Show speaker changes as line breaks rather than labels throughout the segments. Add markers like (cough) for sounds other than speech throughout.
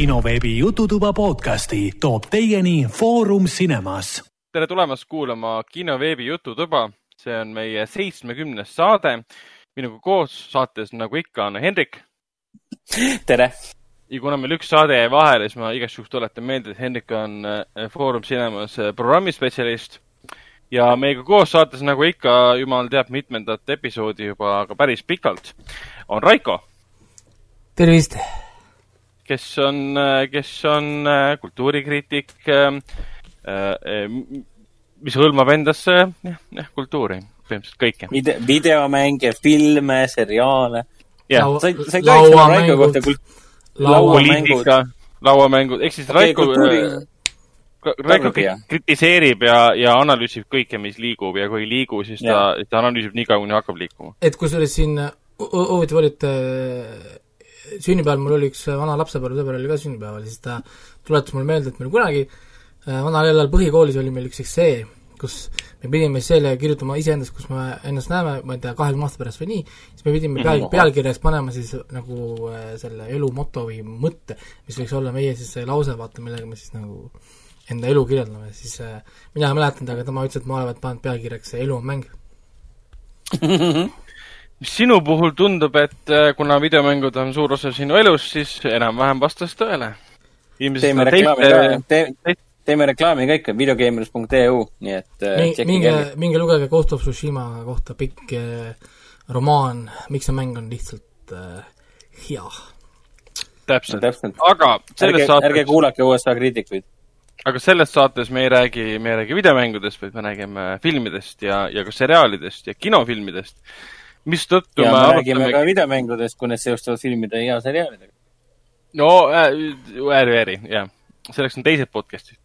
kinoveebi Jututuba podcasti toob teieni Foorum Cinemas.
tere tulemast kuulama kinoveebi Jututuba, see on meie seitsmekümnes saade. minuga koos saates, nagu ikka, on Hendrik.
tere!
ja kuna meil üks saade jäi vahele, siis ma igaks juhuks tuletan meelde, et Hendrik on äh, Foorum Cinemas äh, programmispetsialist ja meiega koos saates, nagu ikka, jumal teab mitmendat episoodi juba, aga päris pikalt, on Raiko.
tervist!
Kes on, kes on äh, kultuurikriitik, mis hõlmab endasse jah, jah, kultuuri, põhimõtteliselt kõike
Vide,. videomänge, filme, seriaale.
jah,
sa ei, sa ei tohiks olla Raiko kohta kult-,
lauapoliitika, lauamängud, ehk siis Raiko
kultuuri...
Raiko kritiseerib ja, ja analüüsib kõike, mis liigub ja kui ei liigu, siis ta, ta analüüsib nii kaua, kuni hakkab liikuma.
et kusjuures siin huvitav oli, et äh, sünnipäeval mul oli üks vana lapsepõlvesõber oli ka sünnipäeval, siis ta tuletas mulle meelde, et meil kunagi äh, vanal ajal põhikoolis oli meil üks essee, kus me pidime selle kirjutama iseendast, kus me ennast näeme, ma ei tea, kahekümne aasta pärast või nii, siis me pidime peal, pealkirjaks panema siis nagu äh, selle elu moto või mõtte, mis võiks olla meie siis see lause, vaata, millega me siis nagu enda elu kirjeldame, siis äh, mina ei mäletanud, aga tema ütles, et ma olevat pannud pealkirjaks Elu on mäng (laughs)
sinu puhul tundub, et äh, kuna videomängud on suur osa sinu elust, siis enam-vähem vastas tõele.
teeme reklaami ka, te, teeme reklaami ka ikka, videogeemers.eu, nii et
äh, minge, minge lugege Ghost of Tsushima kohta pikk äh, romaan, miks see mäng on lihtsalt äh, hea.
täpselt
no,, täpselt.,
aga selles
ärge,
saates
ärge kuulake USA kriitikuid
aga selles saates me ei räägi, me ei räägi videomängudest, vaid me räägime filmidest ja, ja ka seriaalidest ja kinofilmidest. Mistõttu me,
me räägime ka videomängudest, kui need seostuvad filmide ja seriaalidega.
no äh, ääri, ääri, jah. selleks on teised podcast'id.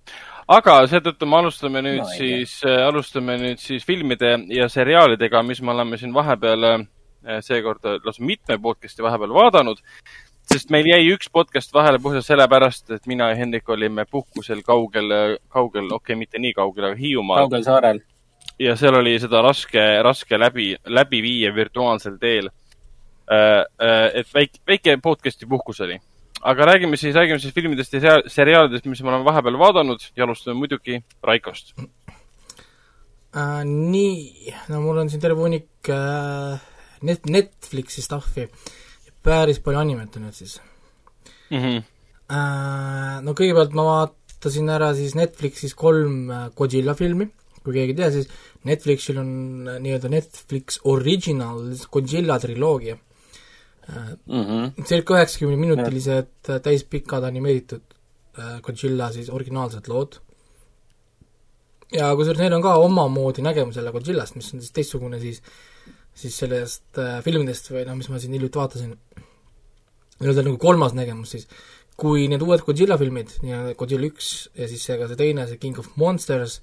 aga seetõttu me alustame nüüd no, siis äh,, alustame nüüd siis filmide ja seriaalidega, mis me oleme siin vahepeal äh, seekord lausa mitme podcast'i vahepeal vaadanud sest meil jäi üks podcast vahele puhtalt sellepärast, et mina ja Hendrik olime puhkusel kaugel, kaugel, okei okay,, mitte nii kaugel, aga Hiiumaal.
kaugel saarel.
Ja seal oli seda raske, raske läbi, läbi viia virtuaalsel teel. et väike, väike podcast'i puhkus oli. aga räägime siis, räägime siis filmidest ja seriaalidest, mis me oleme vahepeal vaadanud ja alustame muidugi Raikost
äh,. nii, no mul on siin terve hunnik äh, net, Netflixi stuff'i päris palju animet on nüüd siis
mm. -hmm.
Äh, no kõigepealt ma vaatasin ära siis Netflixis kolm äh, Godzilla filmi, kui keegi ei tea, siis Netflixil on äh, nii-öelda Netflix Original Godzilla triloogia.
Mm -hmm..
circa üheksakümne minutilised täispikad animeeritud Godzilla siis originaalsed lood. ja kusjuures neil on ka omamoodi nägemus jälle Godzillast, mis on siis teistsugune siis siis sellest äh, filmidest või noh, mis ma siin hiljuti vaatasin, nii-öelda nagu kolmas nägemus siis, kui need uued Godzilla filmid, nii-öelda Godzilla üks ja siis see ka see teine, see King of Monsters,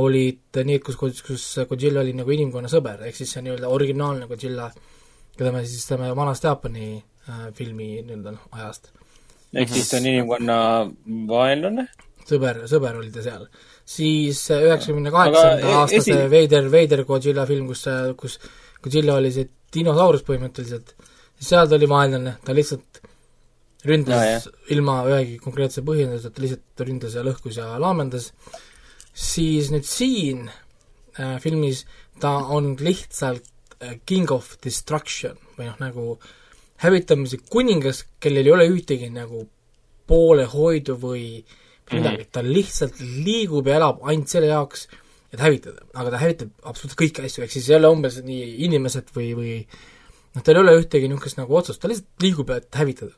olid need, kus, kus Godzilla oli nagu inimkonna sõber, ehk siis see nii-öelda originaalne Godzilla, keda me siis teame vanast Jaapani äh, filmi nii-öelda noh, ajast.
ehk siis ta on inimkonna vaenlane?
sõber, sõber oli ta seal siis üheksakümne kaheksanda e- aasta see veider, veider Godzilla film, kus, kus Godzilla oli see dinosaurus põhimõtteliselt, seal ta oli vaenlane, ta lihtsalt ründas no, ilma ühegi konkreetse põhjenduseta, lihtsalt ründas ja lõhkus ja laamendas, siis nüüd siin äh, filmis ta on lihtsalt äh, king of destruction või noh, nagu hävitamise kuningas, kellel ei ole ühtegi nagu poolehoidu või äh, midagi, ta lihtsalt liigub ja elab ainult selle jaoks, et hävitada, aga ta hävitab absoluutselt kõiki asju, ehk siis ei ole umbes nii inimesed või, või noh, tal ei ole ühtegi niisugust nagu otsust, ta lihtsalt liigub, et hävitada.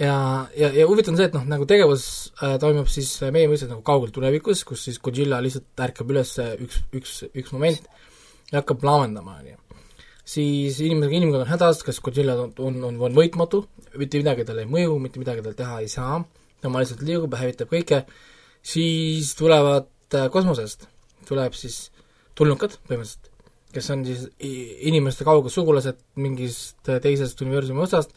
Ja, ja, ja huvitav on see, et noh, nagu tegevus äh, toimub siis meie mõistes nagu kaugel tulevikus, kus siis Godzilla lihtsalt ärkab üles üks, üks, üks moment ja hakkab laamendama, on ju. siis inimesega, inimkond on hädas, kas Godzilla on, on, on, on võitmatu, mitte midagi talle ei mõju, mitte midagi tal teha ei saa tema lihtsalt liigub ja hävitab kõike, siis tulevad äh, kosmosest, tuleb siis tulnukad põhimõtteliselt, kes on siis inimeste kauged sugulased mingist teisest universumi osast,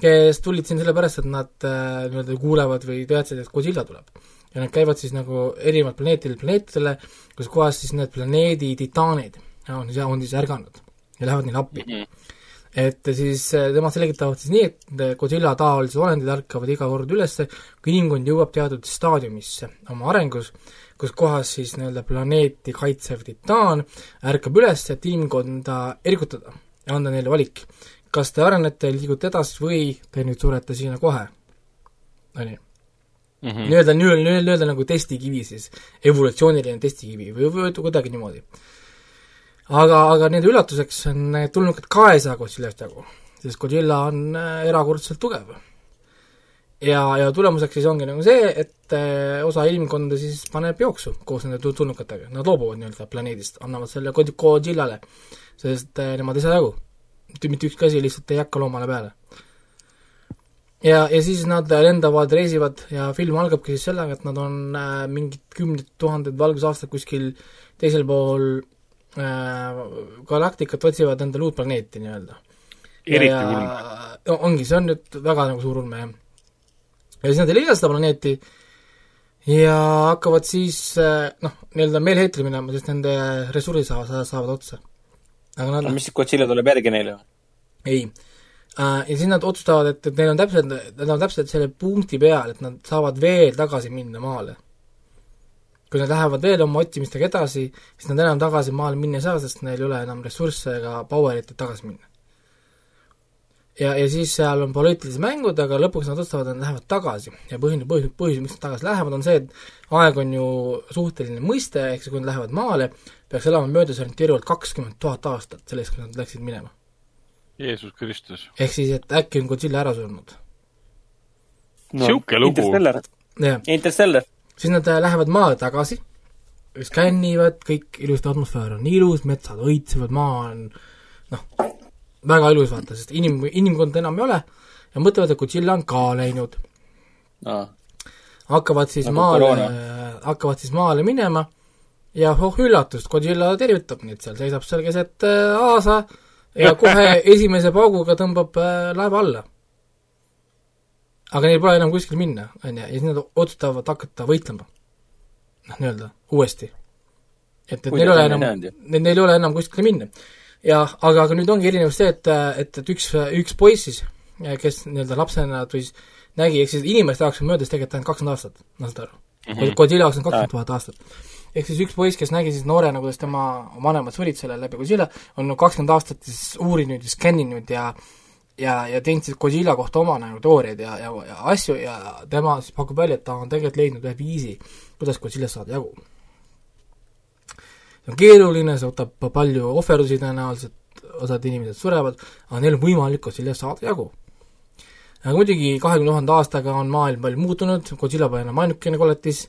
kes tulid siin sellepärast, et nad äh, nii-öelda kuulevad või teadsid, et Godzilla tuleb. ja nad käivad siis nagu erinevat planeetidelt planeetidele, kus kohas siis need planeedi titaanid on, on siis ärganud ja lähevad neile appi mm. -hmm. et siis nemad selgitavad siis nii, et Godzilla taolised olendid ärkavad iga kord üles, kui inimkond jõuab teatud staadiumisse oma arengus, kus kohas siis nii-öelda planeeti kaitsev titaan ärkab üles, et inimkonda ergutada ja anda neile valik. Kas te arenete, liigute edasi või te nüüd surete sinna kohe, on ju -hmm. nii-öelda, nii-öelda, nagu testikivi siis, evolutsiooniline testikivi või, või kuidagi niimoodi. aga, aga nende üllatuseks on need tulnukad ka saa Godzillast jagu, sest Godzilla on äh, erakordselt tugev. ja, ja tulemuseks siis ongi nagu see, et äh, osa inimkonda siis paneb jooksu koos nende tulnukatega, nad loobuvad nii-öelda planeedist, annavad selle Godzillale, sest äh, nemad ei saa jagu. Mitte ükski asi lihtsalt ei hakka loomale peale ja, ja siis nad lendavad, reisivad ja film algabki siis sellega, et nad on äh, mingid kümned tuhanded valgusaastad kuskil teisel pool äh, galaktikat, otsivad endale uut planeeti nii-öelda.
eriti ulme.
ongi, see on nüüd väga nagu suur ulme, jah. ja siis nad ei leia seda planeeti ja hakkavad siis äh, noh, nii-öelda meeleheitrile minema, sest nende ressursid saavad, saavad otsa.
Aga nad no mis siis, Godzilla tuleb järgi neile või?
ei Äh, ja siis nad otsustavad, et, et neil on täpselt, nad on täpselt selle punkti peal, et nad saavad veel tagasi minna maale. kui nad lähevad veel oma otsimistega edasi, siis nad enam tagasi maale minna ei saa, sest neil ei ole enam ressursse ega power'it, et tagasi minna. Ja, ja siis seal on poliitilised mängud, aga lõpuks nad otsustavad, et nad lähevad tagasi ja põhiline põhjus, põhjus, miks nad tagasi lähevad, on see, et aeg on ju suhteline mõiste, ehk siis kui nad lähevad maale, peaks elama möödas orienteerivalt kakskümmend tuhat aastat sellest, kui nad läksid minema
Jeesus Kristus.
ehk siis, et äkki on Godzilla ära surnud
no,. sihuke lugu.
Interstellar.
Siis nad äh, lähevad maale tagasi, skännivad, kõik ilusti, atmosfäär on ilus, metsad õitsevad, maa on noh, väga ilus vaata, sest inim, inimkonda enam ei ole ja mõtlevad, et Godzilla on ka läinud
no..
hakkavad siis nagu maale, hakkavad siis maale minema ja oh üllatust, Godzilla tervitab neid seal, seisab seal keset äh, aasa ja (laughs) kohe esimese pauguga tõmbab äh, laeva alla. aga neil pole enam kuskile minna, on ju, ja siis nad otsustavad hakata võitlema. noh, nii-öelda uuesti. et, et neil ei ole enam, neil ei ole enam kuskile minna. Ja aga, aga nüüd ongi erinevus see, et, et, et üks, üks poiss siis, kes nii-öelda lapsena siis nägi, ehk siis inimeste jaoks on möödas tegelikult ainult kakskümmend aastat, ma saan aru. Mm -hmm.. Godzilla jaoks on kakskümmend tuhat aastat. Ehk siis üks poiss, kes nägi siis noorena, kuidas tema vanemad surid selle läbi Godzilla, on kakskümmend aastat siis uurinud ja skänninud ja ja, ja teinud siis Godzilla kohta oma nagu teooriaid ja, ja, ja asju ja tema siis pakub välja, et ta on tegelikult leidnud ühe viisi, kuidas Godzillast saada jagu. See on keeruline, see võtab palju ohverdusi tõenäoliselt, osad inimesed surevad, aga neil on võimalik Godzillast saada jagu. aga muidugi kahekümne tuhande aastaga on maailm palju muutunud, Godzilla pole enam ainukene koletis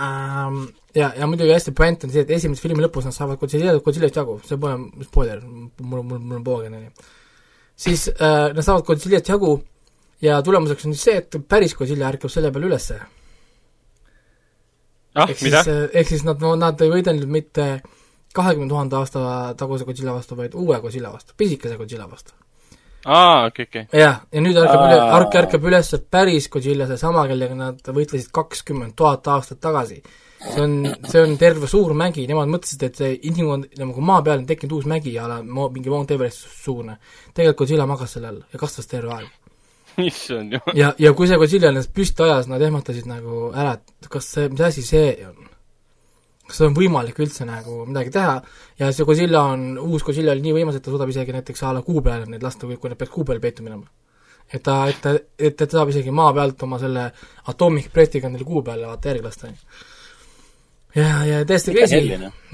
ähm,, ja, ja muidugi hästi point on see, et esimese filmi lõpus nad saavad Godzilla, Godzillast jagu, see pole spoiler, mul, mul, mul on poogen, on ju. siis äh, nad saavad Godzillast jagu ja tulemuseks on siis see, et päris Godzilla ärkab selle peale ülesse.
Ah, mida?
Äh, ehk siis nad, nad ei võidelnud mitte kahekümne tuhande aasta taguse Godzilla vastu, vaid uue Godzilla vastu, pisikese Godzilla vastu.
aa, okei, okei.
jah, ja nüüd ärkab üle, Ark ärkab üles päris Godzilla, seesama, kellega nad võitlesid kakskümmend tuhat aastat tagasi see on, see on terve suur mägi, nemad mõtlesid, et see inimkond, nagu maa peal on tekkinud uus mägi a la mingi Mount Everest suurune. tegelikult Godzilla magas selle all ja kasvas terve aeg. (laughs)
issand jumal.
ja, ja kui see Godzilla ennast püsti ajas, nad ehmatasid nagu ära, et kas see, mis asi see on. kas on võimalik üldse nagu midagi teha ja see Godzilla on, uus Godzilla oli nii võimas, et ta suudab isegi näiteks a la kuu peale neid lasta, kui, nad peaks kuu peale peitu minema. et ta, et ta, et ta saab isegi maa pealt oma selle atomic breath'iga neile kuu peale vaata järgi lasta, on ju ja, ja täiesti crazy.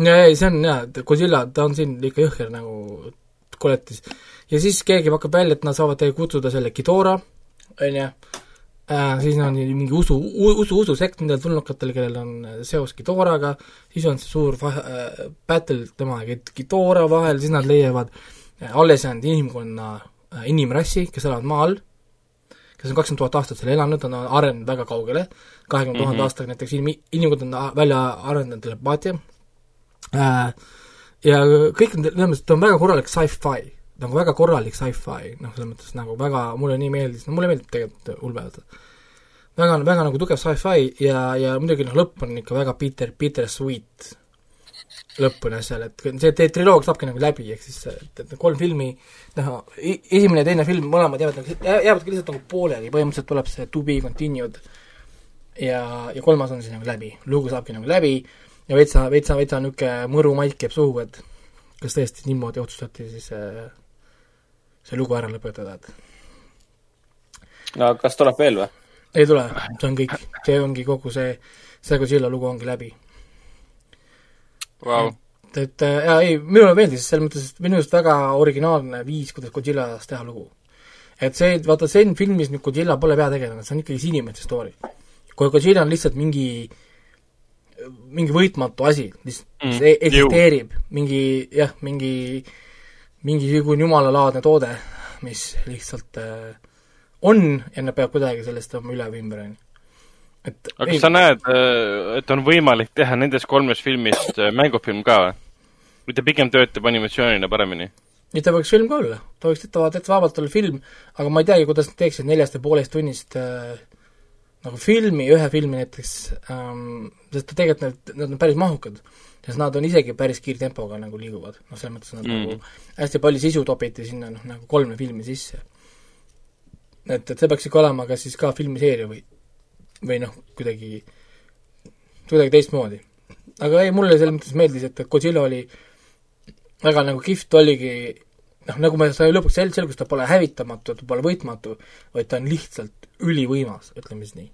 ja ei, see on jaa, Godzilla, ta on siin ikka jõhker nagu koletis. Ja siis keegi hakkab välja, et nad saavad kutsuda selle Ghidorah, on ju, äh, siis on mingi usu, usu, ususekt nendel tulnukatel, kellel on seos Ghidoraga, siis on see suur vahe, äh, battle tema ja Ghidorah vahel, siis nad leiavad äh, alles jäänud inimkonna äh,, inimrassi, kes elavad maa all, kes on kakskümmend tuhat aastat seal elanud, on arenenud väga kaugele, kahekümne tuhande mhm. aastaga näiteks inim-, inimkond on välja arendanud telepaatia. Äh,, ja kõik need, selles mõttes, ta on väga korralik sci-fi, nagu väga korralik sci-fi, noh, selles mõttes nagu väga, mulle nii meeldis, no mulle meeldib tegelikult ulme, väga, väga nagu tugev sci-fi ja, ja muidugi noh, lõpp on ikka väga bitter, bittersweet. lõpuni asjale, et see, see triloogia saabki nagu läbi, ehk siis et, et kolm filmi, noh, esimene ja teine film, mõlemad jäävad nagu, jäävadki lihtsalt nagu pooleli, põhimõtteliselt tuleb see to be continued ja, ja kolmas on siis nagu läbi, lugu saabki nagu läbi ja veitsa, veitsa, veitsa niisugune mõru maik jääb suhu, et kas tõesti niimoodi otsustati siis see, see lugu ära lõpetada, et
no kas tuleb veel või?
ei tule, see on kõik, see ongi kogu see, see Godzilla lugu ongi läbi
wow..
et, et jaa, ei, minule meeldis, selles mõttes, et minu arust väga originaalne viis, kuidas Godzillas teha lugu. et see, vaata, Zen filmis nüüd Godzilla pole peategelane, see on ikkagi see inimeste story. kui Godzilla on lihtsalt mingi mingi võitmatu asi, mis mm, eksisteerib, mingi jah, mingi mingisugune jumalalaadne toode, mis lihtsalt äh, on ja nad peavad kuidagi sellest oma üle või ümber, on ju
et aga kas sa näed, äh, et on võimalik teha nendest kolmest filmist äh, mängufilm ka või? või ta pigem töötab animatsioonina paremini?
ei, ta võiks film ka olla, ta võiks täitsa, täitsa vabalt olla film, aga ma ei teagi, kuidas nad teeksid neljast ja poolest tunnist äh, nagu filmi, ühe filmi näiteks ähm,, sest tegelikult need, nad on päris mahukad. Sest nad on isegi päris kiirtempoga nagu liiguvad, noh, selles mõttes nad mm. nagu hästi palju sisu topiti sinna noh, nagu kolme filmi sisse. et, et see peaks ikka olema kas siis ka filmiseeria või või noh, kuidagi, kuidagi teistmoodi. aga ei, mulle selles mõttes meeldis, et Godzilla oli väga nagu kihvt oligi noh, nagu me sai lõpuks sel-, selgus, ta pole hävitamatu, ta pole võitmatu, vaid ta on lihtsalt ülivõimas, ütleme siis nii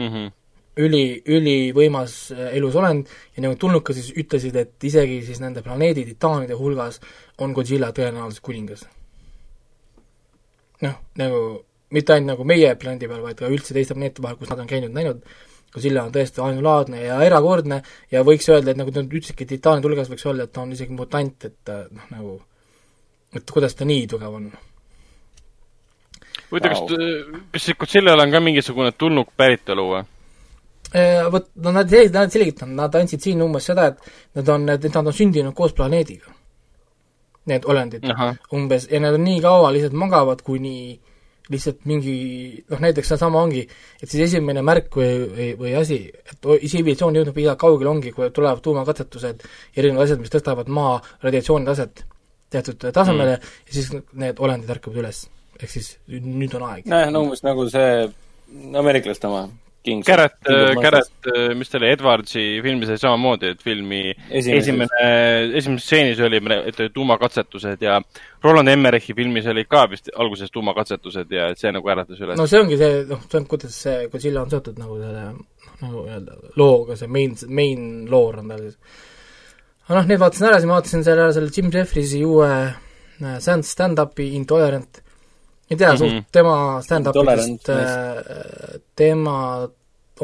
mm. -hmm.
Üli, ülivõimas äh, elusolend ja nagu tulnukad siis ütlesid, et isegi siis nende planeedi titaanide hulgas on Godzilla tõenäoliselt kuningas. noh, nagu mitte ainult nagu meie planeedi peal, vaid ka üldse teiste planeetide vahel, kus nad on käinud, näinud, Godzilla on tõesti ainulaadne ja erakordne ja võiks öelda, et nagu nad ütlesidki, titaanide hulgas võiks öelda, et ta on isegi mutant, et noh, nagu et kuidas ta nii tugev on.
huvitav wow., kas, kas Godzillal on ka mingisugune tulnuk päritolu või?
Äh, vot, no nad nad selgitanud, nad andsid siin umbes seda, et nad on, et nad on sündinud koos planeediga. Need olendid umbes, ja nad on nii kaua lihtsalt magavad, kuni lihtsalt mingi noh, näiteks seesama ongi, et siis esimene märk või, või, või asi, et tsivilisatsioon jõudnud liiga kaugele, ongi, kui tulevad tuumakatsetused, erinevad asjad, mis tõstavad maa radiatsiooni taset teatud tasemele mm. ja siis need olendid ärkavad üles. ehk siis nüüd on aeg.
nojah, no umbes nagu see ameeriklaste oma
Kings. Garrett, Garrett, mis ta oli, Edwardsi filmis oli samamoodi, et filmi Esimeses. esimene, esimeses stseenis oli, tuumakatsetused ja Roland Emmerichi filmis olid ka vist alguses tuumakatsetused ja et see nagu äratas üles.
no see ongi see, noh, see on, kuidas see Godzilla on seotud nagu selle, nagu öelda, looga, see main, main loor on tal siis. aga noh, need vaatasin ära, siis ma vaatasin selle, selle Jim Jeffriesi uue äh, stand, stand-up'i Intolerant ei tea mm, -hmm. suht tema stand-upidest, äh, tema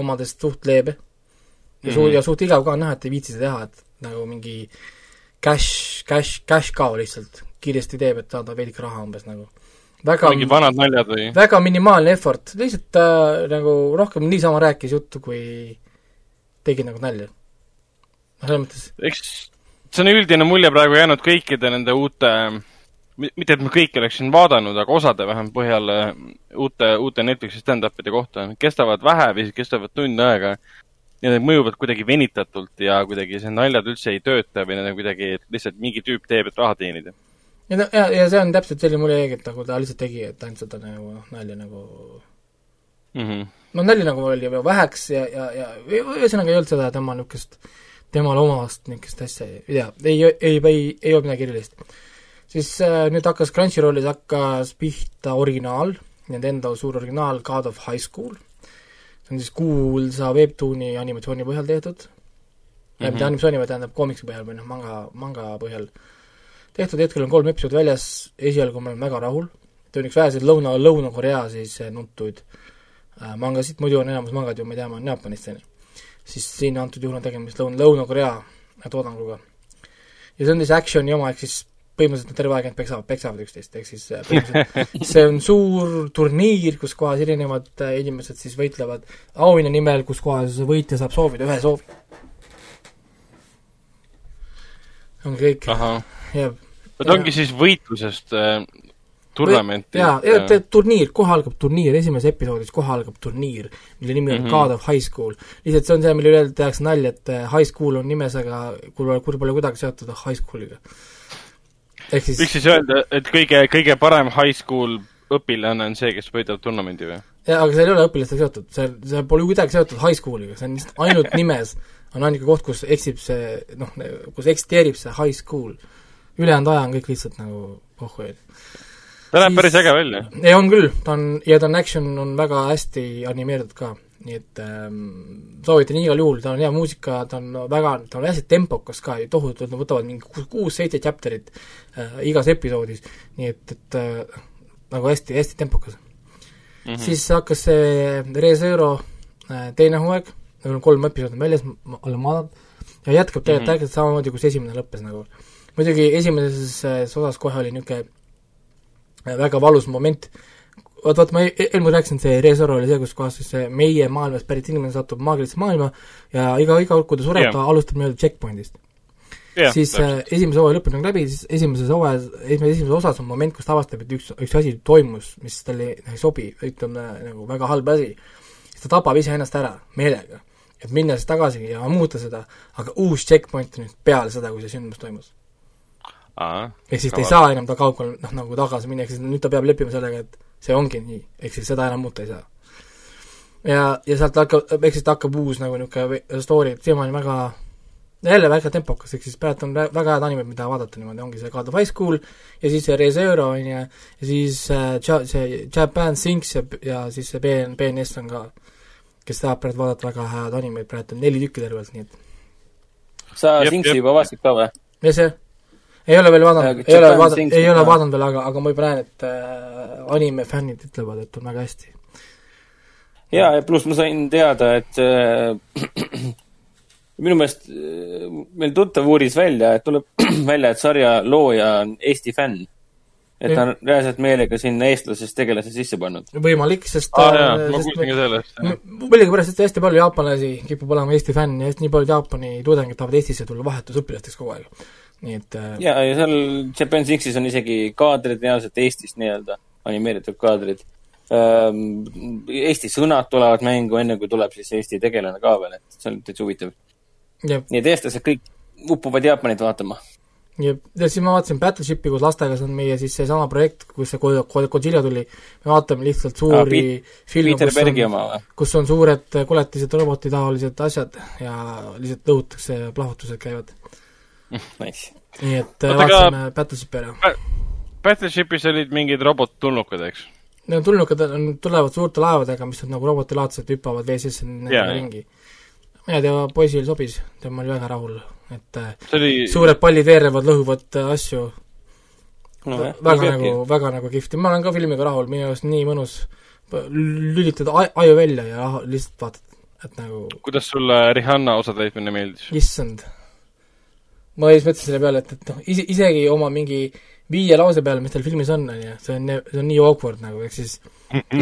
omadest suht leebe ja suht mm -hmm., ja suht igav ka on näha, et ei viitsi seda teha, et nagu mingi cash, cash, cash cow lihtsalt kiiresti teeb, et saada veidike raha umbes nagu.
väga mingid vanad naljad või?
väga minimaalne effort, lihtsalt ta äh, nagu rohkem niisama rääkis juttu, kui tegi nagu nalja. noh, selles mõttes
eks see on üldine mulje praegu jäänud kõikide nende uute mitte, et ma kõiki oleksin vaadanud, aga osade vähemalt põhjal äh, uute, uute Netflixi stand-up'ide kohta, kestavad vähe või kestavad tund aega. ja need mõjuvad kuidagi venitatult ja kuidagi see naljad üldse ei tööta või need on kuidagi lihtsalt mingi tüüp teeb, et raha teenida.
ja ja, ja see on täpselt selline mulje jäigi, et nagu ta lihtsalt tegi, et ainult seda nagu nalja nagu
mm -hmm.
no nalja nagu oli väheks ja, ja, ja ühesõnaga ei olnud seda tema niisugust, temale omast niisugust asja, ei tea, ei, ei, ei, ei, ei olnud midagi erilist siis äh, nüüd hakkas Crunchyrollis hakkas pihta originaal, nende enda suur originaal God of High School, see on siis kuulsa Webtooni animatsiooni põhjal tehtud mm, -hmm. mitte animatsiooni, vaid tähendab koomiksi põhjal või noh, manga, manga põhjal tehtud, hetkel on kolm episoodi väljas, esialgu ma olen väga rahul, ta on üks väheseid Lõuna, Lõuna-Korea siis äh, nuntuid äh, mangasid, muidu on enamus mangad ju, me teame, on Jaapanist, on ju. siis siin antud juhul on tegemist Lõuna, Lõuna-Korea toodanguga. ja see on siis action'i oma, ehk siis põhimõtteliselt nad terve aeg ainult peksavad, peksavad üksteist, ehk siis äh, see on suur turniir, kus kohas erinevad äh, inimesed siis võitlevad auhinna nimel, kus kohas võitja saab soovida ühe soovi. ongi kõik.
jah. vot ongi siis võitlusest äh, turnamenti.
jaa, ja turniir, kohe algab turniir, esimeses episoodis kohe algab turniir, mille nimi on mm -hmm. God of High School. lihtsalt see on see, mille üle tehakse nalja, et high school on nimes, aga kui pole kuidagi seotud high school'iga.
Siis võiks siis öelda, et kõige, kõige parem high school õpilane on see, kes võidab turnamendi või?
jaa, aga see ei ole õpilastega seotud, see, see pole kuidagi seotud high school'iga, see on lihtsalt ainult (laughs) nimes on ainuke koht, kus eksib see, noh, kus eksisteerib see high school. ülejäänud aja on kõik lihtsalt nagu pohhu
ta näeb päris äge välja.
ei, on küll, ta on, ja ta on action, on väga hästi animeeritud ka, nii et ähm, soovitan igal juhul, tal on hea muusika, ta on väga, ta on hästi tempokas ka, tohutult, nad võtavad mingi kuus-seitse chapter'it äh, igas episoodis, nii et, et äh, nagu hästi, hästi tempokas mm. -hmm. siis hakkas see ReZero äh, teine hooaeg, meil on kolm episoodi väljas, olen vaadanud, ja jätkab tegelikult mm -hmm. täpselt samamoodi, kus esimene lõppes nagu. muidugi esimeses äh, osas kohe oli niisugune väga valus moment, vaat, vaat ma e-, eelmine rääkisin, see Resoro oli see, kus kohas siis see meie maailmast pärit inimene satub maagilisse maailma ja iga, iga kord, kui ta sureb yeah., ta alustab nii-öelda checkpoint'ist yeah,. siis äh, esimese hooaja lõpuni on läbi, siis esimeses hooajas, esimeses osas on moment, kus ta avastab, et üks, üks asi toimus, mis talle ei sobi, ütleme nagu väga halb asi, siis ta tapab iseennast ära meelega. et minna siis tagasi ja muuta seda, aga uus checkpoint on nüüd peale seda, kui see sündmus toimus ehk siis ta ei saa enam ta kaugele noh, nagu tagasi minna, ehk siis nüüd ta peab leppima sellega, et see ongi nii, ehk siis seda enam muuta ei saa. ja, ja sealt hakkab, ehk siis ta hakkab uus nagu niisugune story, et siiamaani väga jälle väga tempokas, ehk siis praegu on väga head animed, mida vaadata niimoodi, ongi see God of High School ja siis see ReZero on ju, ja siis äh, see Japan Sinks ja, ja siis see BN, BNS on ka, kes tahab praegu vaadata väga head animeid, praegu on neli tükki tervelt, nii et
sa Sinksi juba vaatasid ka või?
mis see? Ei ole veel vaadanud, ei ole vaadanud, ei ole vaadanud veel, aga, aga ma juba näen, et äh, anime fännid ütlevad, et on väga hästi.
jaa, ja pluss ma sain teada, et äh, (clears throat) minu meelest äh, meil tuttav uuris välja, et tuleb (clears throat) välja, et sarja looja on Eesti fänn. et ta on reaalselt meelega sinna eestlasest tegelase sisse pannud.
võimalik, sest
ah, jaa, ma kuulsin ka sellest.
millegipärast, et hästi palju jaapanlasi kipub olema Eesti fänn ja hästi nii paljud Jaapani tudengid tahavad Eestisse tulla vahetusõpilasteks kogu aeg nii et äh,
ja, ja seal Japan Sixis on isegi kaadrid reaalselt Eestist nii-öelda, animeeritud kaadrid. Eesti sõnad tulevad mängu, enne kui tuleb siis Eesti tegelane ka veel, et see on täitsa huvitav. nii et eestlased kõik upuvad Jaapanit vaatama.
ja, ja siis ma vaatasin Battleshipi koos lastega, see on meie siis seesama projekt, kus see Godzilla tuli, me vaatame lihtsalt suuri ah, filme, kus on, kus on suured koletised robotitaolised asjad ja lihtsalt lõhutakse plahvatused käivad (laughs)
Nice.
nii et Oota, vaatasime Battleshipi ära.
Battleshipis olid mingid robottulnukad, eks?
Need tulnukad on, tulevad suurte laevadega, mis on nagu robotilaadsed, hüppavad vee sisse yeah. ringi. ma ei tea, poisil sobis, tema oli väga rahul, et äh, oli... suured pallid veerevad, lõhuvad äh, asju no,. väga nagu, väga nagu kihvt ja ma olen ka filmiga rahul, minu arust nii mõnus lülitada aju välja ja lihtsalt vaatad, et nagu
kuidas sulle Rihanna osatäitmine meeldis?
issand ma just mõtlesin selle peale, et, et noh, ise, isegi oma mingi viie lause peale, mis tal filmis on, on ju, see on, see on nii awkward nagu, ehk siis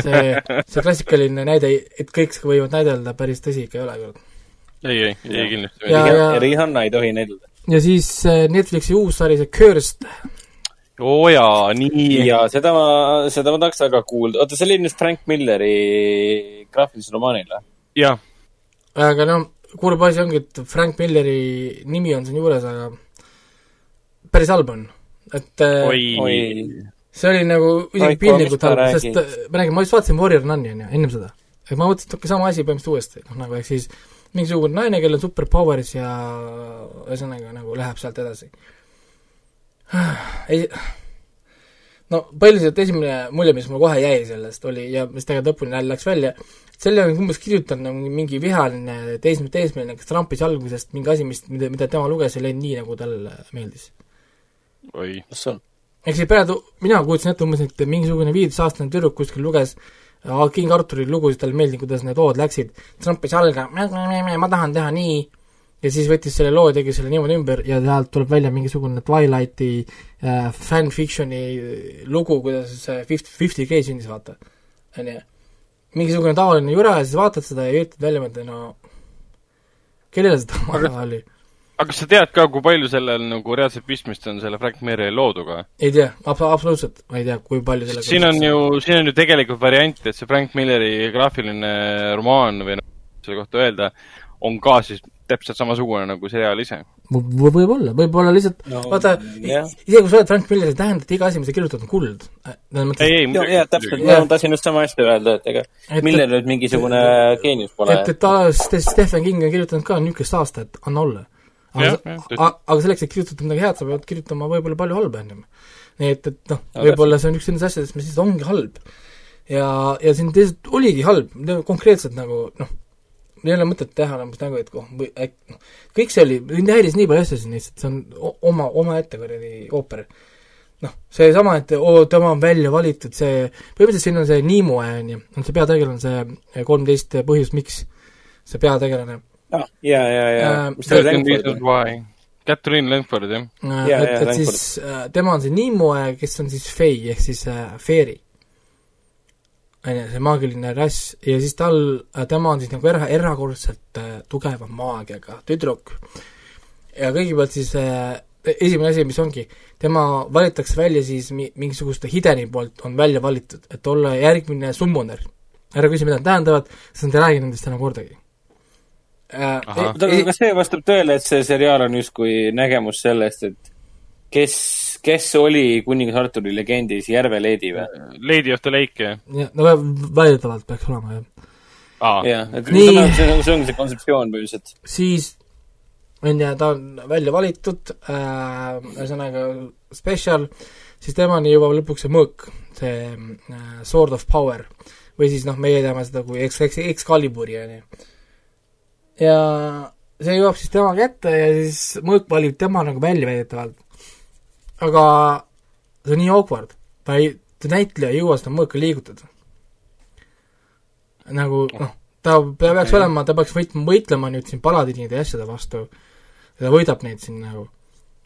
see, see klassikaline näide, et kõik võivad näidelda, päris tõsi ikka ei ole, kurat.
ei, ei, ei kindlasti
ja, ja, Rihanna ei tohi näidelda.
ja siis äh, Netflixi uus sari, see Cursed.
oo oh jaa, nii.
jaa, seda ma, seda ma tahaks väga kuulda. oota, see oli nüüd Frank Milleri graafilisel romaanil või?
jah.
aga no kurb asi ongi, et Frank Milleri nimi on siin juures, aga päris halb on, et
äh, oi, oi.
see oli nagu isegi piinlikult halb, sest äh, ma räägin, ma just vaatasin Warrior Nun'i, on ju, ennem seda. et ma mõtlesin, et okei, sama asi põhimõtteliselt uuesti, noh nagu ehk siis mingisugune naine, kellel on superpowers ja ühesõnaga nagu läheb sealt edasi. ei, no põhiliselt esimene mulje, mis mul kohe jäi sellest, oli ja mis tegelikult lõpuni läks välja, selle on umbes kirjutanud nagu mingi vihaline teismeline, teismeline, kes trampis algusest mingi asi, mis, mida, mida tema luges, ei läinud nii, nagu talle meeldis.
oi,
mis see on?
ehk siis praegu mina kujutasin ette umbes, et mingisugune viieteistaastane tüdruk kuskil luges King Arturi lugusid, talle meeldis, kuidas need lood läksid, trampis jalga, ma tahan teha nii, ja siis võttis selle loo ja tegi selle niimoodi ümber ja sealt tuleb välja mingisugune Twilighti äh, fanfiction'i lugu, kuidas see Fifty, Fifty K sündis, vaata. on ju mingisugune tavaline jura ja siis vaatad seda ja üritad välja mõelda, no kellele seda (laughs) vaja oli?
aga kas sa tead ka, kui palju sellel nagu reaalselt pistmist on selle Frank Meri looduga?
ei tea, absoluutselt, ma ei tea, kui palju sellega
siin on ju, siin on ju tegelikult variant, et see Frank Milleri graafiline romaan või noh, selle kohta öelda, on ka siis täpselt samasugune nagu seriaal ise
v. võib-olla, võib-olla lihtsalt no, vaata, isegi kui sa oled Frank Miller, ei tähenda, et iga asi, mis sa kirjutad, on kuld.
ei, ei, jaa, täpselt, ma tahtsin just sama asja öelda, et ega Miller nüüd mingisugune geenius pole.
et, et ta, Stephen King on kirjutanud ka niisugust aastat, anna olla aga, aga selleks, et kirjutada midagi head, sa pead kirjutama võib-olla palju halba ennem. nii et, et noh, võib-olla see on üks nendest asjadest, mis lihtsalt ongi halb. ja, ja siin lihtsalt oligi halb, konkreetselt nagu noh, ei ole mõtet teha nagu nägu, et või äkki noh, kõik see oli, mind häiris nii palju asju siin lihtsalt, see on oma, omaette kuradi ooper. noh, seesama, et oo, tema on välja valitud, see, põhimõtteliselt siin on see Nimue, on ju, on see peategelane, see kolmteist põhjust, miks see peategelane
ja, ja, ja
oli? Catherine Lenford, jah
uh,. et, et siis uh, tema on see Nimue, kes on siis Fei ehk siis uh, Fairy. On ju, see maagiline rass ja siis tal uh,, tema on siis nagu era, erakordselt uh, tugeva maagiaga tüdruk. ja kõigepealt siis uh, esimene asi, mis ongi, tema valitakse välja siis mi-, mingisuguste hideni poolt on välja valitud, et olla järgmine summoner. ära küsi, mida nad tähendavad, sest nad ei räägi nendest enam kordagi
äh,. oota, aga kas see vastab tõele, et see seriaal on justkui nägemus sellest, et kes, kes oli kuningas Arturi legendis Järve Leedi või?
Lady of the Lake, jah?
no väidetavalt peaks olema, jah.
jah, et Nii, see, see ongi see kontseptsioon põhiliselt.
siis on ju, ta on välja valitud äh,, ühesõnaga special, siis temani jõuab lõpuks see mõõk, see äh, Sword of Power. või siis noh, meie teame seda kui Ex-, Ex-, Excaliburi, on ju ja see jõuab siis tema kätte ja siis mõõk valib tema nagu välja väidetavalt. Aga see on nii awkward, ta ei, näitleja ei jõua seda mõõka liigutada. nagu noh, ta, peaks olema, ta peaks võitma, võitlema nüüd siin paladinide ja asjade vastu ta võidab neid siin nagu.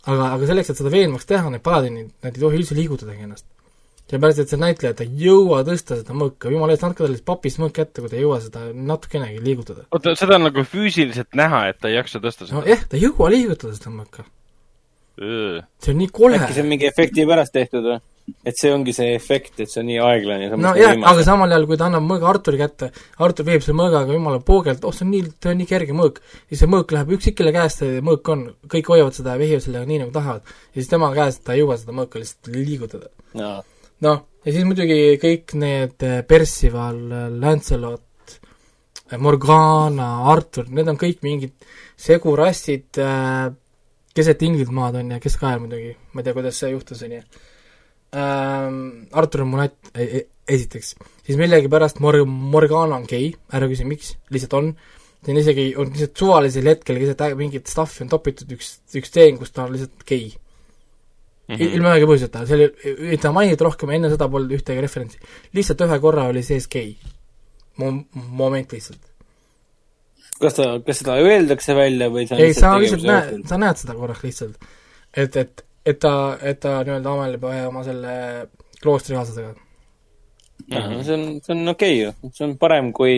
aga, aga selleks, et seda veenvaks teha, need paladinid, nad ei tohi üldse liigutadagi ennast sellepärast, et see näitleja, ta ei jõua tõsta seda mõõka, jumala eest, andke talle siis papist mõõk kätte, kui ta ei jõua seda natukenegi liigutada.
oota, seda on nagu füüsiliselt näha, et ta ei jaksa tõsta
seda? nojah, ta ei jõua liigutada seda mõõka. See on nii kole.
äkki see on mingi efekti pärast tehtud või? et see ongi see efekt, et see on nii aeglane ja
no jah, aga samal ajal, kui ta annab mõõga Arturi kätte, Artur viib selle mõõgaga jumala poogelt, oh see on nii, see on nii kerge mõõk, siis see mõõk läheb üksikele käest, see mõõk on, kõik hoiavad seda ja vehivad sellega nii, nagu tahavad. ja siis tema käest ta ei jõua seda mõõka lihtsalt liigutada no noh, ja siis muidugi kõik need eh, Percival, Lancelot, eh, Morgana, Artur, need on kõik mingid segurassid äh, keset Inglismaad, on ju, Kesk-Ajal muidugi, ma ei tea, kuidas see juhtus, on ju ähm,. Artur on mu natt e, esiteks, siis millegipärast Mor-, Morgana on gei, ära küsi, miks, lihtsalt on, see on isegi, on lihtsalt suvalisel hetkel keset mingit stuff'i on topitud üks, üks stseen, kus ta on lihtsalt gei mm -hmm. ilma ühegi põhjuseta, see oli, ei ta mainitud rohkem, enne seda polnud ühtegi referentsi. lihtsalt ühe korra oli sees gei Mo. moment lihtsalt.
Kas ta, kas seda öeldakse välja või
sa ei, sa lihtsalt näed, sa näed seda korraks lihtsalt. et, et, et ta, et ta nii-öelda ameleb oma selle kloostrikaaslastega
see on, see on okei okay ju, see on parem kui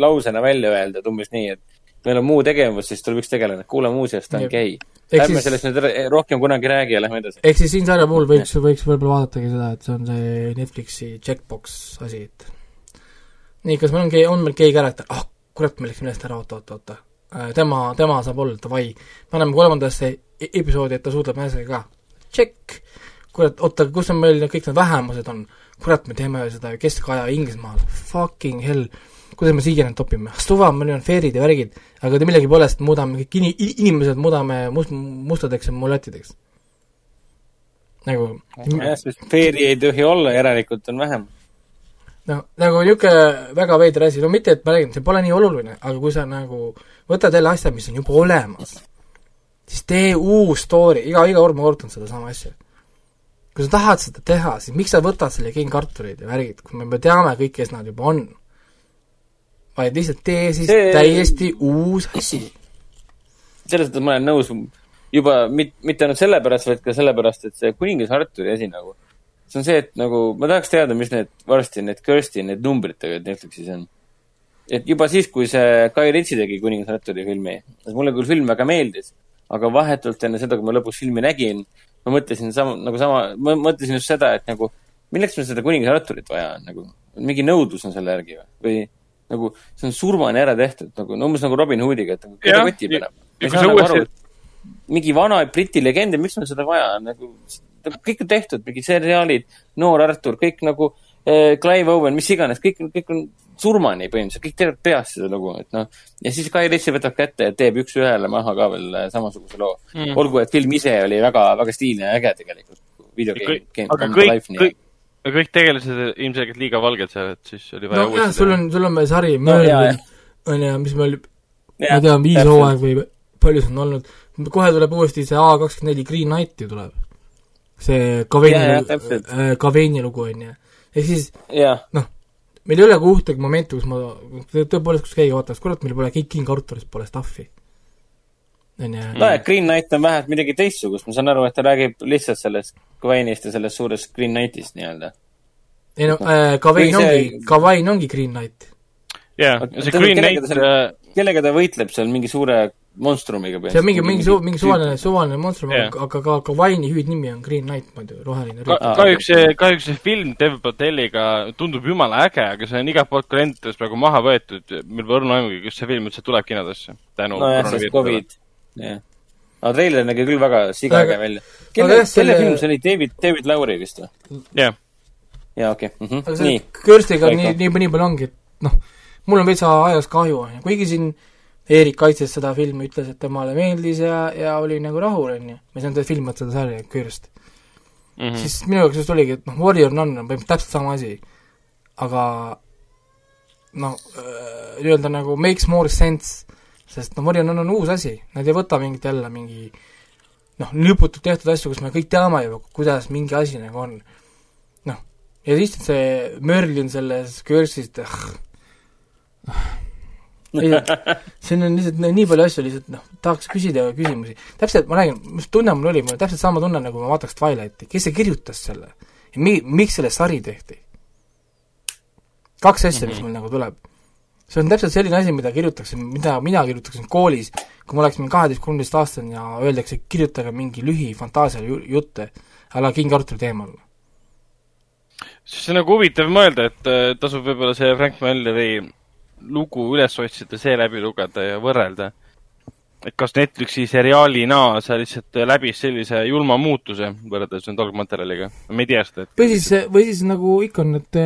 lausena välja öelda, et umbes nii, et meil on muu tegevus, siis tuleb üks tegelane, kuule muuseas, ta on gei. Ärme sellest nüüd rohkem kunagi räägi ja lähme edasi.
ehk siis siin sarja puhul võiks, võiks võib-olla vaadatagi seda, et see on see Netflixi checkbox asi, et nii, kas meil on, on meil gay character, ah kurat, me läksime meelest ära, oota, oota, oota. Äh, tema, tema saab olla, davai. paneme kolmandasse e-, episoodi, et ta suudleb naisega ka. Check! kurat, oota, kus on meil kõik need vähemused on? kurat, me teeme seda keskaja Inglismaal, fucking hell kuidas me siia nüüd topime, suva, meil on fairid ja värgid, aga millegipoolest muudame, kõik ini-, inimesed muudame must-, mustadeks ja mulatideks. nagu
jah, sest fairi ei tohi olla, järelikult on vähem.
No nagu niisugune väga veider asi, no mitte, et ma räägin, see pole nii oluline, aga kui sa nagu võtad jälle asja, mis on juba olemas, siis tee uus story, iga, iga kord ma kordan sedasama asja. kui sa tahad seda teha, siis miks sa võtad selle King Arturid ja värgid, kui me teame kõik, kes nad juba on vaid lihtsalt tee siis see... täiesti uus asi.
selles mõttes ma olen nõus juba mit, mitte ainult sellepärast, vaid ka sellepärast, et see kuningas Arturi asi nagu, see on see, et nagu ma tahaks teada, mis need varsti need Kirsti, need numbrid tegelikult Netflixis on. et juba siis, kui see Guy Ritchie tegi Kuningas Arturi filmi, mulle küll film väga meeldis, aga vahetult enne seda, kui ma lõpuks filmi nägin, ma mõtlesin sama, nagu sama, ma mõtlesin just seda, et nagu milleks meil seda Kuningas Arturit vaja on, nagu mingi nõudlus on selle järgi või, või nagu see on surmani ära tehtud, nagu no umbes nagu Robin Hoodiga, et nagu keda kotib enam. nagu et mingi vana Briti legend ja miks meil seda vaja on, nagu kõik on tehtud, mingid seriaalid, Noor Artur, kõik nagu eh, Clive Owen, mis iganes, kõik, kõik on surmani põhimõtteliselt, kõik teavad peast seda lugu, et noh. ja siis Guy Ritchie võtab kätte ja teeb üks-ühele maha ka veel eh, samasuguse loo mm.. olgu, et film ise oli väga, väga stiilne ja äge tegelikult.
aga kõik, kõik, kõik tegelased ilmselgelt liiga valged seal, et siis oli vaja
no, uuesti teha. sul on, sul on veel sari no,, on ju, mis meil, ma ei tea, viis hooaeg või palju see on olnud, kohe tuleb uuesti see A kakskümmend neli Green Knight ju tuleb. See Kaveini, Kaveini lugu, on ju. ehk siis noh, meil ei ole ka ühtegi momenti, kus ma tõepoolest, kus keegi vaatas, kurat, meil pole kõik King Arturis pole stuff'i.
onju. nojah, Green Knight on vähemalt midagi teistsugust, ma saan aru, et ta räägib lihtsalt sellest Kawainist ja sellest suurest Green Knightist nii-öelda.
ei no äh,, see... ongi, Kawain ongi Green Knight.
jaa, see Green Knight
äh, kellega ta võitleb seal mingi suure monstrumiga
see on mingi, mingi su-, mingi suvaline, suvaline monstrum yeah., aga ka, ka Wine'i hüüdnimi on Green Knight, muidu roheline
ka, kahjuks see, kahjuks see film Dev Patelliga tundub jumala äge, aga see on igalt poolt kalendritest praegu maha võetud. meil pole õrna aimugi, kas see film üldse tuleb kinodesse.
nojah, sest Covid, jah. aga treiler nägi küll väga sigaäge välja. kelle, kelle film see oli, David, David Lauri vist või?
jah.
jaa, okei. Mhm.
aga see Kirstiga nii, nii, nii palju ongi, et noh, mul on veitsa ajas kahju, on ju, kuigi siin Eerik kaitses seda filmi, ütles, et temale meeldis ja, ja oli nagu rahul, on ju. ma ei saanud filmida seda sarja, Kürst mm. -hmm. siis minu jaoks just oligi, et noh, Warrior Nun on põhimõtteliselt täpselt sama asi. aga noh, äh, nii-öelda nagu makes more sense, sest noh, Warrior Nun on uus asi, nad ei võta mingit jälle mingi noh, lõputult tehtud asju, kus me kõik teame juba, kuidas mingi asi nagu on. noh, ja siis see Merlin selles Curse'ist, ah (laughs) siin on lihtsalt nii palju asju lihtsalt noh, tahaks küsida küsimusi. täpselt, ma räägin, mis tunne mul oli, mul oli täpselt sama tunne, nagu ma vaataks Twilighti, kes see kirjutas selle? ja mi-, miks selle sari tehti? kaks asja mm, -hmm. mis mhm. mul nagu tuleb. see on täpselt selline asi, mida kirjutatakse, mida mina kirjutaksin koolis, kui ma oleks mingi kaheteist, kolmteist aastane ja öeldakse, kirjutage mingi lühi fantaasiajutte a la King Arthur teemal
siis see on nagu huvitav mõelda, et äh, tasub võib-olla see Frank Mülleri lugu üles otsida, seeläbi lugeda ja võrrelda. et kas Netflixi seriaalina sa lihtsalt läbis sellise julma muutuse võrreldes nüüd algmaterjaliga? me ei tea seda.
või siis, või siis nagu ikka on, et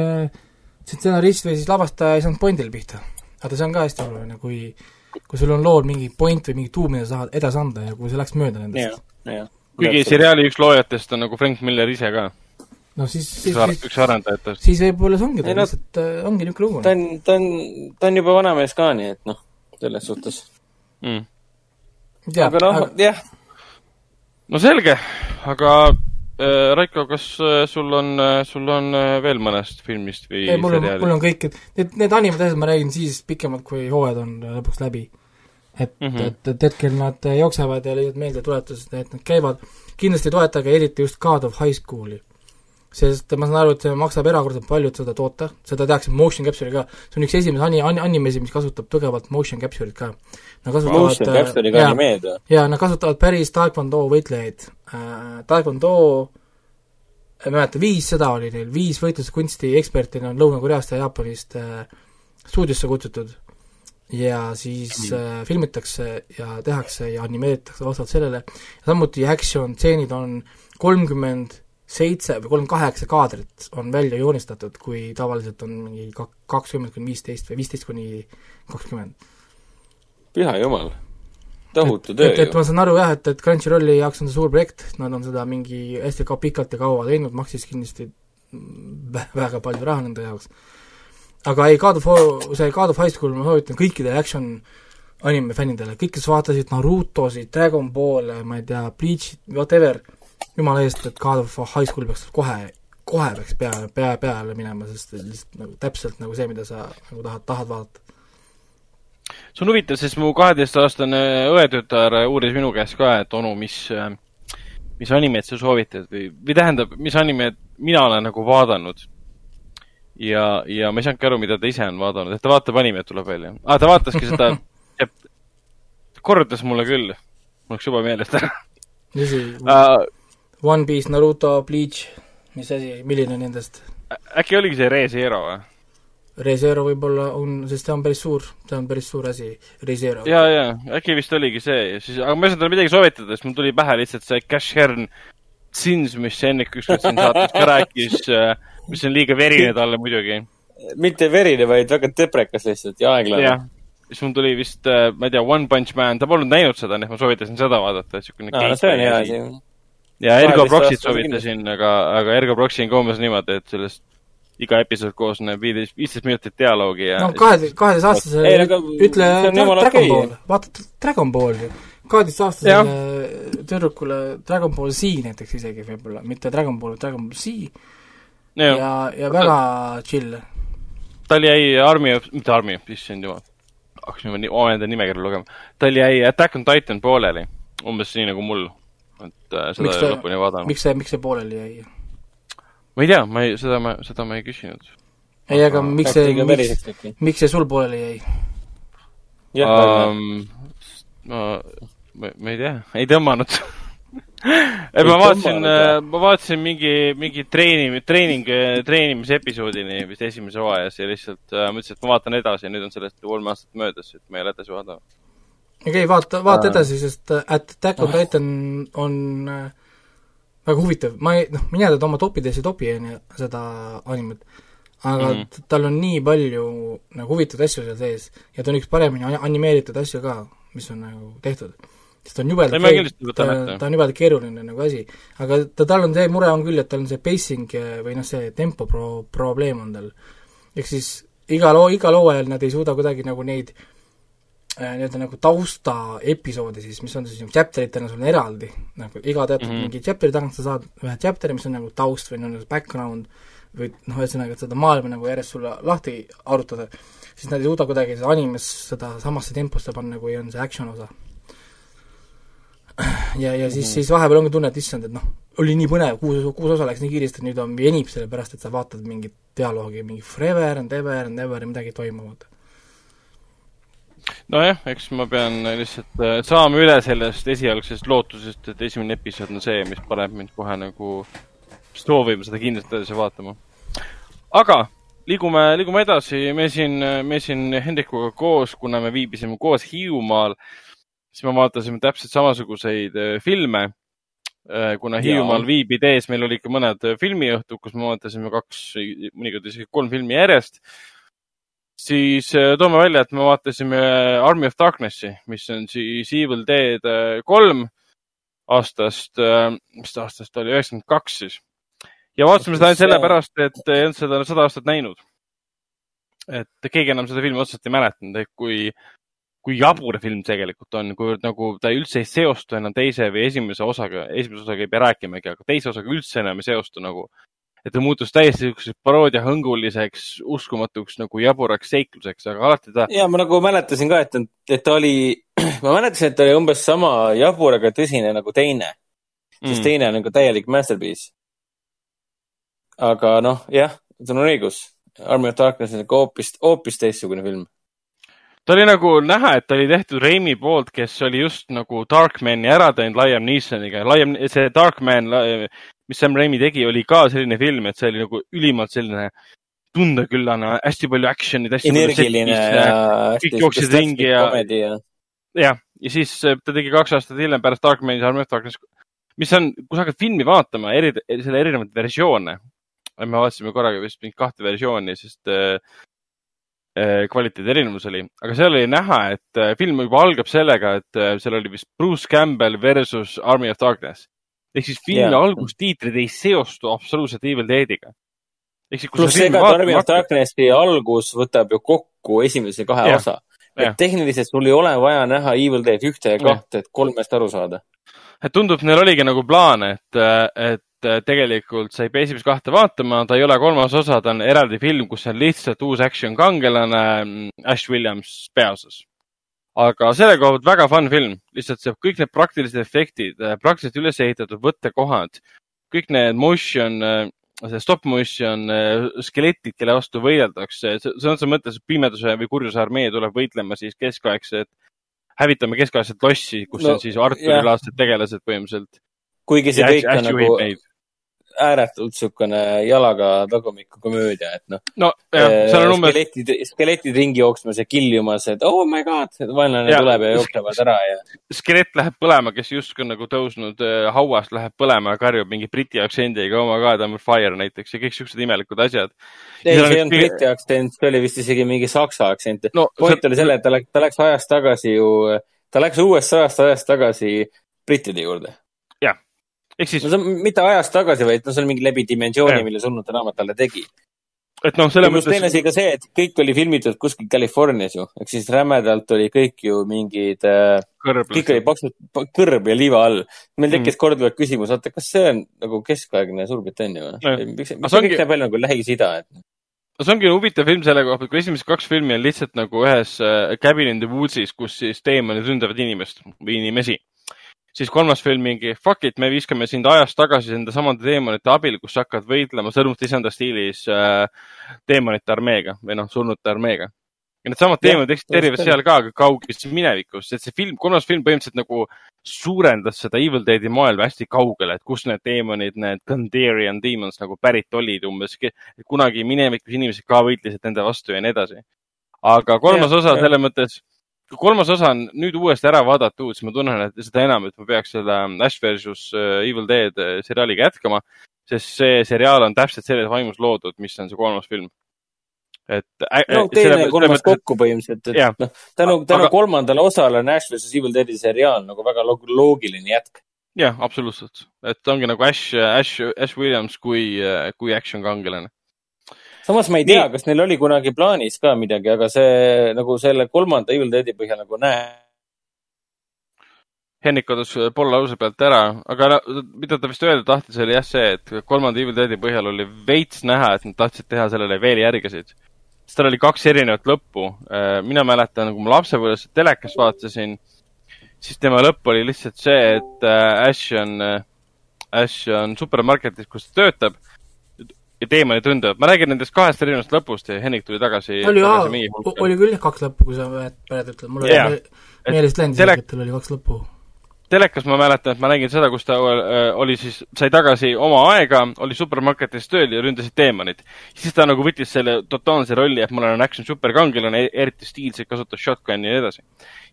see stsenarist või siis lavastaja ei saanud pointile pihta. vaata, see on ka hästi oluline, kui kui sul on lool mingi point või mingi tuum, mida sa tahad edasi anda ja kui see läks mööda nendest.
kuigi seriaali üks loojatest on nagu Frank Miller ise ka
no siis, siis,
siis üks arendajatest.
siis võib-olla see ongi ta no, lihtsalt, äh, ongi niisugune lugu.
ta on, ta on, ta on juba vanamees ka, nii et noh, selles suhtes
mm..
aga noh aga..., jah.
no selge, aga äh, Raiko, kas äh, sul on, sul on veel mõnest filmist või
ei, mul on, mul on kõik, et need, need animed asjad ma räägin siis pikemalt, kui hooajad on lõpuks läbi. et mm, -hmm. et, et hetkel nad jooksevad ja lihtsalt meeldetuletused, et nad käivad, kindlasti toetage eriti just God of High School'i sest ma saan aru, et see maksab erakordselt palju, et seda toota, seda tehakse motion capture'i ka, see on üks esimesi ani-, ani-, animesi, mis kasutab tugevalt motion capture'it ka.
Nad kasutavad motion capture'iga animeed või?
jaa, nad kasutavad päris taekwondo võitlejaid. Äh,, taekwondo ma ei mäleta, viis seda oli neil, viis võitluskunsti eksperti on Lõuna-Koreast ja Jaapanist äh, stuudiosse kutsutud. Ja siis äh, filmitakse ja tehakse ja animeeritakse vastavalt sellele, samuti action stseenid on kolmkümmend seitse või kolmkümmend kaheksa kaadrit on välja joonistatud, kui tavaliselt on mingi kak-, kakskümmend kuni viisteist või viisteist kuni kakskümmend.
püha jumal, tohutu töö
et, et, et ma saan aru jah, et, et Crunchyrolli jaoks on see suur projekt, nad on seda mingi hästi ka pikalt ja kaua teinud, maksis kindlasti väga palju raha nende jaoks. aga ei, God of War, see God of High School ma soovitan kõikidele action anime fännidele, kõik, kes vaatasid Narutosid, Dragon Ball'e, ma ei tea, Bleach'it, whatever jumala eest, et God of High School peaks kohe, kohe peaks pea, pea, peale minema, sest lihtsalt nagu täpselt nagu see, mida sa nagu tahad, tahad vaadata.
see on huvitav, sest mu kaheteistaastane õetütar uuris minu käest ka, et onu, mis, mis animeid sa soovitad või, või tähendab, mis animeid mina olen nagu vaadanud. ja, ja ma ei saanudki aru, mida ta ise on vaadanud, et ta vaatab animet, tuleb välja ah,. ta vaataski seda, (laughs) kordas mulle küll, mul läks juba meelest ära?
One Piece, Naruto, Bleach, mis asi, milline nendest?
äkki oligi see ReZero või?
ReZero võib-olla on, sest ta on päris suur, ta on päris suur asi, ReZero.
ja, ja äkki vist oligi see ja siis, aga ma ei saanud talle midagi soovitada, sest mul tuli pähe lihtsalt see Cash Hern Sins, mis Henrik ükskord siin saates ka rääkis, äh, mis on liiga verine talle muidugi.
mitte verine, vaid väga deprekas lihtsalt ja aeglane.
siis mul tuli vist, äh, ma ei tea, One Punch Man, ta polnud näinud seda, nii et ma soovitasin seda vaadata, et siukene
no, see on hea asi.
Ja Ergo Proxit soovitasin, aga, aga Ergo Proxi on ka umbes niimoodi, et sellest iga episood koosneb viisteist, viisteist minutit dialoogi ja
no kahe, kaheteistaastase ütle Dragon Ball, vaata Dragon Balli kaheteistaastasele tüdrukule Dragon Ball Z näiteks isegi võib-olla, mitte Dragon Ball, Dragon Ball Z. ja, ja, ja väga chill.
tal jäi Army of, mitte Army of, issand jumal, hakkasin juba omaenda nimekirja lugema. tal jäi Attack on Titan pooleli, umbes nii nagu mul, et äh, seda
miks ta,
lõpuni vaadanud.
miks see, miks see pooleli jäi?
ma ei tea, ma ei, seda ma, seda ma ei küsinud.
ei, aga miks see, miks, miks see sul pooleli jäi?
Um, ma ma, ma ei tea, ei tõmmanud (laughs) et ma vaatasin, ma vaatasin mingi, mingi treening, treening, treenimise episoodini vist esimeses hooajas ja lihtsalt äh, mõtlesin, et ma vaatan edasi ja nüüd on sellest kolm aastat möödas, et ma ei ole edasi vaadanud.
Okei okay,, vaata, vaata edasi, sest äh, Attack on Titan on äh, väga huvitav, ma ei, noh, mina teda oma topides ei topi, on ju, seda animet, aga mm -hmm. tal on nii palju nagu huvitavaid asju seal sees ja ta on üks paremini animeeritud asju ka, mis on nagu tehtud sest ta on jubedalt ta, ta on jubedalt keeruline nagu asi. aga ta, tal on see mure on küll, et tal on see pacing eh, või noh, see tempo pro-, probleem on tal. ehk siis iga loo, igal hooajal nad ei suuda kuidagi nagu neid äh, nii-öelda nagu tausta episoode siis, mis on siis nagu chapteritena sul on eraldi, nagu iga teatud mm -hmm. mingi chapter'i tagant sa saad ühe chapter'i, mis on nagu taust või nagu background või noh, ühesõnaga, et seda maailma nagu järjest sulle lahti arutada, siis nad ei suuda kuidagi seda animes seda samasse temposse panna, kui on see action osa ja, ja siis, siis vahepeal ongi tunne, et issand, et noh, oli nii põnev, kuus, kuus osa läks nii kiiresti, nüüd on venib, sellepärast et sa vaatad mingit dialoogi, mingi forever and ever and ever ja midagi ei toimu, vaata.
Nojah, eks ma pean lihtsalt äh, saama üle sellest esialgsest lootusest, et esimene episood on see, mis paneb mind kohe nagu soovima seda kindlasti edasi vaatama. aga liigume, liigume edasi, me siin, me siin Hendrikuga koos, kuna me viibisime koos Hiiumaal siis me vaatasime täpselt samasuguseid äh, filme. Äh, kuna Hiiumaal viibides meil oli ikka mõned filmiõhtud, kus me vaatasime kaks, mõnikord isegi kolm filmi järjest. Siis toome välja, et me vaatasime Army of Darknessi, mis on siis Evil Dead kolm aastast, mis ta aastast oli, üheksakümmend kaks siis. ja vaatasime seda ainult sellepärast, et ei olnud seda sada aastat näinud. et keegi enam seda filmi otseselt ei mäletanud, et kui kui jabur film tegelikult on, kuivõrd nagu ta üldse ei seostu enam teise või esimese osaga, esimese osaga ei pea rääkimagi, aga teise osaga üldse enam ei seostu nagu. Et ta muutus täiesti niisuguseks paroodiahõnguliseks, uskumatuks nagu jaburaks seikluseks, aga alati ta.
ja ma nagu mäletasin ka, et, et ta oli, (clears throat) ma mäletasin, et ta oli umbes sama jabur, aga tõsine nagu teine. sest mm. teine on nagu täielik masterpiece. aga noh, jah, sul on õigus. Army of Darkness on ikka hoopis, hoopis teistsugune film
ta oli nagu näha, et ta oli tehtud Raimi poolt, kes oli just nagu Darkmani ära teinud Liam Neesoniga. Liam, see Darkman, mis Sam Raimi tegi, oli ka selline film, et see oli nagu ülimalt selline tundeküllane, hästi palju action'it, hästi
energiline
palju setis, kõik jooksid ringi ja, ja, jah, ja siis äh, ta tegi kaks aastat hiljem pärast Darkmanis Army of Darkness, mis on, kui sa hakkad filmi vaatama, eri, selle erinevaid versioone, me vaatasime korraga vist mingit kahte versiooni, sest äh, Äh, kvaliteedi erinevus oli, aga seal oli näha, et äh, film juba algab sellega, et äh, seal oli vist Bruce Campbell versus Army of Darkness. Ehk siis filmi yeah. algustiitrid ei seostu absoluutselt Evil Deadiga.
pluss et Army of Darknessi algus võtab ju kokku esimese kahe yeah. osa. et tehniliselt sul ei ole vaja näha Evil Dead ühte ja kahte, et kolmest aru saada.
et tundub, neil oligi nagu plaan, et, et tegelikult sa ei pea esimest kahte vaatama, ta ei ole kolmas osa, ta on eraldi film, kus on lihtsalt uus action kangelane mm, Ash Williams peaosas. Aga selle koha pealt väga fun film, lihtsalt see kõik need praktilised efektid, äh, praktiliselt üles ehitatud võttekohad, kõik need motion, äh, see stop motion skeletid, kelle vastu võideldakse, sõna otseses mõttes pimeduse või kurjuse armee tuleb võitlema siis keskaegset, hävitame keskaegset lossi, kus no, on siis Arturi laadsed tegelased põhimõtteliselt.
kuigi see kõik on nagu, ääretult niisugune jalaga tagumikku komöödia, et noh.
no jah, seal on umbes.
skeletid, skeletid ringi jooksmas ja kiljumas, et oh my god, vaenlane tuleb ja jooksevad ära ja.
skelett läheb põlema, kes justkui nagu tõusnud äh, hauast läheb põlema ja karjub mingi briti aktsendiga oh my god, I m fire näiteks ja kõik siuksed imelikud asjad.
ei, see ei olnud briti aktsent, see oli vist isegi mingi saksa aktsent no,. point see... oli selle, et ta läks, ta läks ajas tagasi ju, ta läks USA-st ajas tagasi brittide juurde
ehk siis.
no see on mitte ajas tagasi, vaid no see on mingi läbi dimensiooni, mille Surnute raamat talle tegi.
et noh, selles mõttes.
teine asi ka see, et kõik oli filmitud kuskil Californias ju, ehk siis rämedalt oli kõik ju mingid äh,. kõik oli paksult, kõrb ja liiva all. meil tekkis mm. korduvalt küsimus, oota, kas see on nagu keskaegne Suurbritannia või noh? miks, miks see kõik näeb välja nagu Lähis-Ida, et
no see ongi huvitav film selle koha pealt, kui esimesed kaks filmi on lihtsalt nagu ühes äh, Cabin in the Woods'is, kus siis teemonid ründavad inimest või inimesi siis kolmas film mingi fuck it, me viskame sind ajas tagasi nende samade teemonite abil, kus sa hakkad võitlema sõrmust isanda stiilis äh, teemonite armeega või noh, surnute armeega. ja needsamad teemonid eksisteerivad seal ka, aga kauges minevikus, et see film, kolmas film põhimõtteliselt nagu suurendas seda Evil Deadi maailma hästi kaugele, et kust need teemonid, need Gandarian demons nagu pärit olid umbes, kunagi minevikus inimesed ka võitlesid nende vastu ja nii edasi. aga kolmas ja, osa selles mõttes kolmas osa on nüüd uuesti ära vaadatud, siis ma tunnen, et seda enam, et ma peaks selle Ash versus äh, Evil Dead äh, seriaaliga jätkama, sest see seriaal on täpselt selles vaimus loodud, mis on see kolmas film.
et äh,. no teine ja kolmas kokku põhimõtteliselt, et noh, tänu, tänu aga... kolmandale osale on Ash versus Evil Deadi seriaal nagu väga loogiline jätk.
jah, absoluutselt, et ongi nagu Ash, Ash, Ash Williams kui, kui action kangelane
samas ma ei tea, kas neil oli kunagi plaanis ka midagi, aga see nagu selle kolmanda Evil Deadi põhjal nagu näe.
Henrik kadus poole lause pealt ära, aga mida ta vist öelda tahtis, oli jah see, et kolmanda Evil Deadi põhjal oli veits näha, et nad tahtsid teha sellele veel järgesid. sest tal oli kaks erinevat lõppu. Äh, mina mäletan, kui ma lapsepõlves telekast vaatasin, siis tema lõpp oli lihtsalt see, et äh, Ash on, äh, Ash on supermarketis, kus ta töötab teemani tundub. ma räägin nendest kahest erinevast lõpust ja Henrik tuli tagasi.
oli, oli küll jah kaks lõppu, kui sa ütled, mul yeah. oli meelest läinud isegi, et tal oli kaks lõppu.
telekas ma mäletan, et ma nägin seda, kus ta äh, oli siis, sai tagasi oma aega, oli supermarketis tööl ja ründasid teemonid. siis ta nagu võttis selle totaalse rolli, et ma olen action superkangelane, eriti stiilselt kasutas shotgun'i ja nii edasi.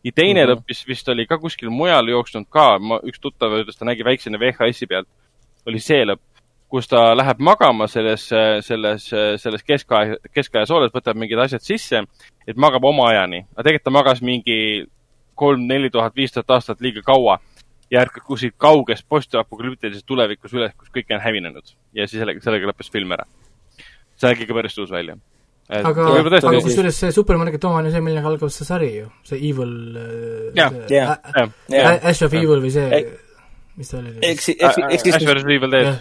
ja teine mm -hmm. lõpp, mis vist oli ka kuskil mujal jooksnud ka, ma, üks tuttav ütles, ta nägi väiksena VHS-i pealt, oli see lõpp kus ta läheb magama selles, selles, selles keskaja, keskaja sooles, võtab mingid asjad sisse, et magab oma ajani. aga tegelikult ta magas mingi kolm-neli tuhat, viis tuhat aastat liiga kaua ja ärkab kuskilt kaugest postapokalüptilises tulevikus üles, kus kõik on hävinenud. ja siis sellega, sellega lõppes film ära. see nägi ka päris uus välja.
aga, aga kusjuures see supermarket oma on ju see, millega algab see sari ju, see Evil, Ash of Evil või see mis ta oli?
ehk siis, ehk siis, ehk siis.
Ash versus Evil Dead.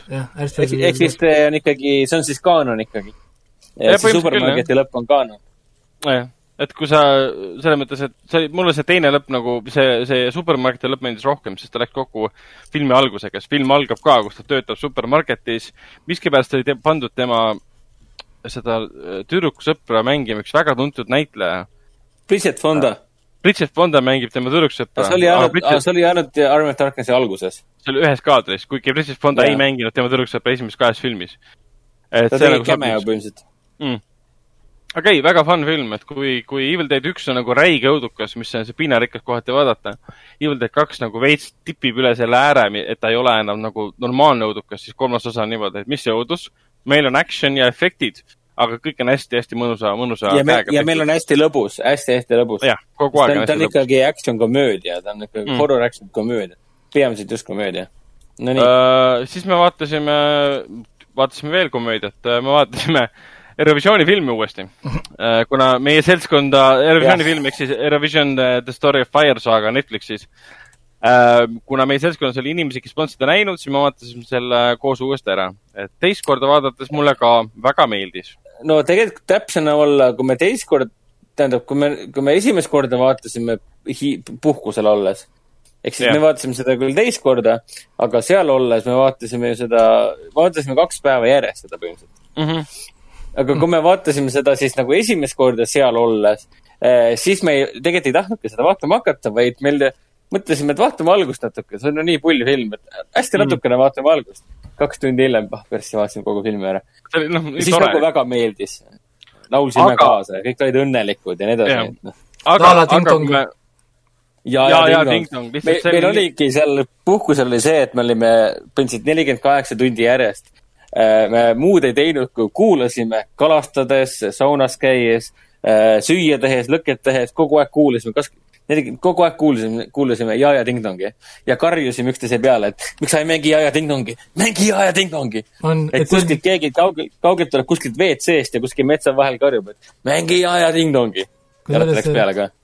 ehk siis see on ikkagi, see on siis kaanon ikkagi. ja see supermarketi lõpp on kaanon.
jah, et kui sa, selles mõttes, et see, mulle see teine lõpp nagu, see, see supermarketi lõpp meeldis rohkem, sest ta läks kokku filmi algusega, sest film algab ka, kus ta töötab supermarketis. miskipärast oli te, pandud tema seda tüdrukusõpra mängima üks väga tuntud näitleja.
Bridget Fonda
Bridget Fonda mängib tema tüdruksõpra.
see oli ainult, Bridget... see oli ainult Army of Darknessi alguses.
see oli ühes kaadris, kuigi Bridget Fonda ja. ei mänginud tema tüdruksõpra esimeses kahes filmis.
ta tegi nagu cameo põhimõtteliselt
mm.. okei okay,, väga fun film, et kui, kui Evil Dead üks on nagu räige õudukas, mis on see piinarikas kohati vaadata, Evil Dead kaks nagu veits tipib üle selle ääre, et ta ei ole enam nagu normaalne õudukas, siis kolmas osa on niimoodi, et mis see õudus, meil on action ja efektid aga kõik on hästi-hästi mõnusa, mõnusa
ja me, ja meil on hästi lõbus hästi,, hästi-hästi lõbus.
jah, kogu aeg
on hästi lõbus. ta on ikkagi action komöödia, ta on ikkagi mm. horror action komöödia. peamiselt just komöödia.
no nii uh,. siis me vaatasime, vaatasime veel komöödiat, äh, me vaatasime Eurovisiooni filmi uuesti uh,. kuna meie seltskonda, Eurovisiooni film ehk siis Eurovision The Story of Fire saaga Netflixis kuna meie seltskonnas oli inimesi, kes polnud seda näinud, siis me vaatasime selle koos uuesti ära. et teist korda vaadates mulle ka väga meeldis
no tegelikult täpsena olla, kui me teist korda, tähendab, kui me, kui me esimest korda vaatasime hi, puhkusel olles, ehk siis yeah. me vaatasime seda küll teist korda, aga seal olles me vaatasime ju seda, vaatasime kaks päeva järjest seda põhimõtteliselt mm. -hmm. aga kui me vaatasime seda siis nagu esimest korda seal olles, eh, siis me ei, tegelikult ei tahtnudki seda vaatama hakata, vaid meil mõtlesime, et vaatame algust natuke, see on no nii pull film, et hästi mhm. natukene mm. vaatame algust. kaks tundi hiljem, ah persse, vaatasime kogu filmi ära. No, siis tore. nagu väga meeldis. laulsime aga... kaasa ja kõik olid õnnelikud ja nii edasi.
No. aga, aga kui me
ja, ja, ja ting-tong. meil, meil oligi seal puhkusel oli see, et me olime põhimõtteliselt nelikümmend kaheksa tundi järjest. Äh, me muud ei teinud, kui kuulasime kalastades, saunas käies, äh, süüa tehes, lõket tehes, kogu aeg kuulasime, kas kogu aeg kuulasime, kuulasime ja ja ting-tongi ja karjusime üksteise peale, et miks sa ei mängi ja ja ting-tongi, mängi ja ja ting-tongi. et, et kuskilt on... keegi kaugelt, kaugelt tuleb kuskilt WC-st ja kuskil metsa vahel karjub, et mängi ja ja ting-tongi.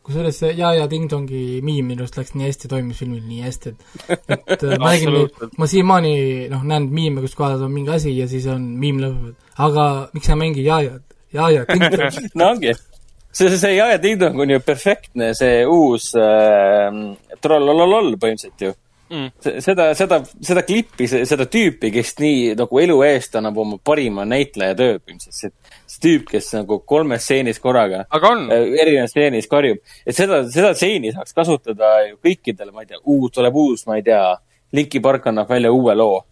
kusjuures see ja ja ting-tongi miim minu arust läks nii hästi, toimis filmil nii hästi, et, et äh, ma nägin ma siiamaani noh, näen miime, kus kohas on mingi asi ja siis on miim lõpeb, aga miks sa ei mängi ja ja, ja ja ting-tongi (laughs)
no ongi see, see Jaja Ding-Dong on ju perfektne, see uus äh, trollololol põhimõtteliselt ju. Mm.. seda, seda, seda klippi, seda tüüpi, kes nii nagu elu eest annab oma parima näitleja töö põhimõtteliselt, see, tüüp, kes nagu kolmes stseenis korraga, äh, erinevas stseenis karjub, et seda, seda stseeni saaks kasutada ju kõikidele, ma ei tea, uus, tuleb uus, ma ei tea, Linki Park annab välja uue loo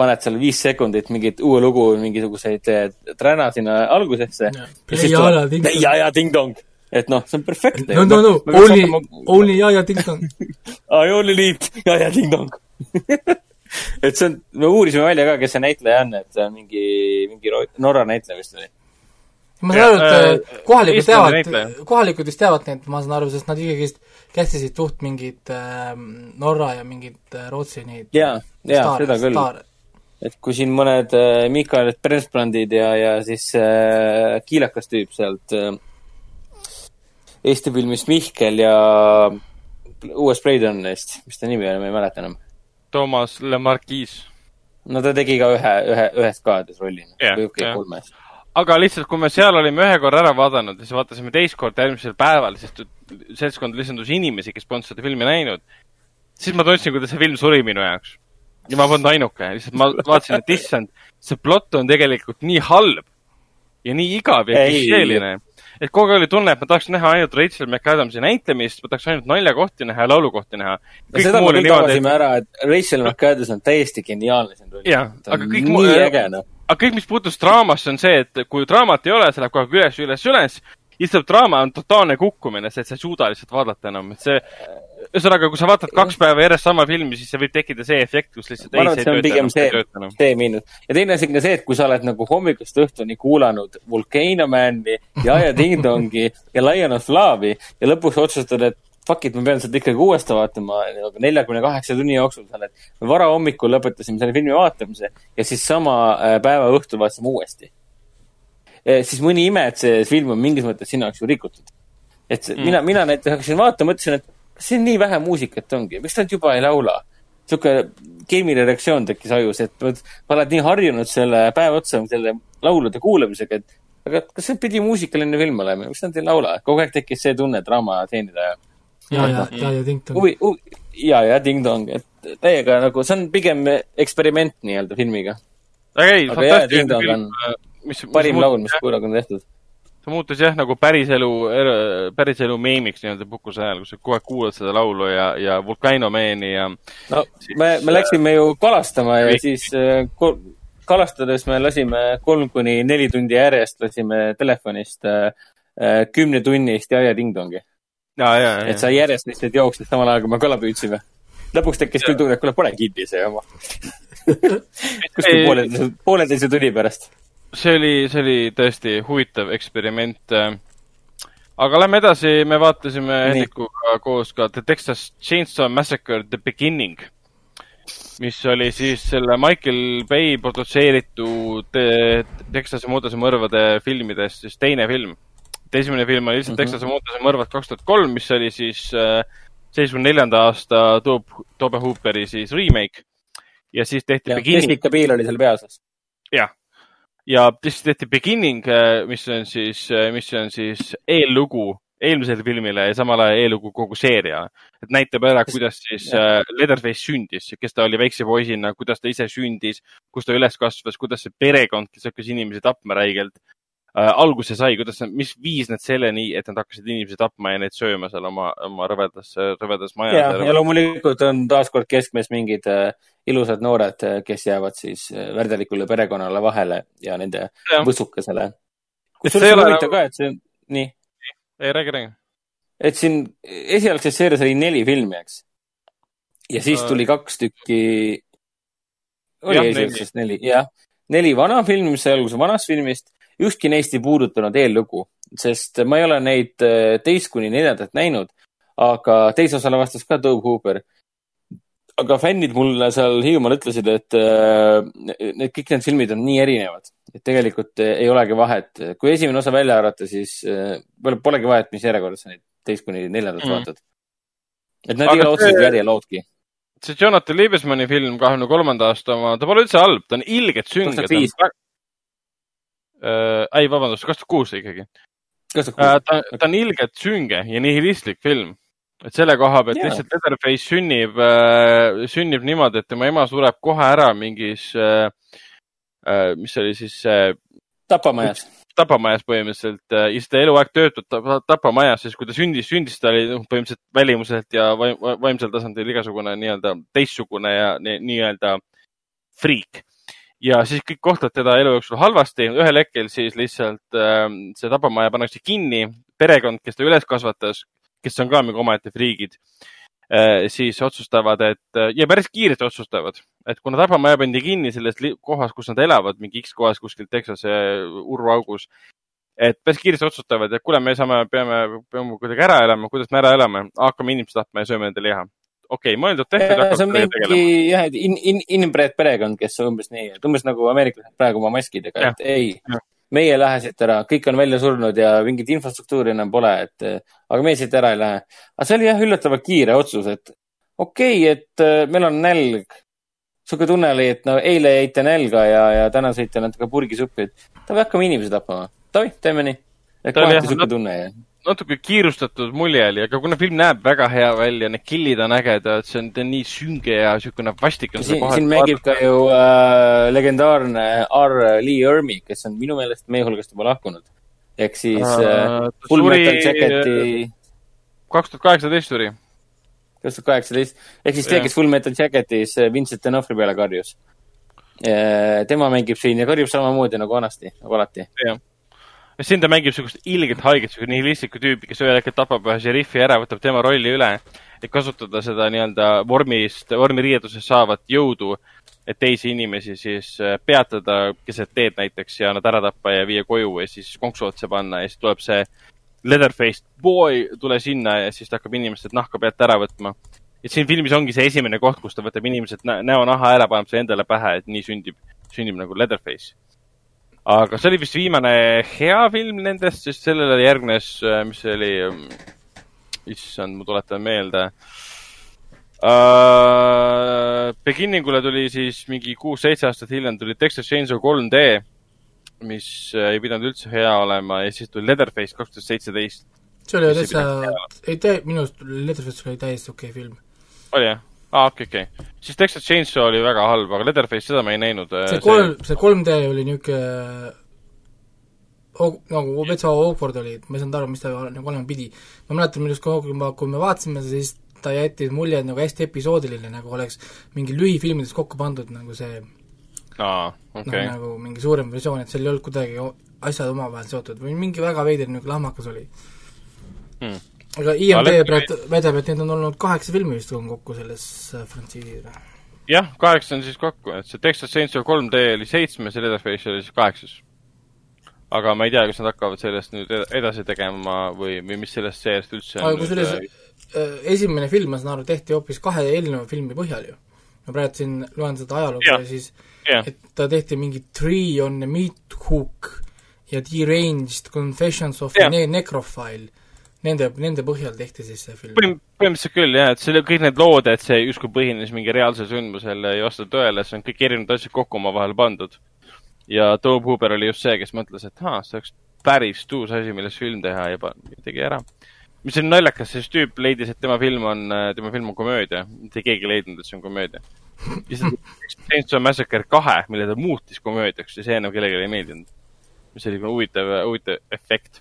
paned seal viis sekundit mingit uue lugu, mingisuguseid eh, träna sinna algusesse. ja, ja ding-dong. et noh, see on perfektne.
no, no, no, only, only ja, ja ding-dong (laughs)
I only need ja, ja ding-dong (laughs) et see on, me uurisime välja ka, kes see näitleja on, et see on mingi, mingi Norra näitleja vist oli
ma saan aru, et äh, äh, kohalikud teavad, kohalikud vist teavad neid, ma saan aru, sest nad ikkagist kästisid suht mingid äh, Norra ja mingid äh, Rootsi neid
jaa, jaa, seda küll et kui siin mõned äh, Mikael Brensbrandid ja, ja siis äh, kiilakas tüüp sealt äh, Eesti filmist Mihkel ja uuest Blade Runnerist, mis ta nimi oli, ma ei mäleta enam.
Toomas Le Marquis.
no ta tegi ka ühe, ühe, ühes kaades rolli
yeah,, või okei okay,, kolmes. aga lihtsalt, kui me seal olime ühe korra ära vaadanud ja siis vaatasime teist korda järgmisel päeval, sest seltskond lisandus inimesi, kes polnud seda filmi näinud, siis ma tundsin, kuidas see film suri minu jaoks ja ma polnud ainuke, lihtsalt ma vaatasin, et issand, see plott on tegelikult nii halb ja nii igav ja klišeeline. et kogu aeg oli tunne, et ma tahaks näha ainult Rachel McAdamsi näitlemist, ma tahaks ainult naljakohti näha ja laulukohti näha.
ja seda me kõik avasime ära, et Rachel McAdams on täiesti geniaalne siin rollis.
jah, aga kõik muu, noh. aga kõik, mis puutus draamasse, on see, et kui draamat ei ole, see läheb kogu aeg üles, üles, üles lihtsalt draama on totaalne kukkumine, see, et sa ei suuda lihtsalt vaadata enam, et see ühesõnaga, kui sa vaatad kaks päeva järjest sama filmi, siis see võib tekkida see efekt, kus lihtsalt
ma arvan, et see on pigem see, see miinus. ja teine asi on ka see, et kui sa oled nagu hommikust õhtuni kuulanud Volcano Mani, Jaja Ding Dongi (laughs) ja Lion of Love'i ja lõpuks otsustad, et fuck it, ma pean seda ikkagi uuesti vaatama neljakümne kaheksa tunni jooksul, sa oled. varahommikul lõpetasime selle filmi vaatamise ja siis sama äh, päeva õhtul vaatasime uuesti. Eh, siis mõni ime, et see film on mingis mõttes sinu jaoks ju rikutud. et mm. mina, mina näiteks hakkasin vaatama, mõtlesin, et siin nii vähe muusikat ongi, miks nad juba ei laula? sihuke keemiline reaktsioon tekkis ajus, et ma oled nii harjunud selle päev otsa selle laulude kuulamisega, et aga kas see pidi muusikaline film olema, miks nad ei laula? kogu aeg tekkis see tunne draama teenida ja
ja, ja, ja, ja ting-tong.
huvi, huvi, ja, ja ting-tong, et täiega nagu, see on pigem eksperiment nii-öelda filmiga.
aga ei, fantastiline film.
mis, parim laul, mis kunagi on tehtud
see muutus jah, nagu päriselu, er-, päriselu meemiks nii-öelda puhkuse ajal, kus sa kogu aeg kuulad seda laulu ja, ja Volcano Mani ja.
no siis, me, me läksime ju kalastama ja siis äh, kalastades me lasime kolm kuni neli tundi järjest, lasime telefonist äh, äh kümnetunnist Jaja Ding-Dongi. et sa järjest lihtsalt jooksid samal ajal, kui me kala püüdsime. lõpuks tekkis küll tunne, et kuule, pole kinni see jama (laughs) kuskil pooleteise, pooleteise tunni pärast
see oli, see oli tõesti huvitav eksperiment. aga lähme edasi, me vaatasime Hendrikuga koos ka The Texas Chainsaw Massacre The Beginning, mis oli siis selle Michael Bay produtseeritud Texase muudase mõrvade filmidest siis teine film. esimene film oli lihtsalt mm -hmm. Texase muudase mõrvad kaks tuhat kolm, mis oli siis äh, seitsmekümne neljanda aasta Tobe, Tobe Hooperi siis remake. ja siis tehti
ja, Beginning. Jessica Biel oli seal peaosas.
jah ja siis tehti Beginning, äh, mis on siis, äh, mis on siis eellugu eelmisele filmile ja samal ajal eellugu kogu seeria. et näitab ära, kuidas siis äh, Leatherface sündis, kes ta oli väikse poisina, kuidas ta ise sündis, kus ta üles kasvas, kuidas see perekond, kes hakkas inimesi tapma räigelt äh,, alguse sai, kuidas, mis viis nad selleni, et nad hakkasid inimesi tapma ja neid sööma seal oma, oma rõvedas, rõvedas majas.
ja, ja loomulikult on taaskord keskmes mingid äh, ilusad noored, äh, kes jäävad siis äh, väärtelikule perekonnale vahele ja nende ja. võsukesele. kusjuures on huvitav nagu... ka, et see, nii
ei, räägi, räägi.
et siin esialgses seerias oli neli filmi, eks. ja siis tuli kaks tükki. oli esialgses neli, jah. neli vana filmi, mis sai alguse vanast filmist. ükski neist ei puudutanud eellugu, sest ma ei ole neid äh, teist kuni neljandat näinud. aga teise osa lavastas ka Doug Hooper aga fännid mulle seal Hiiumaal ütlesid, et äh, need kõik need filmid on nii erinevad, et tegelikult äh, ei olegi vahet. kui esimene osa välja arvata, siis äh, polegi vahet, mis järjekorras sa neid teist kuni neljandat mm. vaatad. et nad ei ole otseselt järjeloodki.
see Jonathan Liebesmanni film, kahekümne kolmanda aasta oma, ta pole üldse halb, ta on ilgelt sünge. ei, vabandust, kaks tuhat kuus ikkagi. ta, ta on ilgelt sünge ja nihilistlik film et selle koha pealt yeah. lihtsalt Leatherface sünnib äh,, sünnib niimoodi, et tema ema sureb kohe ära mingis äh,, äh, mis oli siis äh,.
tapamajas.
tapamajas põhimõtteliselt äh, ja siis ta eluaeg töötab tapamajas, siis kui ta sündis, sündis ta oli noh, põhimõtteliselt välimuselt ja vaim, vaimsel tasandil igasugune nii-öelda teistsugune ja nii-öelda friik ja siis kõik kohtavad teda elu jooksul halvasti. ühel hetkel siis lihtsalt äh, see tapamaja pannakse kinni, perekond, kes ta üles kasvatas, kes on ka mingi omaette friigid, äh, siis otsustavad, et äh, ja päris kiiresti otsustavad, et kuna tapamaja pandi kinni selles kohas, kus nad elavad, mingi X kohas kuskil Texase urruaugus, et päris kiiresti otsustavad, et kuule, me saame, peame, peame kuidagi ära elama, kuidas me ära elame, hakkame inimesi tapma ja sööme nende liha. Okei okay,, mõeldud tehtud.
see on mingi jah, et in, in, inbred perekond, kes umbes nii, et umbes nagu ameeriklased praegu oma maskidega, et ei, meie ei lähe siit ära, kõik on välja surnud ja mingit infrastruktuuri enam pole, et aga meie siit ära ei lähe. aga see oli jah, üllatavalt kiire otsus, et okei okay,, et äh, meil on nälg. sihuke tunne oli, et no eile jäite nälga ja, ja täna sõite natuke purgisuppi, et davai, hakkame inimesi tapama. davai, teeme nii. et kohati sihuke tunne ja
natuke kiirustatud mulje oli, aga kuna film näeb väga hea välja, need killid on ägedad, see on, ta on nii sünge ja niisugune vastik on
siin, siin mängib ka ju äh, legendaarne R. Lee Ermi, kes on minu meelest meie hulgast juba lahkunud. ehk siis äh, Full Metal Jacketi.
kaks tuhat kaheksateist suri.
kaks tuhat kaheksateist, ehk siis see, kes Full Metal Jacketis äh, Vincent D'Onofri peale karjus. Äh, tema mängib siin ja karjub samamoodi nagu vanasti, nagu alati.
jah siin ta mängib niisugust ilgelt haiget, niisugust nihilistlikku tüüpi, kes ühel hetkel tapab ühe šerifi ära, võtab tema rolli üle, et kasutada seda nii-öelda vormist, vormiriietusest saavat jõudu, et teisi inimesi siis äh, peatada keset teed näiteks ja nad ära tappa ja viia koju ja siis konksu otsa panna ja siis tuleb see Leatherface boy, tule sinna ja siis ta hakkab inimestelt nahka pealt ära võtma. et siin filmis ongi see esimene koht, kus ta võtab inimeselt näonaha ära, paneb selle endale pähe, et nii sündib, sünnib nagu Leatherface aga see oli vist viimane hea film nendest, sest sellele järgnes, äh, mis see oli, ähm, issand, ma tuletan meelde uh,. Beginningule tuli siis mingi kuus-seitse aastat hiljem tuli Texas Chainsaw 3D, mis äh, ei pidanud üldse hea olema ja siis tuli Leatherface kaks tuhat seitseteist.
see oli täitsa, ei tä-, minu arust Leatherface oli täiesti okei okay film.
oli jah? Aa ah,, okei okay,, okei okay.. siis Texas Chainsaw oli väga halb, aga Leatherface, seda ma ei näinud.
Äh, see kolm, see 3D oli niisugune nagu veitsa awkward oli, et ma ei saanud aru, mis ta nagu olema pidi. ma mäletan, millest kui ma, kui me vaatasime, siis ta jättis mulje nagu hästi episoodiline, nagu oleks mingi lühifilmidest kokku pandud nagu see
aa, okei okay.
no,. nagu mingi suurem versioon, et seal ei olnud kuidagi asjad omavahel seotud või mingi väga veider niisugune lahmakas oli hmm aga IMD praegu väidab, et neid on olnud kaheksa filmi vist on kokku selles äh, frantsiisis või?
jah, kaheksa on siis kokku, et see Texas Chainsaw 3D oli seitsmes ja Leatherface oli siis kaheksas. aga ma ei tea, kas nad hakkavad sellest nüüd edasi tegema või, või mis sellest seeriast üldse
aga kusjuures äh, äh, esimene film, ma saan aru, tehti hoopis kahe eelneva filmi põhjal ju. ma praegu siin loen seda ajalugu ja, ja siis ja. et ta tehti mingi Tree on a meat hook ja Deranged Confessions of ja. a Necrophile Nende, nende põhjal tehti siis see film
Põhim,? põhimõtteliselt küll jah, et see, kõik need lood, et see justkui põhines mingi reaalsel sündmusel, ei vasta tõele, see on kõik erinevad asjad kokku omavahel pandud. ja Tobe Hooper oli just see, kes mõtles, et aa, see oleks päris tuus asi, millest film teha ja tegi ära. mis on naljakas, siis tüüp leidis, et tema film on, tema film on komöödia. mitte keegi ei leidnud, et see on komöödia. siis Chainsaw Massacre kahe, mille ta muutis komöödiaks ja see enam kellelegi ei meeldinud. mis oli huvitav, huvitav efekt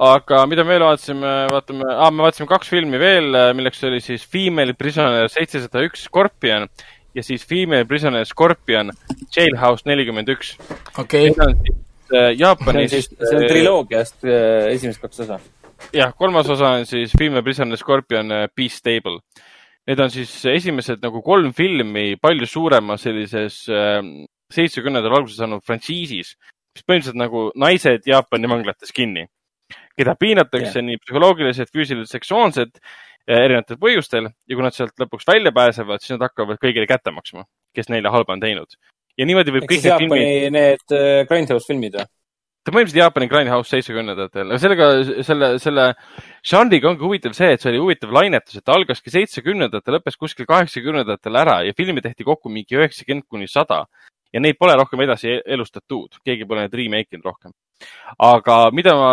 aga mida me veel vaatasime, vaatame ah,, me vaatasime kaks filmi veel, milleks oli siis Female Prisoner seitsesada üks Scorpion ja siis Female Prisoner Scorpion Jailhouse nelikümmend üks.
okei.
Äh, Jaapanis.
see on triloogiast äh, esimesed kaks osa.
jah, kolmas osa on siis Female Prisoner Scorpion äh, Be Stable. Need on siis esimesed nagu kolm filmi palju suuremas sellises seitsmekümnendatel alguses saanud frantsiisis, mis põhimõtteliselt nagu naised Jaapani vanglates kinni, keda piinatakse yeah. nii psühholoogiliselt, füüsiliselt, seksuaalselt erinevatel põhjustel ja kui nad sealt lõpuks välja pääsevad, siis nad hakkavad kõigile kätte maksma, kes neile halba on teinud. ja niimoodi võib kõik
need filmid. Need uh, Grindhouse filmid või?
ta põhimõtteliselt Jaapani Grindhouse seitsmekümnendatel, aga sellega, selle, selle žanriga ongi huvitav see, et see oli huvitav lainetus, et ta algaski seitsmekümnendatel, lõppes kuskil kaheksakümnendatel ära ja filme tehti kokku mingi üheksakümmend kuni sada. ja neid pole rohkem edasi elustatud, keegi pole neid remake inud rohkem aga mida ma,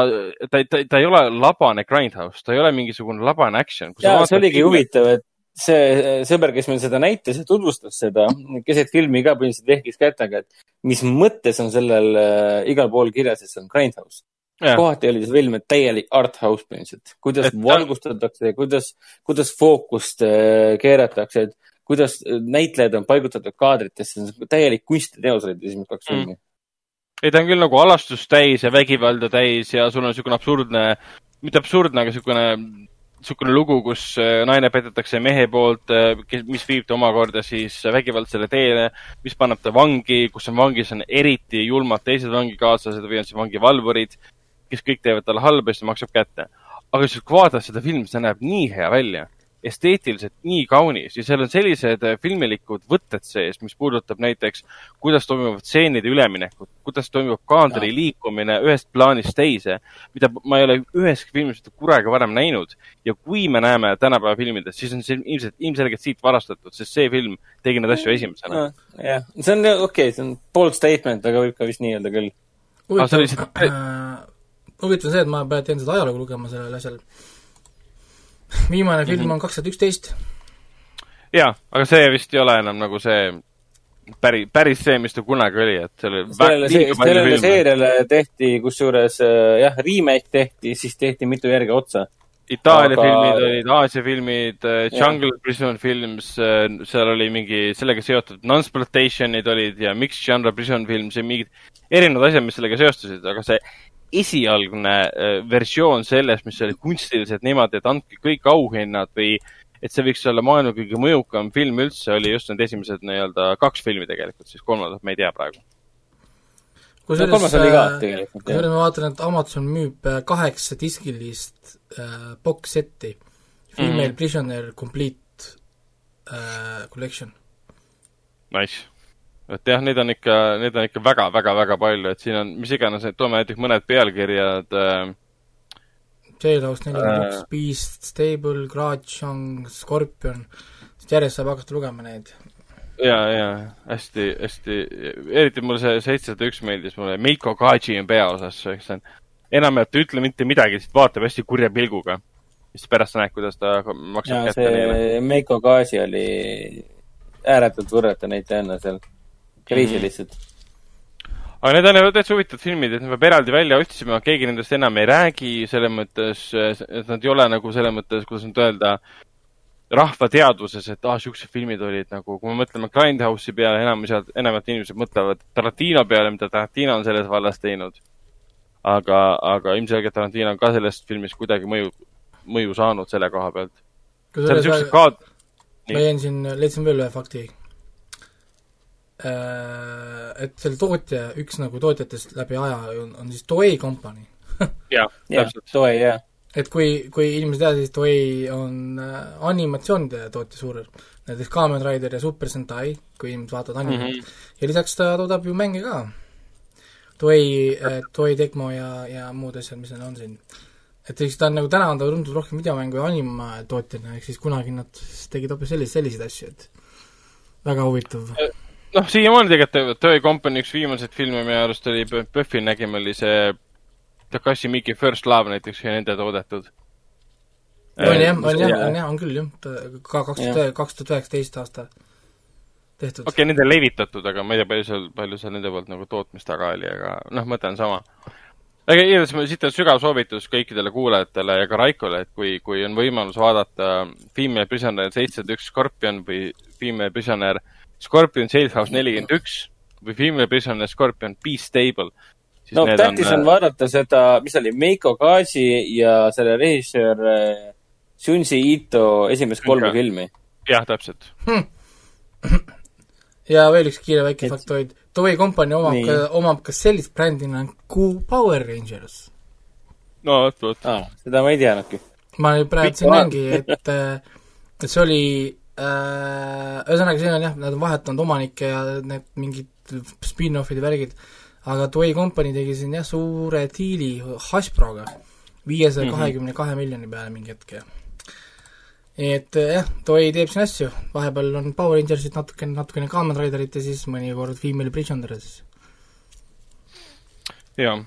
ta, ta, ta ei ole labane grindhouse, ta ei ole mingisugune labane action.
ja see oligi filmi... huvitav, et see sõber, kes meil seda näitas ja tutvustas seda, keset filmi ka põhimõtteliselt vehkis kätega, et mis mõttes on sellel äh, igal pool kirjas, et see on grindhouse. kohati oli see film täielik art house põhimõtteliselt, kuidas et, valgustatakse, kuidas, kuidas fookust äh, keeratakse, et kuidas näitlejad on paigutatud kaadritesse, täielik kunstiteos olid esimesed kaks mm. filmi mm
ei, ta on küll nagu alastust täis ja vägivalda täis ja sul on niisugune absurdne, mitte absurdne, aga niisugune, niisugune lugu, kus äh, naine petetakse mehe poolt, äh, mis viib ta omakorda siis vägivaldsele teele, mis paneb ta vangi, kus on vangis on eriti julmad teised vangikaaslased või on siis vangivalvurid, kes kõik teevad talle halba ja siis ta maksab kätte. aga kui vaadata seda filmi, see näeb nii hea välja esteetiliselt nii kaunis ja seal on sellised äh, filmilikud võtted sees, mis puudutab näiteks, kuidas toimuvad stseenide üleminekud, kuidas toimub kaadri liikumine ühest plaanist teise, mida ma ei ole üheski filmis kunagi varem näinud. ja kui me näeme tänapäeva filmides, siis on see ilmselt, ilmselgelt siit varastatud, sest see film tegi neid asju esimesena.
jah, see on okei okay,, see on bold statement, aga võib ka vist nii öelda küll.
huvitav äh, on see, et ma pean seda ajalugu lugema sellel asjal viimane film mm -hmm. on kaks tuhat üksteist.
jaa, aga see vist ei ole enam nagu see päris, päris see, mis ta kunagi oli, et
selle sellele, sellele seeriale tehti kusjuures äh, jah, remake tehti, siis tehti mitu järge otsa.
Itaalia aga... filmid olid, Aasia filmid, äh, Jungle ja. Prison Films, äh, seal oli mingi sellega seotud non-sploitation'id olid ja mixed genre prison films ja mingid erinevad asjad, mis sellega seostusid, aga see esialgne äh, versioon sellest, mis oli kunstiliselt niimoodi, et andke kõik auhinnad või et see võiks olla maailma kõige mõjukam film üldse, oli just need esimesed nii-öelda kaks filmi tegelikult, siis kolmandat me ei tea praegu.
kusjuures no, äh,
kusjuures ma vaatan, et Amazon müüb äh, kaheksa diskilist äh, box setti, Female mm -hmm. Prisoner Complete äh, Collection.
Nice et jah, neid on ikka, neid on ikka väga-väga-väga palju, et siin on mis iganes, toome näiteks mõned pealkirjad äh,.
Jailhouse nelikümmend üks, Beast, Stable, Grudge, Scorpion, sest järjest saab hakata lugema neid.
ja, ja hästi, hästi, eriti mulle see seitsesada üks meeldis mulle, Meiko Kaji on peaosas, eks see on, enam ei ütle mitte midagi, lihtsalt vaatab hästi kurja pilguga. siis pärast sa näed, kuidas ta maksab
ja, kätte. Meiko Kaji oli ääretult võrratu näitlejanna seal Crazy mm. lihtsalt.
aga need on ju täitsa huvitavad filmid, et me peab eraldi välja otsima, keegi nendest enam ei räägi, selles mõttes, et nad ei ole nagu selles mõttes, kuidas nüüd öelda, rahva teadvuses, et ah, siuksed filmid olid nagu, kui me mõtleme Grindhouse'i peale, enamus, enamad inimesed mõtlevad Tarantino peale, mida Tarantino on selles vallas teinud. aga, aga ilmselgelt Tarantino on ka sellest filmist kuidagi mõju, mõju saanud selle koha pealt.
ma jäin siin, leidsin veel ühe fakti et selle tootja, üks nagu tootjatest läbi aja on, on siis Toei Company (laughs)
jah, täpselt.
Toei, jah.
et kui, kui inimesed teavad, siis Toei on äh, animatsioonide tootja suur, näiteks Kamen Rider ja Super Sentai, kui inimesed vaatavad animet mm. -hmm. ja lisaks ta toodab ju mänge ka. Toei äh,, Toei Tecmo ja, ja muud asjad, mis neil on siin. et eks ta on nagu täna on ta tunduvalt rohkem videomängu ja animatootjana, ehk siis kunagi nad tegid hoopis selliseid, selliseid asju, et väga huvitav äh
noh, siiamaani tegelikult Toy Company üks viimaseid filme minu arust oli, PÖFFil nägime, oli see Takashi Miki First Love näiteks oli nende toodetud.
on jah, on jah, on jah, on küll jah, ka kaks tuhat, kaks tuhat üheksateist aasta tehtud.
okei okay,, nende levitatud, aga ma ei tea, palju seal, palju seal nende poolt nagu tootmist taga oli, aga noh, mõte on sama. aga igatahes siit on sügav soovitus kõikidele kuulajatele ja ka Raikole, et kui, kui on võimalus vaadata Female Prisoner seitsekümmend üks Scorpion või Female Prisoner Scorpion Safe House nelikümmend üks või Female Prisoner Scorpion Be Stable
no tähtis on, on vaadata seda, mis oli, Meiko Kaasi ja selle režissöör äh, Shunji Ito esimest kolme filmi.
jah, täpselt hm.
ja veel üks kiire väike Et... faktoid. Toei Company omab Nii. ka, omab ka sellist brändi nagu Power Rangers.
no vot, vot
ah,. seda ma ei teadnudki.
ma praegu siin näengi, et, äh, et see oli äh,, ühesõnaga, siin on jah, nad on vahetanud omanikke ja need mingid spin-offid ja värgid aga Toei Company tegi siin jah, suure diili Hasbroga, viiesaja kahekümne kahe miljoni peale mingi hetk ja et jah, Toei teeb siin asju, vahepeal on Power Rangersit natukene, natukene Kamen Riderit ja siis mõnikord Female Prisoner siis.
jaa.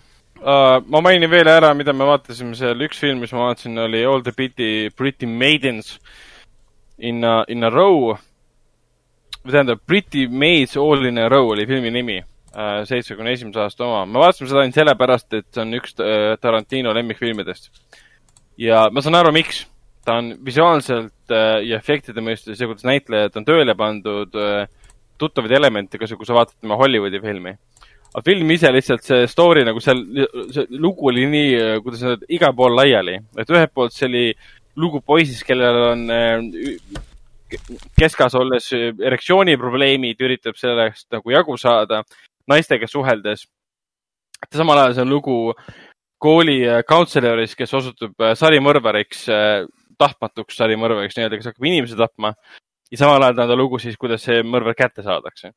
Uh,, ma mainin veel ära, mida me vaatasime seal, üks film, mis ma vaatasin, oli All the Pretty, Pretty Maidens in a, in a row. või tähendab, Pretty Maids All in a row oli filmi nimi Äh, seitsmekümne esimese aasta oma. me vaatasime seda ainult sellepärast, et see on üks äh, Tarantino lemmikfilmidest. ja ma saan aru, miks. ta on visuaalselt äh, ja efektide mõistes ja kuidas näitlejad on tööle pandud tuttavaid elemente, kas, kui sa vaatad tema Hollywoodi filmi. aga film ise lihtsalt, see story nagu seal, see lugu oli nii, kuidas öelda, igal pool laiali. et ühelt poolt see oli lugu poisist, kellel on keskas olles erektsiooniprobleemid, üritab sellest nagu jagu saada naistega suheldes. samal ajal see on lugu kooli counselor'ist, kes osutub sarimõrvariks, tahtmatuks sarimõrvariks nii-öelda, kes hakkab inimesi tapma. ja samal ajal on ta lugu siis, kuidas see mõrvar kätte saadakse.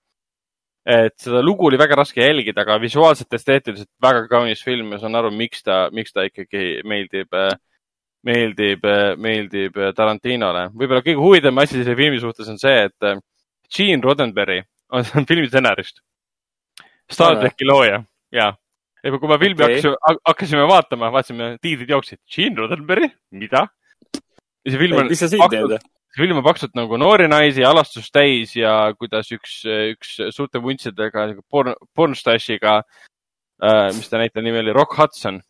et seda lugu oli väga raske jälgida, aga visuaalselt, esteetiliselt väga kaunis film ja saan aru, miks ta, miks ta ikkagi meeldib, äh, meeldib, meeldib Tarantinole. võib-olla kõige huvitavam asi selle filmi suhtes on see, et Gene Roddenberry on, (laughs) filmi stsenarist Star tracki looja, jaa. ja kui me filmi okay. hakkasime, hakkasime vaatama, vaatasime, tiitrid jooksid. Gene Roddenberry, mida? ja see film on.
mis sa siin teed?
see film on paksult nagu noori naisi alastust täis ja kuidas üks, üks suurte vuntsidega porn, pornstashiga äh,, mis ta näitleja nimi oli, Rock Hudson,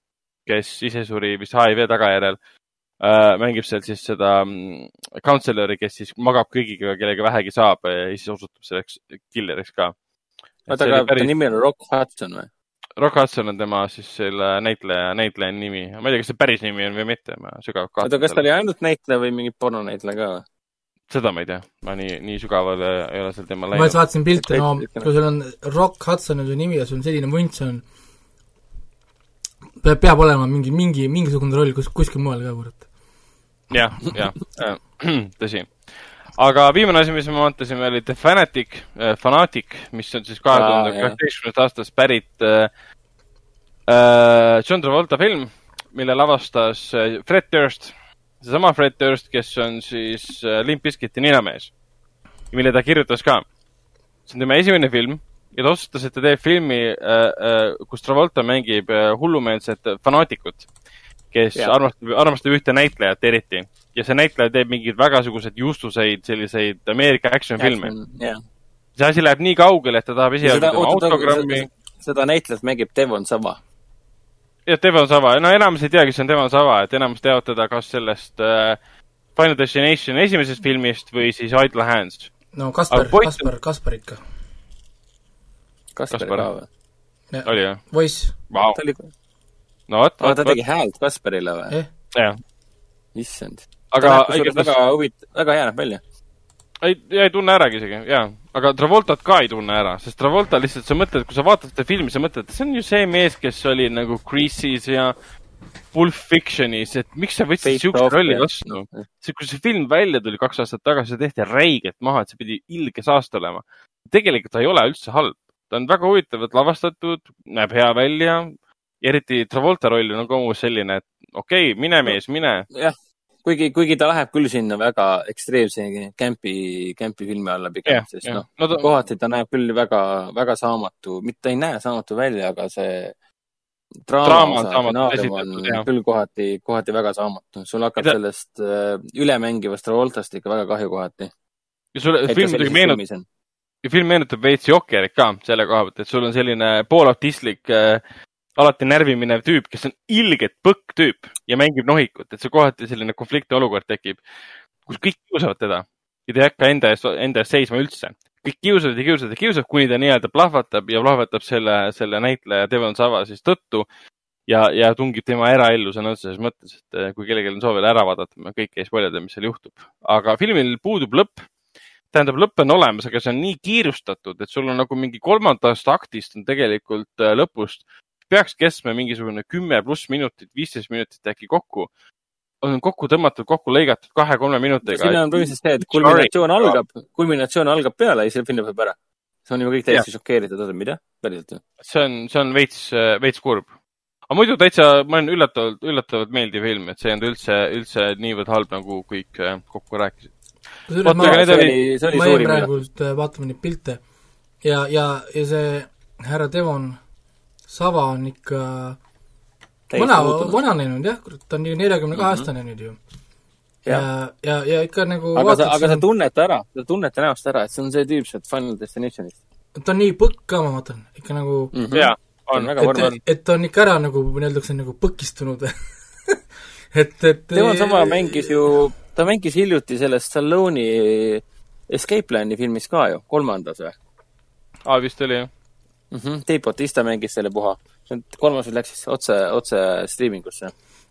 kes ise suri vist HIV tagajärjel äh,, mängib seal siis seda mm, counselor'i, kes siis magab kõigiga, kellega vähegi saab ja siis osutub selleks killeriks ka
oota, aga päris... ta nimi on Rock Hudson või?
Rock Hudson on tema siis selle näitleja, näitleja nimi. ma ei tea, kas see päris nimi on või mitte, ma sügavalt kahtlen.
oota, kas ta oli ainult näitleja või mingi pornonäitleja ka või?
seda ma ei tea, ma nii, nii sügavale ei ole seal teemal
läinud. ma just vaatasin pilte, no kui sul on Rock Hudson on su nimi ja sul on selline vunt, see on, peab, peab olema mingi, mingi, mingisugune roll kus, kuskil mujal ka, kurat.
Jah, jah, (clears throat) tõsi. Aga viimane asi, mis me vaatasime, oli The Fanatic äh,, Fanatic, mis on siis kahe tuhande kaheteistkümnendast aastast pärit äh, äh, John Travolta film, mille lavastas äh, Fred Durst. seesama Fred Durst, kes on siis äh, Limp Bizkiti ninamees. Ja mille ta kirjutas ka. see on tema esimene film ja ta otsustas, et ta teeb filmi äh,, äh, kus Travolta mängib äh, hullumeelset fanaatikut, kes ja. armastab, armastab ühte näitlejat eriti ja see näitleja teeb mingeid vägasuguseid justuseid, selliseid Ameerika action filme see asi läheb nii kaugele, et ta tahab esialgu tema autogrammi.
seda näitlejat mängib Devon Sava.
jah, Devon Sava, no enamus ei tea, kes on Devon Sava, et enamus teavad teda kas sellest äh, Final Destination esimesest filmist või siis Idle Hands.
no Kaspar, point... Kaspar, Kaspar ikka.
Kaspar ka või?
oli jah?
Wise
wow.. No vot,
vot. ta tegi häält Kasparile või
eh?? jah.
issand aga õigus väga huvit-, väga hea näeb välja.
ei, ei tunne äragi isegi, jaa. aga Travoltat ka ei tunne ära, sest Travolta lihtsalt, sa mõtled, kui sa vaatad seda filmi, sa mõtled, see on ju see mees, kes oli nagu Grease'is ja Pulp Fictionis, et miks sa võtsid siukse rolli vastu? see, kui see film välja tuli kaks aastat tagasi, see tehti räigelt maha, et see pidi ilge saast olema. tegelikult ta ei ole üldse halb. ta on väga huvitavalt lavastatud, näeb hea välja, eriti Travolta roll on umbes selline, et okei okay,, mine mees, mine.
jah, kuigi, kuigi ta läheb küll sinna väga ekstreemse kämpi, kämpi filmi alla pigem yeah,, sest yeah. noh no, ta... kohati ta näeb küll väga, väga saamatu, mitte ei näe saamatu välja, aga see draama osa, on küll kohati, kohati väga saamatu. sul hakkab Mida? sellest uh, ülemängivast Travoltast ikka väga kahju kohati.
ja sulle film muidugi meenutab, ja film meenutab veits Jokkerit ka selle koha pealt, et sul on selline poolautistlik äh, alati närvi minev tüüp, kes on ilgelt põkk tüüp ja mängib nohikut, et see kohati selline konflikti olukord tekib, kus kõik kiusavad teda ja ta ei hakka enda eest, enda eest seisma üldse. kõik kiusavad ja kiusavad ja kiusavad, kuni ta nii-öelda plahvatab ja plahvatab selle, selle näitleja Devon Sava siis tõttu ja, ja tungib tema eraellu sõna otseses mõttes, et eh, kui kellelgi on soov veel ära vaadata, ma kõike ei spoilida, mis seal juhtub. aga filmil puudub lõpp. tähendab, lõpp on olemas, aga see on nii kiirustatud, et sul on nagu mingi kolmandast aktist on tegelikult eh, lõpust peaks kestma mingisugune kümme pluss minutit, viisteist minutit äkki kokku. on kokku tõmmatud, kokku lõigatud kahe-kolme minutiga.
siin on põhimõtteliselt see, et kulminatsioon algab, kulminatsioon algab peale ja siis film lõpeb ära. see on juba kõik täiesti šokeeritud, oota, mida? päriselt või?
see on, see on veits, veits kurb. aga muidu täitsa, ma olen üllatavalt, üllatavalt meeldiv film, et see ei olnud üldse, üldse niivõrd halb, nagu kõik äh, kokku rääkisid.
kusjuures ma, ma jäin praegult äh, vaatama neid pilte ja, ja, ja see härra Devon Sava on ikka vana, vananenud jah, kurat, ta on ju neljakümne kahe aastane mhm. nüüd ju. ja, ja, ja ikka nagu
aga sa, aga sa tunned ta ära, sa tunned ta näost ära, et see on see tüüp sealt Final Destinationist.
ta on nii põkk ka, ma vaatan, ikka nagu
mm -hmm. jaa, on väga
vorm. et, et ta on ikka ära nagu, öeldakse, nagu põkistunud (laughs) et, et
tema sama mängis ju, ta mängis hiljuti selles Stallone'i Escape Plan'i filmis ka ju, kolmandas või?
aa, vist oli jah
mm -hmm.. Dave Bautista mängis selle puha. kolmas läks siis otse, otse striimingusse.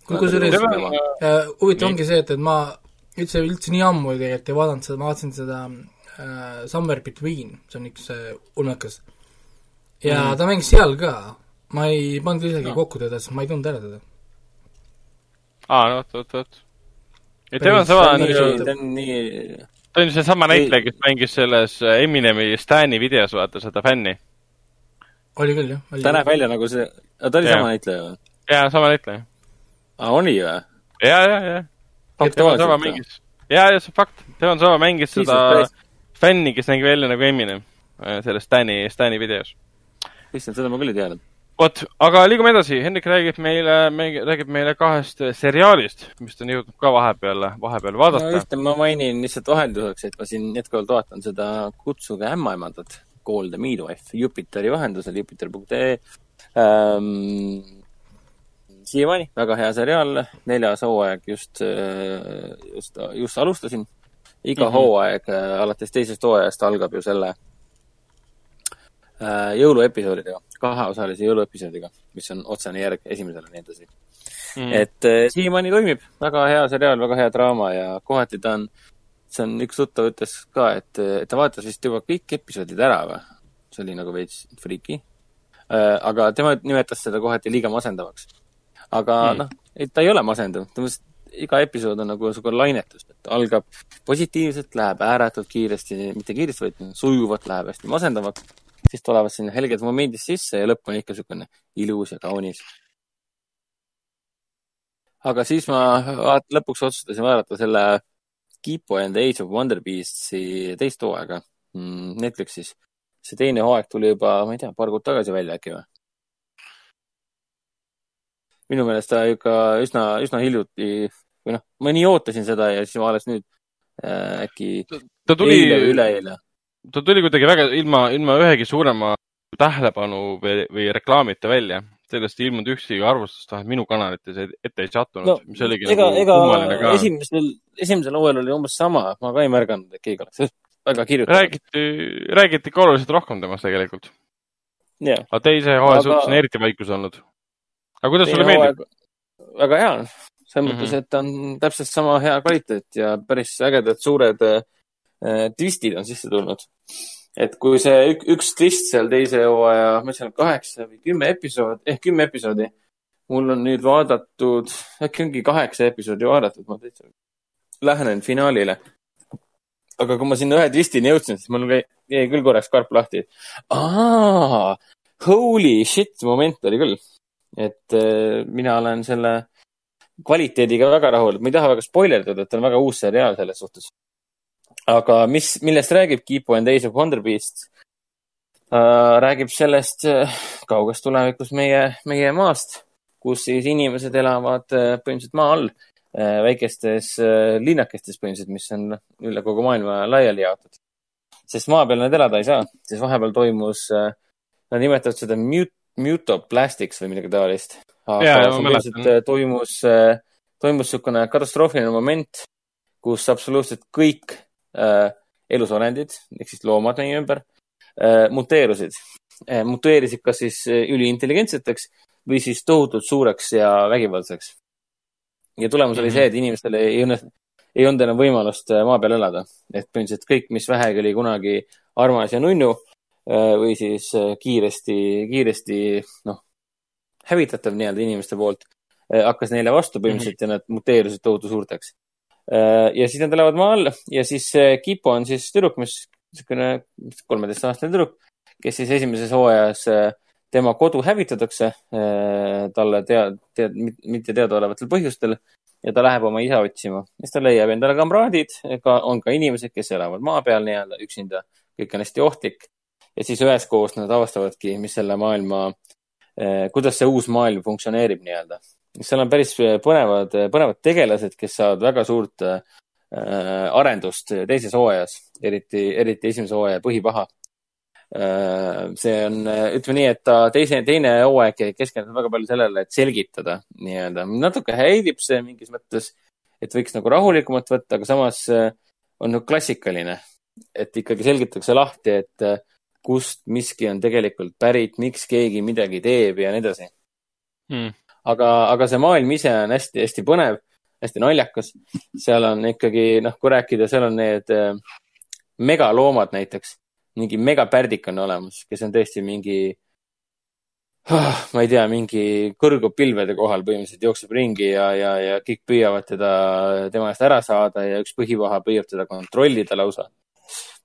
kusjuures äh, huvitav ongi see, et, et ma üldse, üldse nii ammu tegelikult ei vaadanud seda, ma vaatasin seda äh, Somewhere Between, see on üks äh, ulmekas. ja mm ta mängis seal ka. ma ei pannud isegi no. kokku teda, sest ma ei tundnud ära teda.
aa, no vot, vot, vot. ja tema on sama
nii, ta on nii
ta on seesama näitleja, kes mängis selles Eminemi Stani videos, vaata seda fänni
oli küll, jah.
ta näeb välja nagu see, ta oli ja. sama näitleja või?
jaa, sama näitleja.
aa, oli või?
ja, ja, ja. tema sama mängis, ja, ja see on fakt, tema sama mängis seda fänni, kes nägi välja nagu Eminem äh, selles Stani, Stani videos.
issand, seda ma küll ei teadnud.
vot, aga liigume edasi, Hendrik räägib meile, räägib meile kahest seriaalist, mis ta on jõudnud ka vahepeal, vahepeal vaadata
no,. ühte ma mainin lihtsalt vahelduseks, et ma siin jätkuvalt vaatan seda Kutsuge ämmaemandat Call the Midwife Jupiteri vahendusel, jupiter.ee ähm,. siiamaani väga hea seriaal, neljas hooaeg just, äh, just, just alustasin. iga mm -hmm. hooaeg äh, alates teisest hooajast algab ju selle äh, jõuluepisoodidega, kaheosalise jõuluepisoodiga, mis on otsene järg esimesele ja nii edasi mm.. et äh, siiamaani toimib, väga hea seriaal, väga hea draama ja kohati ta on äh, see on, üks tuttav ütles ka, et, et ta vaatas vist juba kõik episoodid ära või? see oli nagu veits friiki äh,. aga tema nimetas seda kohati liiga masendavaks. aga mm. noh, ta ei ole masendav, mõtles, iga episood on nagu niisugune lainetus, et algab positiivselt, läheb ääretult kiiresti, mitte kiiresti, vaid sujuvalt läheb hästi masendavaks, siis tulevad sinna helged momendid sisse ja lõpp on ikka niisugune ilus ja kaunis. aga siis ma vaat, lõpuks otsustasin vaadata selle Kipo and the Age of Wonder Beastsi teist hooaega mm, Netflixis. see teine hooaeg tuli juba, ma ei tea, paar kuud tagasi välja äkki või? minu meelest ta ikka üsna, üsna hiljuti või noh, ma nii ootasin seda ja siis ma alles nüüd äh, äkki
ta tuli,
eile või üleeile.
ta tuli kuidagi väga ilma, ilma ühegi suurema tähelepanu või, või reklaamita välja sellest ei ilmunud ühtegi arvustust, vähemalt minu kanalites ette ei sattunud no,, mis oligi
ega, nagu kummaline ka. esimesel, esimesel hooajal oli umbes sama, ma ka ei märganud, et keegi oleks väga kirjutanud.
räägiti, räägiti ikka oluliselt rohkem temast tegelikult
yeah..
aga teise hooaja suhtes on eriti vaikus olnud. aga kuidas sulle meeldib?
väga hea, selles mõttes mm, -hmm. et ta on täpselt sama hea kvaliteet ja päris ägedad suured äh, twistid on sisse tulnud et kui see ük, üks twist seal teise hooaja, ma ütlesin, kaheksa või kümme episoodi, ehk kümme episoodi. mul on nüüd vaadatud, äkki ongi kaheksa episoodi vaadatud, ma täitsa lähenen finaalile. aga kui ma sinna ühe twistini jõudsin, siis mul jäi küll korraks karp lahti. aa, holy shit moment oli küll. et äh, mina olen selle kvaliteediga väga rahul, ma ei taha väga spoilerdada, et ta on väga uus seriaal selles suhtes aga mis, millest räägib Keep and Days of Wonder Beast räägib sellest kaugest tulevikust meie, meie maast, kus siis inimesed elavad põhimõtteliselt maa all, väikestes linnakestes põhimõtteliselt, mis on üle kogu maailma laiali jaotatud. sest maa peal nad elada ei saa, sest vahepeal toimus, nad nimetavad seda mute, mutoplastics või midagi taolist. aga toimus, toimus niisugune katastroofiline moment, kus absoluutselt kõik äh, elusolendid ehk siis loomad meie ümber äh, muteerusid äh,. muteerisid kas siis äh, üliintelligentseteks või siis tohutult suureks ja vägivaldseks. ja tulemus oli mhm. see, et inimestel ei õnne, ei olnud enam võimalust äh, maa peal elada. et põhimõtteliselt kõik, mis vähegi oli kunagi armas ja nunnu äh, või siis äh, kiiresti, kiiresti, noh, hävitatav nii-öelda inimeste poolt, hakkas neile vastu põhimõtteliselt -hmm. ja nad muteerusid tohutu suurteks Äh, ja siis nad elavad maa all ja siis Kipo on siis tüdruk, mis niisugune kolmeteistaastane tüdruk, kes siis esimeses hooajas äh, tema kodu hävitatakse äh, talle tea-, tead-, mitte teadaolevatel põhjustel ja ta läheb oma isa otsima. siis ta leiab endale kamraadid, ka on ka inimesed, kes elavad maa peal nii-öelda üksinda, kõik on hästi ohtlik. ja siis üheskoos nad avastavadki, mis selle maailma, kuidas see uus maailm funktsioneerib nii-öelda seal on päris põnevad, põnevad tegelased, kes saavad väga suurt äh, arendust teises hooajas, eriti, eriti esimese hooaja põhipaha äh,. see on, ütleme nii, et ta teise, teine hooaeg keskendub väga palju sellele, et selgitada nii-öelda. natuke häirib see mingis mõttes, et võiks nagu rahulikumalt võtta, aga samas äh, on nagu klassikaline, et ikkagi selgitatakse lahti, et äh, kust miski on tegelikult pärit, miks keegi midagi teeb ja nii edasi hmm aga, aga see maailm ise on hästi-hästi põnev, hästi naljakas. seal on ikkagi, noh, kui rääkida, seal on need äh, megaloomad näiteks, mingi megapärdik on olemas, kes on tõesti mingi oh,, ma ei tea, mingi kõrgub pilvede kohal põhimõtteliselt, jookseb ringi ja, ja, ja kõik püüavad teda, tema eest ära saada ja üks põhivaha püüab teda kontrollida lausa.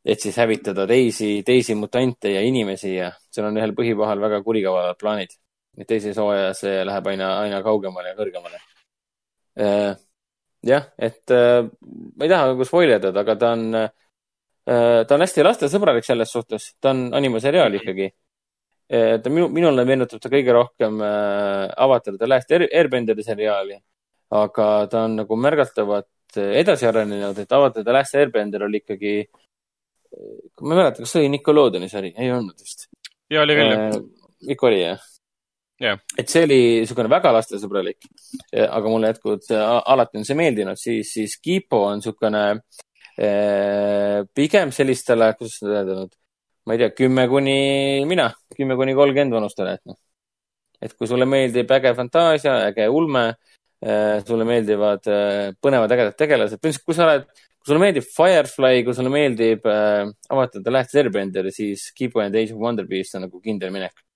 et siis hävitada teisi, teisi mutante ja inimesi ja seal on ühel põhivahal väga kurikavalad plaanid nüüd teises hooajas läheb aina, aina kaugemale ja kõrgemale. Äh, jah, et äh, ma ei taha nagu spoil ida, aga ta on, äh, ta on hästi lastesõbralik selles suhtes, ta on animaseriaal ikkagi. ta minu, minule meenutab ta kõige rohkem Avatar The Last Airbenderi seriaali, aga ta on nagu märgatavalt edasi arenenud, et Avatar The Last Airbender oli ikkagi, ma ei mäleta, kas see oli Nickelodeoni sari, ei olnud vist.
ja oli küll jah.
ikka oli jah
yeah..
et see oli niisugune väga lastesõbralik, aga mulle jätkuvalt alati on see meeldinud, siis, siis Kipo on niisugune eh, pigem sellistele, kuidas seda öelda nüüd, ma ei tea, kümme kuni, mina, kümme kuni kolmkümmend vanustele, et noh. et kui sulle meeldib äge fantaasia, äge ulme eh,, sulle meeldivad eh, põnevad ägedad tegelased, põhimõtteliselt kui sa oled, kui sulle meeldib Firefly, kui sulle meeldib äh, avatud The Last Airbender, siis Kipo and Age of Wonder Beast on nagu kindel minek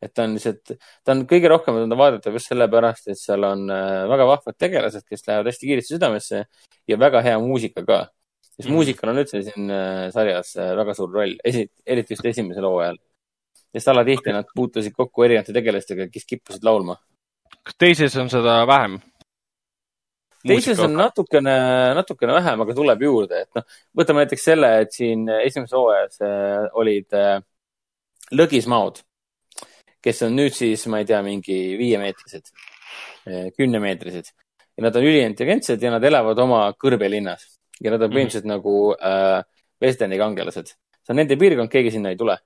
et ta on lihtsalt, ta on kõige rohkem on ta vaadatav just sellepärast, et seal on äh, väga vahvad tegelased, kes lähevad hästi kiiresti südamesse ja väga hea muusika ka. sest mm. muusikal on üldse siin äh, sarjas äh, väga suur roll, eriti just esimesel hooajal. sest alatihti nad puutusid kokku erinevate tegelastega, kes kippusid laulma.
kas teises on seda vähem?
teises on natukene, natukene vähem, aga tuleb juurde, et noh, võtame näiteks selle, et siin esimeses hooajas olid lõgismaod kes on nüüd siis, ma ei tea, mingi viiemeetrised, eh, kümnemeetrised ja nad on üliintelligentsed ja nad elavad oma kõrbelinnas ja nad on mhm. põhimõtteliselt mm -hmm. nagu äh, Westerni kangelased. see on nende piirkond, keegi sinna ei tule.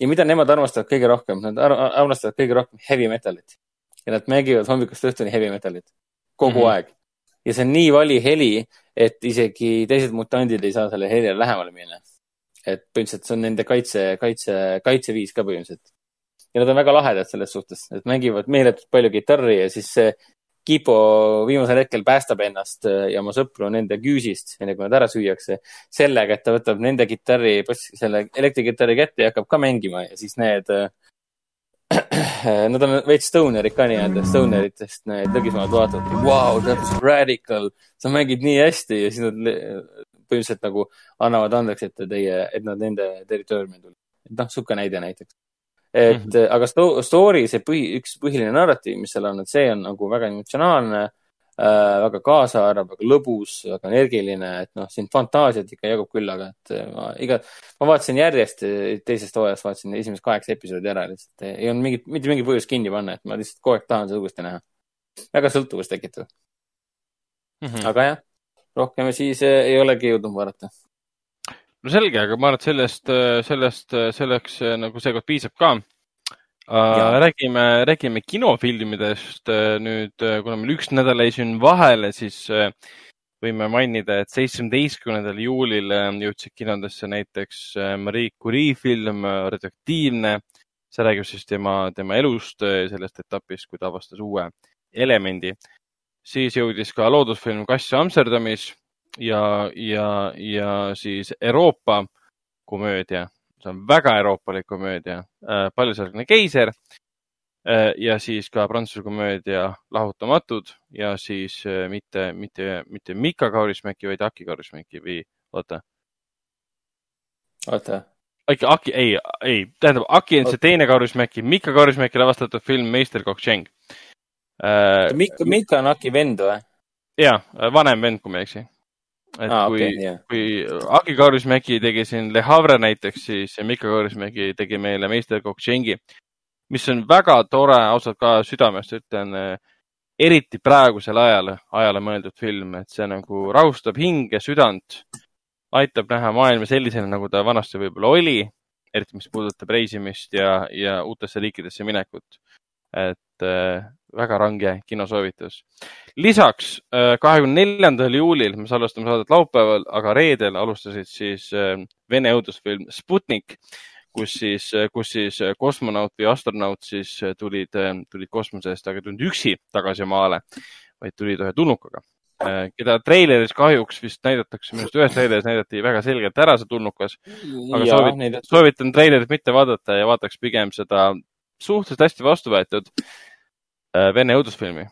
ja mida nemad armastavad kõige rohkem, nad ar armastavad kõige rohkem heavy metalit ja nad mängivad hommikust õhtuni heavy metalit kogu mm -hmm. aeg. ja see on nii vali heli, et isegi teised mutandid ei saa selle helile lähemale minna. et põhimõtteliselt see on nende kaitse, kaitse, kaitseviis ka põhimõtteliselt ja nad on väga lahedad selles suhtes, et mängivad meeletult palju kitarri ja siis see Kipo viimasel hetkel päästab ennast äh, ja oma sõpru nende küüsist, enne kui nad ära süüakse, sellega, et ta võtab nende kitarri, selle elektrikitarri kätte ja hakkab ka mängima. Ja siis need äh, (clears throat) Nad on veits stonerid ka nii-öelda, stoneritest need lõgismaad vaatavad, vau, that was radical, sa mängid nii hästi! Ja siis nad põhimõtteliselt nagu annavad andeks, et teie, et nad nende territooriumil tulid. et noh, sihuke näide näiteks et mm -hmm. aga sto story, see põhi, üks põhiline narratiiv, mis seal on, et see on nagu väga emotsionaalne äh,. väga kaasaarv, väga lõbus, väga energiline, et noh, siin fantaasiat ikka jagub küll, aga et äh, ma iga, ma vaatasin järjest teisest hooajast, vaatasin esimesed kaheksa episoodi ära lihtsalt. ei olnud mingit, mitte mingit põhjust kinni panna, et ma lihtsalt kogu aeg tahan seda uuesti näha. väga sõltuvust tekitav mm. -hmm. aga jah, rohkem siis äh, ei olegi jõudnud vaadata
no selge, aga ma arvan, et sellest, sellest, selleks nagu seekord piisab ka. räägime, räägime kinofilmidest nüüd, kuna meil üks nädal jäi siin vahele, siis võime mainida, et seitsmeteistkümnendal juulil jõudsid kinodesse näiteks Marie Curie film Radioaktiivne. see räägib siis tema, tema elust, sellest etapist, kui ta avastas uue elemendi. siis jõudis ka loodusfilm Kass Amsterdamis ja, ja, ja siis Euroopa komöödia, see on väga euroopalik komöödia, äh, paljusärgne keiser äh, ja siis ka prantsuse komöödia Lahutamatud ja siis äh, mitte, mitte, mitte Mika Kaurismäki, vaid Aki Kaurismäki või oota.
oota.
Aki, Aki, ei, ei, tähendab, Aki on see teine Kaurismäki, Mika Kaurismäki lavastatud film Meister Kok Tšeng.
Mika, Mika on Aki vend või?
jaa, vanem vend, kui ma ei eksi et ah, kui okay,, yeah. kui Agi Kaurismägi tegi siin Le Havre näiteks, siis Mika Kaurismägi tegi meile Meister Kokšengi, mis on väga tore, ausalt ka südamest ütlen, eriti praegusel ajal, ajale mõeldud film, et see nagu rahustab hinge, südant, aitab näha maailma sellisena, nagu ta vanasti võib-olla oli, eriti mis puudutab reisimist ja, ja uutesse riikidesse minekut. Et äh, väga range kinosoovitus. lisaks äh, kahekümne neljandal juulil, me salvestame saadet laupäeval, aga reedel alustasid siis äh, Vene õudusfilm Sputnik, kus siis, kus siis kosmonaut või astronaut siis tulid, tulid kosmosest, aga ei tulnud üksi tagasi maale, vaid tulid ühe tulnukaga keda treileris kahjuks vist näidatakse, minu arust ühes treileris näidati väga selgelt ära see tulnukas. aga ja, soovitan, soovitan treilerit mitte vaadata ja vaataks pigem seda suhteliselt hästi vastu võetud Äh, vene õudusfilmi.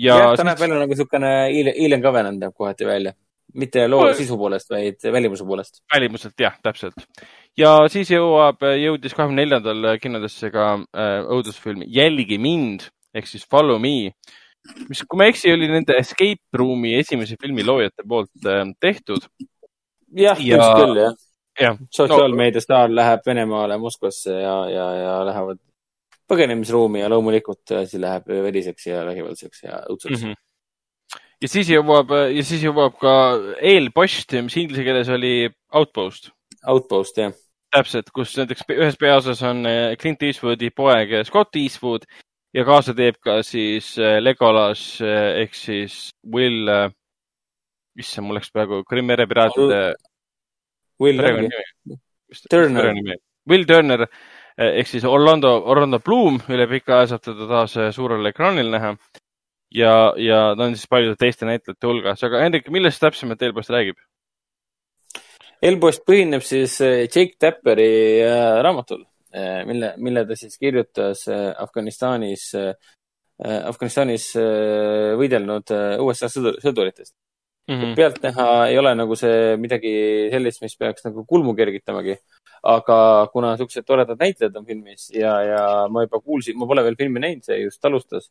ja, ja ta näeb välja nagu niisugune Alien Covenant näeb kohati välja. mitte loo no, sisu poolest, vaid välimuse poolest.
välimuselt jah, täpselt. ja siis jõuab, jõudis kahekümne neljandal kinodesse ka äh, õudusfilm Jälgi mind ehk siis Follow me, mis, kui ma ei eksi, oli nende Escape Room'i esimese filmi loojate poolt äh, tehtud.
jah ja..., ilmselt küll jah ja.. Sotsiaalmeedia no, staar läheb Venemaale Moskvasse ja, ja, ja lähevad põgenemisruumi ja loomulikult asi läheb veriseks ja vägivaldseks ja õudseks mm. -hmm.
ja siis jõuab, ja siis jõuab ka eelpost, mis inglise keeles oli Outpost.
Outpost, jah.
täpselt, kus näiteks ühes peaosas on eh, Clint Eastwoodi poeg Scott Eastwood ja kaasa teeb ka siis eh, Legolas eh, ehk siis Will, issand, mul läks praegu Krimmi merepiraatide.
Will Turner.
Will Turner Eh, ehk siis Orlando, Orlando Bloom üle pika aja saab teda taas eh, suurel ekraanil näha. ja, ja ta on siis paljude teiste näitlejate hulgas, aga Hendrik, millest täpsemalt Eelpost räägib?
Eelpost põhineb siis eh, Jake Tapperi raamatul, mille, mille ta siis kirjutas Afganistanis, Afganistanis võidelnud USA sõduritest mm. -hmm. pealtnäha ei ole nagu see midagi sellist, mis peaks nagu kulmu kergitamagi. aga kuna siuksed toredad näitlejad on filmis ja, ja ma juba kuulsin, ma pole veel filmi näinud, see just alustas.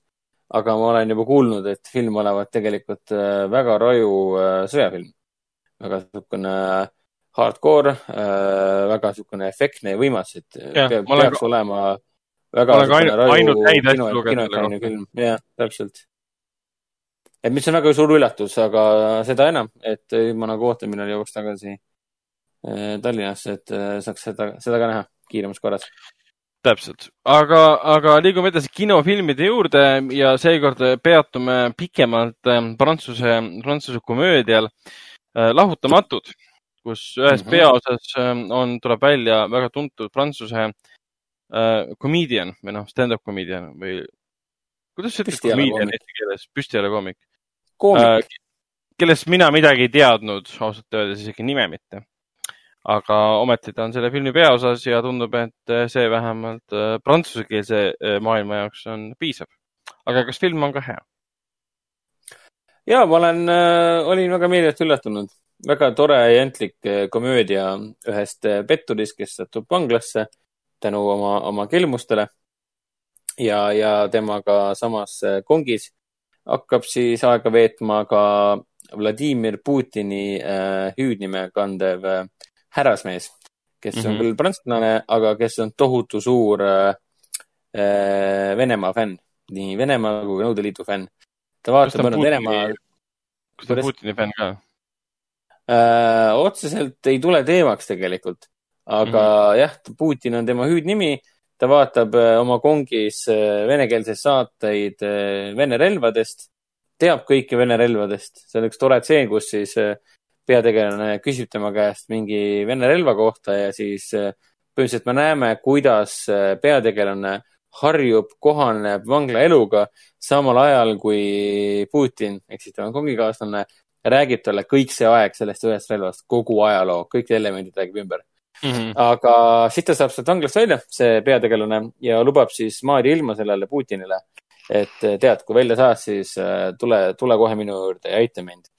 aga ma olen juba kuulnud, et film olevat tegelikult äh, väga raju äh, sõjafilm. väga niisugune hardcore, äh, väga niisugune efektne ja võimas, et ja, peab, peaks ka... olema väga
niisugune raju ainult häid asju lugeda.
jah, täpselt et mis on väga suur üllatus, aga seda enam, et ma nagu ootan, millal jõuaks tagasi eh, Tallinnasse, et eh, saaks seda, seda ka näha kiiremas korras.
täpselt, aga, aga liigume edasi kinofilmide juurde ja seekord peatume pikemalt eh, prantsuse, prantsuse komöödial Lahutamatud, kus ühes mm -hmm. peaosas on, tuleb välja väga tuntud prantsuse komedian või noh, stand-up komedian või kuidas sa ütled komedian eesti keeles, püstijale koomik?
Koomik äh,.
kellest mina midagi ei teadnud, ausalt öeldes isegi nime mitte. aga ometi ta on selle filmi peaosas ja tundub, et see vähemalt äh, prantsusekeelse äh, maailma jaoks on piisav. aga kas film on ka hea?
ja ma olen äh,, olin väga meeldivat üllatunud. väga tore ja jantlik äh, komöödia ühest äh, petturist, kes satub vanglasse tänu oma, oma kelmustele ja, ja temaga samas kongis hakkab siis aega veetma ka Vladimir Putini äh, hüüdnime kandev äh, härrasmees, kes mm -hmm. on küll prantslane, aga kes on tohutu suur äh, äh, Venemaa fänn, nii Venemaa kui Nõukogude Liidu fänn. ta vaatab ainult Venemaa.
kas ta on Putini fänn ka
äh,? otseselt ei tule teemaks tegelikult, aga mm -hmm. jah, Putin on tema hüüdnimi ta vaatab äh, oma kongis äh, venekeelseid saateid äh, Vene relvadest teab kõike Vene relvadest. see on üks tore tseen, kus siis peategelane küsib tema käest mingi Vene relva kohta ja siis põhimõtteliselt me näeme, kuidas peategelane harjub, kohaneb vanglaeluga, samal ajal kui Putin ehk siis tema kongikaaslane räägib talle kõik see aeg sellest ühest relvast, kogu ajaloo, kõik elemendid räägib ümber mm. -hmm. aga siis ta saab sealt vanglast välja, see peategelane, ja lubab siis maadi ilma sellele Putinile et eh, tead, kui välja saad, siis eh, tule, tule kohe minu juurde ja aita mind.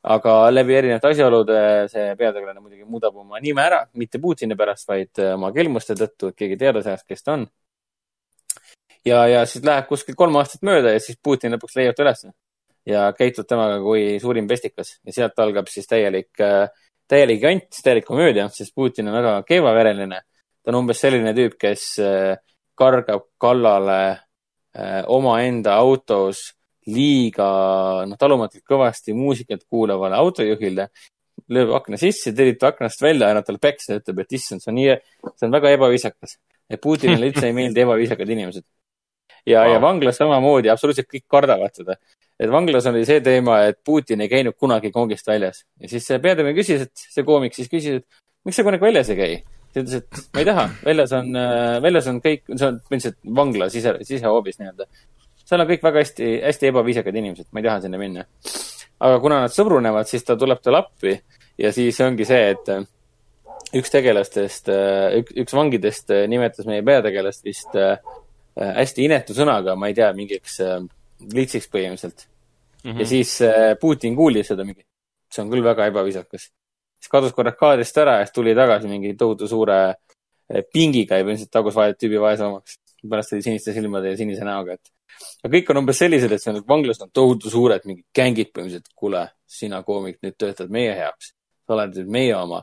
aga läbi erinevate asjaolude see peategelane muidugi muudab oma nime ära, mitte Putini pärast, vaid eh, oma kelmuste tõttu, et keegi teada saaks, kes ta on. ja, ja siis läheb kuskil kolm aastat mööda ja siis Putin lõpuks leiab ta ülesse ja käitub temaga kui suurim pestikas ja sealt algab siis täielik, täielik jant, täielik komöödia, sest Putin on väga keevavereline. ta on umbes selline tüüp, kes kargab kallale Äh, omaenda autos liiga noh, talumatult kõvasti muusikat kuulavale autojuhile, lööb akna sisse, teritab aknast välja, annab talle peksa ja ütleb, et issand, see on nii, see on väga ebaviisakas. et Putinile üldse ei meeldi ebaviisakad inimesed. ja wow., ja vanglas samamoodi, absoluutselt kõik kardavad seda. Et vanglas oli see teema, et Putin ei käinud kunagi kongist väljas ja siis see peategelane küsis, et see koomik siis küsis, et miks sa kunagi väljas ei käi ta ütles, et ma ei taha, väljas on, äh, väljas on kõik, see on põhimõtteliselt vangla sise, sisehoobis nii-öelda. seal on kõik väga hästi, hästi ebaviisakad inimesed, ma ei taha sinna minna. aga kuna nad sõbrunevad, siis ta tuleb talle appi ja siis ongi see, et äh, üks tegelastest, äh, üks, üks vangidest nimetas meie peategelast vist hästi inetu sõnaga, ma ei tea, mingiks klitsiks põhimõtteliselt mm. -hmm. ja siis Putin kuulis seda mingi, see on küll väga ebaviisakas siis kadus korraks kaadrist ära ja siis tuli tagasi mingi tohutu suure eh, pingiga ja põhimõtteliselt tagus vahet tüübi vaesemaks. pärast oli siniste silmade ja sinise näoga, et. aga kõik on umbes sellised, et see on vanglas on tohutu suured mingid gängid põhimõtteliselt. kuule, sina koomik, nüüd töötad meie heaks. sa oled nüüd meie oma.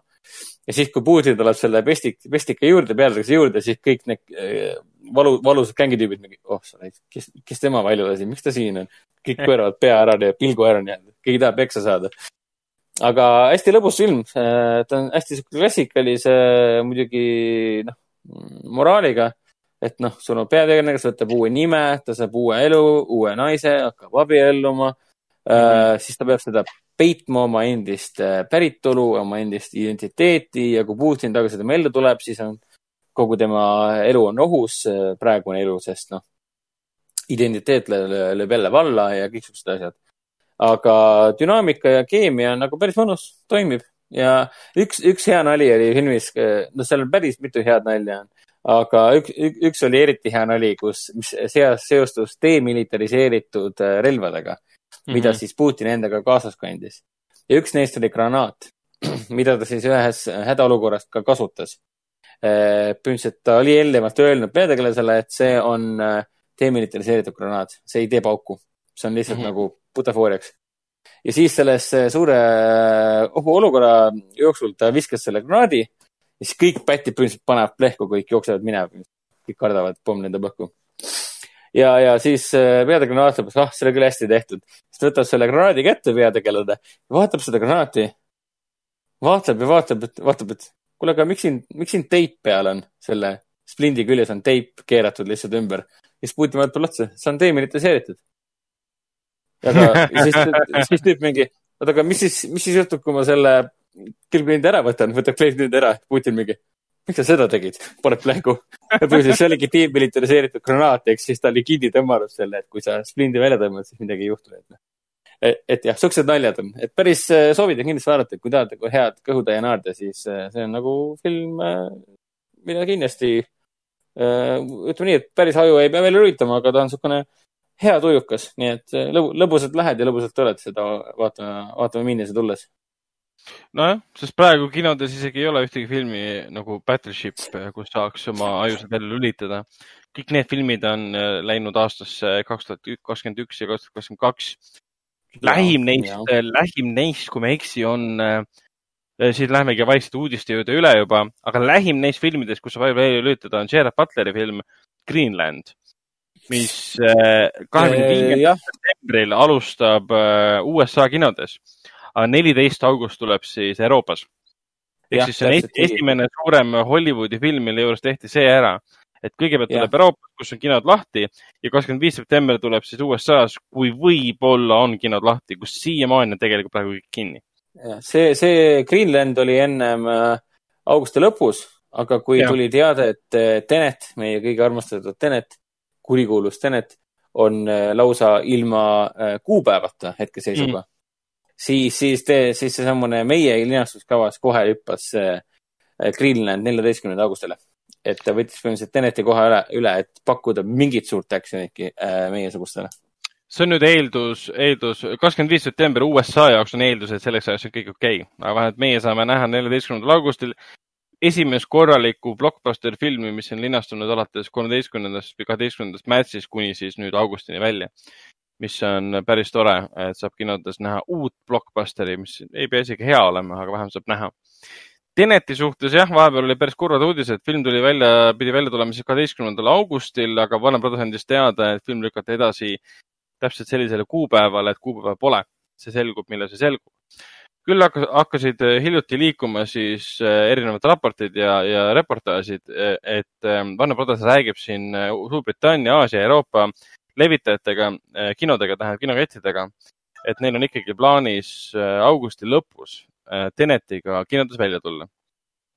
ja siis, kui Putin tuleb selle pestik, pestika juurde, pealegi juurde, siis kõik need äh, valu, valusad gängitüübid mingi, oh sa oled, kes, kes tema välja lasi, miks ta siin on? kõik pööravad pea ära ja pilgu ära nii-öelda, keegi tahab peksa saada aga hästi lõbus film, ta on hästi sihuke klassikalise muidugi noh, moraaliga. et noh, sul on peategelane, kes võtab uue nime, ta saab uue elu, uue naise, hakkab abielluma mm. -hmm. siis ta peab seda peitma oma endist äh, päritolu, oma endist identiteeti ja kui Putin tagasi tema ellu tuleb, siis on kogu tema elu on ohus, praegune elu, sest noh, identiteet lööb jälle valla ja kõik siuksed asjad aga dünaamika ja keemia on nagu päris mõnus, toimib ja üks, üks hea nali oli filmis, no seal on päris mitu head nalja on, aga üks, üks oli eriti hea nali, kus, mis seas seostus demilitariseeritud äh, relvadega mm, -hmm. mida siis Putin endaga kaasas kandis. ja üks neist oli granaat, (clears throat) mida ta siis ühes hädaolukorras ka kasutas. Äh, põhimõtteliselt ta oli eelnevalt öelnud peategelasele, et see on äh, demilitariseeritud granaat, see ei tee pauku, see on lihtsalt mm -hmm. nagu butafooriaks. ja siis selles suure äh, ohuolukorra jooksul ta viskas selle granaadi ja siis kõik pätid põhimõtteliselt panevad plehku, kõik jooksevad minema. kõik kardavad, pomm lendab õhku. ja, ja siis peategelane vaatab, ah, see oli küll hästi tehtud. siis ta võtab selle granaadi kätte, peategelane, vaatab seda granaati. vaatab ja vaatab, et vaatab, et kuule, aga miks siin, miks siin teip peal on? selle splindi küljes on teip keeratud lihtsalt ümber. ja siis Putin vaatab otsa, see on demilitariseeritud aga (laughs) siis, siis tüüp mingi, oota, aga mis siis, mis siis juhtub, kui ma selle kilpkliendi ära võtan, võtab kliendid ära, Putin mingi, miks sa seda tegid, paneb plehku. põhimõtteliselt see oligi demilitariseeritud granaat, ehk siis ta oli kinni tõmmanud selle, et kui sa splindi välja tõmbad, siis midagi ei juhtu, et noh. Et, et jah, siuksed naljad on, et päris äh, soovitan kindlasti vaadata, kui tahate nagu head kõhutäie naerda, siis äh, see on nagu film, äh, mida kindlasti ütleme nii, et päris aju ei pea veel lülitama, aga ta on niisugune hea tujukas, nii et lõbu, lõbusalt lähed ja lõbusalt tuled seda vaatama, vaatama minnes ja tulles.
nojah, sest praegu kinodes isegi ei ole ühtegi filmi nagu Battleship, kus saaks oma ajusid välja lülitada. kõik need filmid on läinud aastasse kaks tuhat kakskümmend üks ja kaks tuhat kakskümmend kaks. Lähim neist, lähim neist, kui ma ei eksi, on äh, siis lähemegi vaikselt uudiste juurde üle juba, aga lähim neist filmidest, kus saab välja lülitada, on Gerard Butleri film Greenland, mis äh, kahekümne viiendal septembril alustab äh, USA kinodes, aga neliteist august tuleb siis Euroopas. ehk siis see on esimene suurem Hollywoodi film, mille juures tehti see ära, et kõigepealt ja. tuleb Euroopas, kus on kinod lahti ja kakskümmend viis september tuleb siis USA-s, kui võib-olla on kinod lahti, kus siiamaani on tegelikult praegu kõik kinni
see, see Greenland oli ennem äh, augusti lõpus, aga kui ja. tuli teade, et äh, Tenet, meie kõige armastatud Tenet, kurikuulus Tenet, on äh, lausa ilma kuupäevata hetkeseisuga mm., siis, siis, siis seesamune meie linastuskavas kohe hüppas Greenland neljateistkümnenda augustile. Et ta võttis põhimõtteliselt Teneti koha üle, üle, et pakkuda mingit suurt action'itki meiesugustele
see on nüüd eeldus, eeldus, kakskümmend viis september USA jaoks on eeldus, et selleks ajaks on kõik okei okay.. aga vähemalt meie saame näha neljateistkümnendal augustil esimest korralikku blockbuster filmi, mis on linastunud alates kolmeteistkümnendast või kaheteistkümnendast märtsist kuni siis nüüd augustini välja. mis on päris tore, et saab kinodes näha uut blockbusteri, mis ei pea isegi hea olema, aga vähemalt saab näha. Teneti suhtes jah, vahepeal oli päris kurvad uudised, film tuli välja, pidi välja tulema siis kaheteistkümnendal augustil, aga Warner Brothers andis teada, et film lükati edasi täpselt sellisele kuupäevale, et kuupäeva pole. see selgub, millal see selgub. küll hakkasid äh, hiljuti liikuma siis äh, erinevad raportid ja, ja reportaažid, äh, et Warner Brothers räägib siin Suurbritannia, Aasia, Euroopa levitajatega, kinodega, tähendab kinokettidega, et neil on ikkagi plaanis augusti lõpus Tenetiga kinodes välja tulla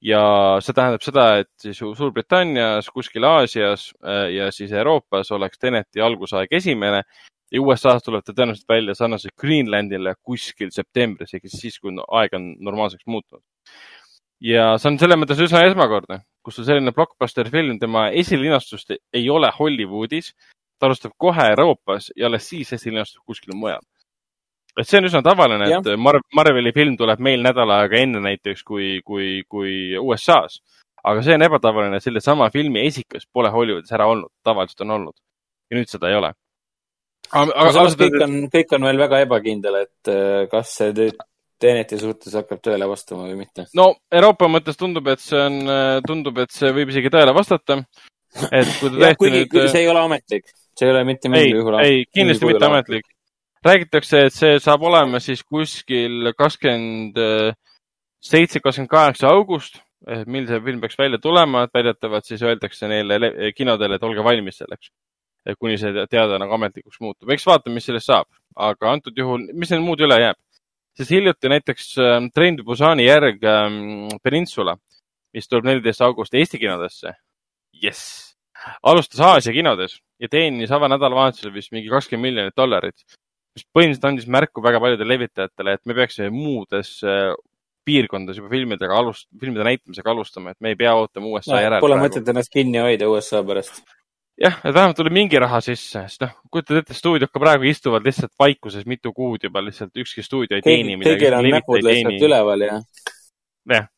ja see tähendab seda, et siis Suurbritannias, kuskil Aasias ja siis Euroopas oleks Teneti algusaeg esimene ja USA-s tuleb ta tõenäoliselt välja sarnaselt Greenlandile kuskil septembris, ehk siis siis, kui aeg on normaalseks muutunud. ja see on selles mõttes üsna esmakordne, kus on selline blockbuster film, tema esilinastust ei ole Hollywoodis, ta alustab kohe Euroopas ja alles siis esilinastub kuskil mujal. Et see on üsna tavaline, et Mar Marveli film tuleb meil nädal aega enne näiteks kui, kui, kui USA-s. aga see on ebatavaline, et sellesama filmi esikas pole Hollywoodis ära olnud, tavaliselt on olnud. ja nüüd seda ei ole
aga samas kõik on, kõik on veel väga ebakindel, et äh, kas see Teneti suhtes hakkab tõele vastama või mitte.
no Euroopa mõttes tundub, et see on, äh, tundub, et see võib isegi tõele vastata. et kui ta
tõesti nüüd. see ei ole ametlik, see ei ole mitte mingil juhul.
ei, kindlasti mitte ametlik. Räägitakse, et see saab olema siis kuskil kakskümmend seitse, kakskümmend kaheksa august, mil see film peaks välja tulema, et väidetavalt siis öeldakse neile kinodele, et olge valmis selleks kuni see teade nagu ametlikuks muutub. eks vaatame, mis sellest saab, aga antud juhul, mis neil muud üle jääb? sest hiljuti näiteks äh, Train to Busani järg äh, Peninsula, mis tuleb neliteist august Eesti kinodesse. jess! alustas Aasia kinodes ja teenis avanädalavahetusel vist mingi kakskümmend miljonit dollarit, mis põhimõtteliselt andis märku väga paljudele levitajatele, et me peaksime muudes äh, piirkondades juba filmidega alust-, filmide näitamisega alustama, et me ei pea ootama USA no, järele.
Pole mõtet ennast kinni hoida USA pärast
jah, et vähemalt tuli mingi raha sisse, sest noh, kujutad ette, stuudiod ka praegu istuvad lihtsalt vaikuses mitu kuud juba lihtsalt ükski stuudio ei teeni midagi.
kõigil on näpud lihtsalt üleval ja.
jah,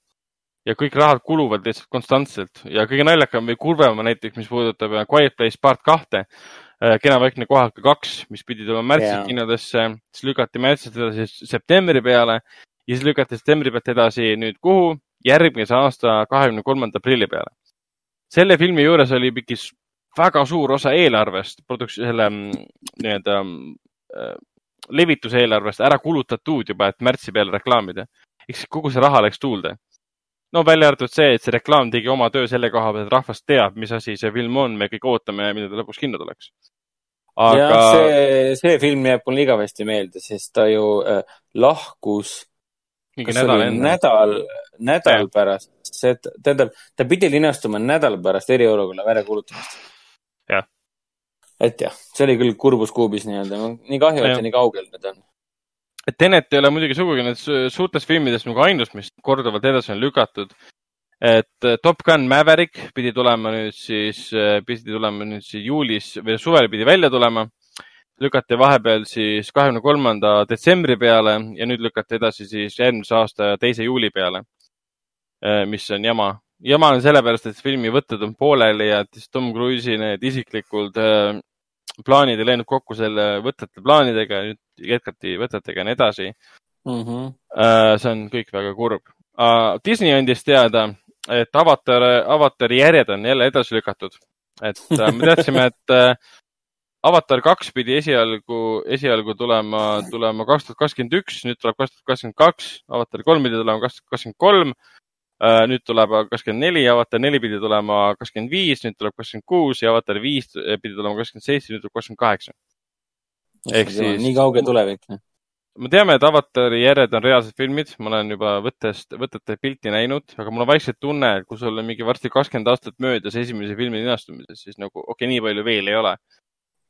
ja kõik rahad kuluvad lihtsalt konstantselt ja kõige naljakam või kurvem on näiteks, mis puudutab Quiet Place part kahte, Kena vaikne kohaka kaks, mis pidi tulema märtsis yeah. kinodesse, siis lükati märtsist edasi septembri peale ja siis lükati septembri pealt edasi nüüd kuhu? järgmise aasta kahekümne kolmanda aprilli peale. selle filmi juures oli mingi väga suur osa eelarvest, produks-, selle mm, nii-öelda äh, levituse eelarvest ära kulutatud juba, et märtsi peale reklaamida. eks kogu see raha läks tuulde. No välja arvatud see, et see reklaam tegi oma töö selle koha pealt, et rahvas teab, mis asi see film on, me kõik ootame, millal ta lõpuks kinno tuleks.
aga. see, see film jääb mulle igavesti meelde, sest ta ju äh, lahkus.
nädal
nädal, nädal ja. pärast, see, tähendab, ta pidi linastuma nädal pärast eriolukorra väljakuulutamist
jah.
et jah, see oli küll kurbuskuubis nii-öelda, nii kahju, et see nii kaugel nüüd on.
Et Tenet ei ole muidugi sugugi need suurtest filmidest nagu ainus, mis korduvalt edasi on lükatud. et äh, Top Gun Maverick pidi tulema nüüd siis, äh, pidi tulema nüüd siis juulis või suvel pidi välja tulema. lükati vahepeal siis kahekümne kolmanda detsembri peale ja nüüd lükati edasi siis järgmise aasta teise juuli peale. mis on jama. jama on sellepärast, et filmi võtted on pooleli ja Tom Cruise'i need isiklikud plaanid ei läinud kokku selle võtete plaanidega, nüüd jätkati võtetega ja nii edasi mm. -hmm. see on kõik väga kurb. Disney andis teada, et avatar, avatari järjed on jälle edasi lükatud. et me (laughs) teadsime, et Avatar kaks pidi esialgu, esialgu tulema, tulema kaks tuhat kakskümmend üks, nüüd tuleb kaks tuhat kakskümmend kaks, Avatar kolm pidi tulema kaks tuhat kakskümmend kolm, äh, nüüd tuleb kakskümmend neli, Avatar neli pidi tulema kakskümmend viis, nüüd tuleb kakskümmend kuus ja Avatar viis pidi tulema kakskümmend seitse, nüüd tuleb kakskümmend kaheksa.
ehk siis. nii kauge tulevik.
me teame, et Avatari järjed on reaalsed filmid, ma olen juba võttest, võtete pilti näinud, aga mul on vaikselt tunne, et kui sul on mingi varsti kakskümmend aastat möödas esimese filmi linastumisest, siis nagu okei okay,, nii palju veel ei ole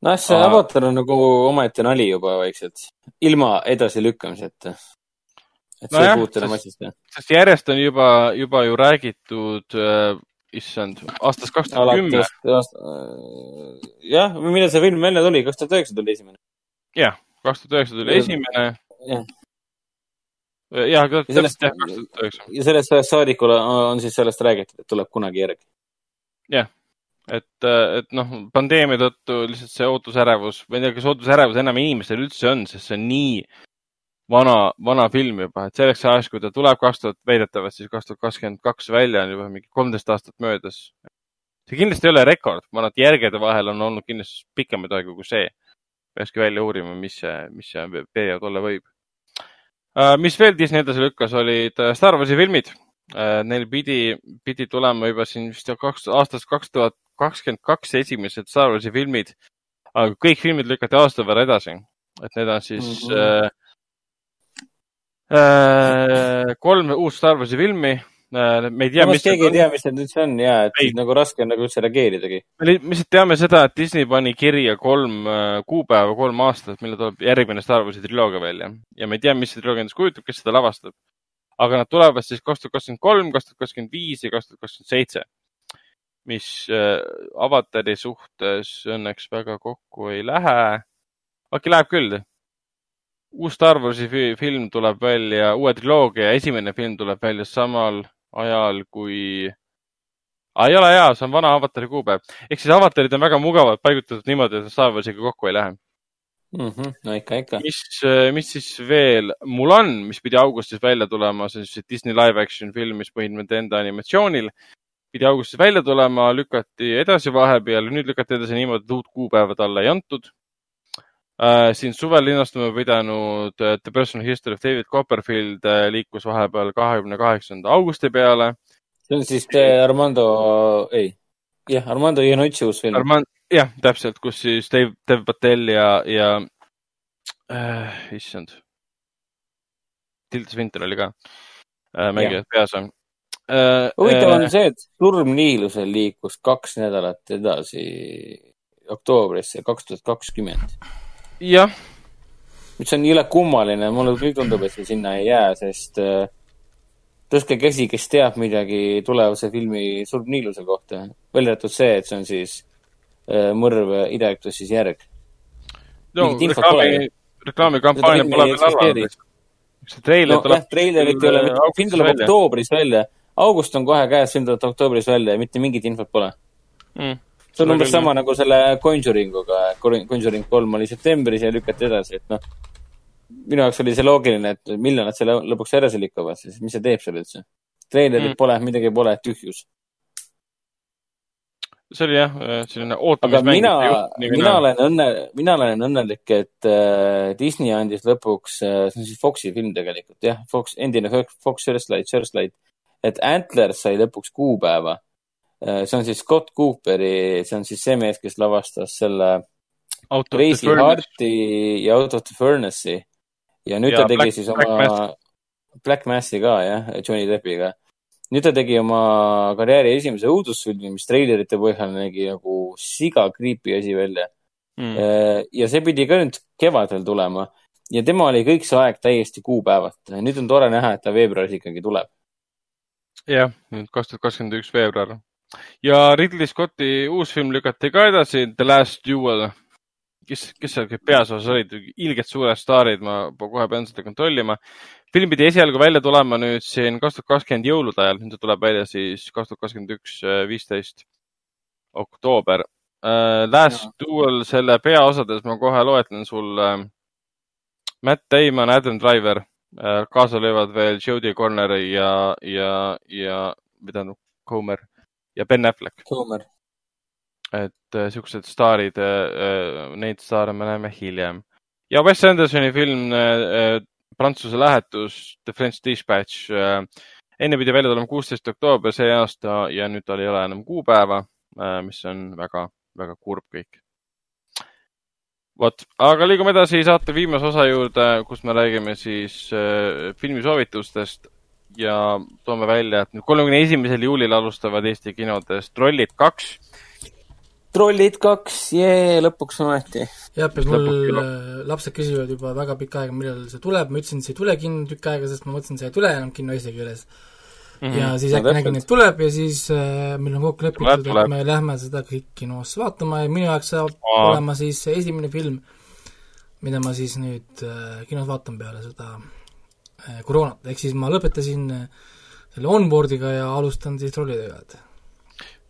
noh, see Aa... avatar on nagu omaette nali juba vaikselt, ilma edasilükkamiseta. Et no see ei puutu enam asjast.
sest järjest on juba, juba ju räägitud äh,, issand, aastast kaks tuhat kümme.
Äh, jah, millal see film välja tuli, kaks tuhat üheksa tuli esimene?
jah, kaks tuhat üheksa tuli esimene. jah täpselt jah, kaks tuhat üheksa.
ja sellest ajast saadik on siis sellest räägitud, et tuleb kunagi järgi.
jah et, et noh, pandeemia tõttu lihtsalt see ootusärevus, ma ei tea, kas ootusärevus enam inimestel üldse on, sest see on nii vana, vana film juba, et selleks ajaks, kui ta tuleb kaks tuhat, väidetavalt siis kaks tuhat kakskümmend kaks välja, on juba mingi kolmteist aastat möödas. see kindlasti ei ole rekord, ma arvan, et järgede vahel on olnud kindlasti pikemaid aegu kui see. peakski välja uurima, mis see, mis see periood olla võib. Uh, mis veel Disney edasi lükkas, olid uh, Star Warsi filmid. Uh, neil pidi, pidi tulema juba siin vist kaks, aastast kaks tuhat kakskümmend kaks esimesed Star Warsi filmid, aga kõik filmid lükati aasta võrra edasi. et need on siis mm -hmm. Äh, kolm uut Star Warsi filmi äh,. me ei tea,
mis keegi ei tea, mis need üldse on ja, et ei. nagu raske on nagu üldse reageeridagi.
me lihtsalt teame seda, et Disney pani kirja kolm äh, kuupäeva, kolm aastat, millal tuleb järgmine Star Warsi triloogia välja ja me ei tea, mis see triloogia endast kujutab, kes seda lavastab. aga nad tulevad siis kaks tuhat kakskümmend kolm, kaks tuhat kakskümmend viis ja kaks tuhat kakskümmend seitse mis avatari suhtes õnneks väga kokku ei lähe. äkki läheb küll? Uus Star Warsi film tuleb välja, uue triloogia esimene film tuleb välja samal ajal kui ah,. ei ole hea, see on vana avatari kuupäev. ehk siis avatarid on väga mugavalt paigutatud niimoodi, et Star Warsiga kokku ei lähe
mm. -hmm. no ikka, ikka.
mis, äh, mis siis veel? Mulan, mis pidi augustis välja tulema, see on siis Disney live action film, mis põhineb nende enda animatsioonil pidi augustis välja tulema, lükati edasi vahepeal, nüüd lükati edasi niimoodi, et uut kuupäeva talle ei antud. Siin suvel linastuma pidanud äh, The Personal History of David Copperfield äh, liikus vahepeal kahekümne kaheksanda augusti peale.
see on siis äh, Armando, ei, jah, Armando Iannucci uus film
Armand,. jah, täpselt, kus siis Dave, Dev Patel ja, ja äh, issand. Tilda Swinton oli ka äh, mängijad peas on
Äh, huvitav on äh, see, et Surm Niilusel liikus kaks nädalat edasi oktoobrisse kaks tuhat kakskümmend.
Jah.
mis on jõle kummaline, mulle küll tundub, et see sinna ei jää, sest äh, tõstke käsi, kes teab midagi tulevase filmi Surm Niiluse kohta. välja arvatud see, et see on siis äh, mõrv Ida-Egiptuses järg.
no reklaami, reklaamikampaania pole veel alanud. see treiler
no, tuleb. treilerit ei ole, film tuleb oktoobris välja august on kohe käes, film tuleb oktoobris välja ja mitte mingit infot pole mm.. See on umbes sama nagu selle Conjuring uga, Conjuring kolm oli septembris ja lükati edasi, et noh. minu jaoks oli see loogiline, et millal nad selle lõpuks edasi lükkavad, siis mis see teeb seal üldse. treilerit mm. pole, midagi pole, tühjus.
see oli jah, selline ootamismäng.
mina, mina olen õnne, mina olen õnnelik, et äh, Disney andis lõpuks äh,, see on siis Foxi film tegelikult, jah, Fox, endine Fox Searchlight, Searchlight et Antlers sai lõpuks kuupäeva. Äh, see on siis Scott Cooperi, see on siis see mees, kes lavastas selle Crazy Hearti ja Out of the Furnace'i. ja nüüd ja ta tegi Black, siis oma Black, Mass. Black Massi ka jah, Johnny Deppiga. nüüd ta tegi oma karjääri esimese õudusfilmi, mis treilerite põhjal nägi nagu siga creepy asi välja mm.. ja see pidi ka nüüd kevadel tulema ja tema oli kõik see aeg täiesti kuupäevata. nüüd on tore näha, et ta veebruaris ikkagi tuleb
jah, nüüd kaks tuhat kakskümmend üks veebruar. Ja Ridley Scotti uus film lükati ka edasi, The Last Duel. kes, kes seal peaosas olid, ilgelt suured staarid, ma kohe pean seda kontrollima. film pidi esialgu välja tulema nüüd siin kaks tuhat kakskümmend jõulude ajal, nüüd ta tuleb välja siis kaks tuhat kakskümmend üks, viisteist oktoober. Äh, Last Duel, selle peaosades ma kohe loetlen sulle Matt Damon, Adam Driver, äh, kaasa löövad veel Jodie Corner ja, ja, ja, või tähendab, Comer ja Ben Affleck. Et äh, siuksed staarid äh,, neid staare me näeme hiljem. ja Wes Andersoni film äh, Prantsuse lähetus The French Dispatch äh,. enne pidi välja tulema kuusteist oktoober see aasta ja nüüd tal ei ole enam kuupäeva äh,, mis on väga, väga kurb kõik. vot, aga liigume edasi saate viimase osa juurde, kus me räägime siis äh, filmisoovitustest ja toome välja, et nüüd kolmekümne esimesel juulil alustavad Eesti kinodes Trollid kaks
trollid kaks, jee, lõpuks ometi.
jah, et mul lapsed küsivad juba väga pikka aega, millal see tuleb, ma ütlesin, et see ei tule kinno tükk aega, sest ma mõtlesin, see ei tule enam kinno eesti keeles mm. -hmm. ja siis äkki nägin, et tuleb ja siis äh, meil on kokku lepitud, et me lähme seda kõik kinos vaatama ja minu jaoks saab Aa. olema siis esimene film, mida ma siis nüüd äh, kinos vaatan peale seda äh, koroonat, ehk siis ma lõpetasin äh, selle onboard'iga ja alustan siis trollidega, et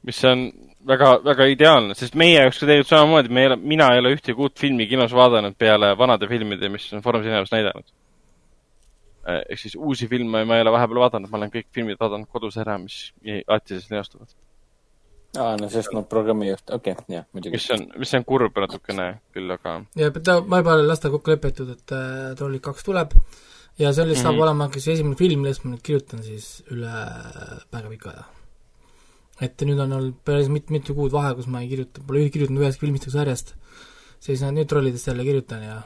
mis on väga, väga ideaalne, sest meie jaoks ka tegelikult samamoodi, me ei ole, mina ei ole ühtegi uut filmi kinos vaadanud peale vanade filmide, mis on Foorum Cinemas näidanud. Eh, ehk siis uusi filme ma ei ole vahepeal vaadanud, ma olen kõik filmid vaadanud kodus ära, mis alati siis linastuvad.
aa, no sest ma programmijuht, okei okay,, jah, muidugi.
mis on, mis on kurb natukene küll, aga.
ja ta, ma juba olen lastega kokku lepitud, et äh, Trollid kaks tuleb ja sellest mm -hmm. saab mhm. olema ka siis esimene film, millest ma nüüd kirjutan siis üle väga pika aja et nüüd on olnud päris mit-, mitu kuud vahe, kus ma ei kirjuta, pole kirjutanud ühest filmist sarjast, siis nüüd trollidest jälle kirjutan ja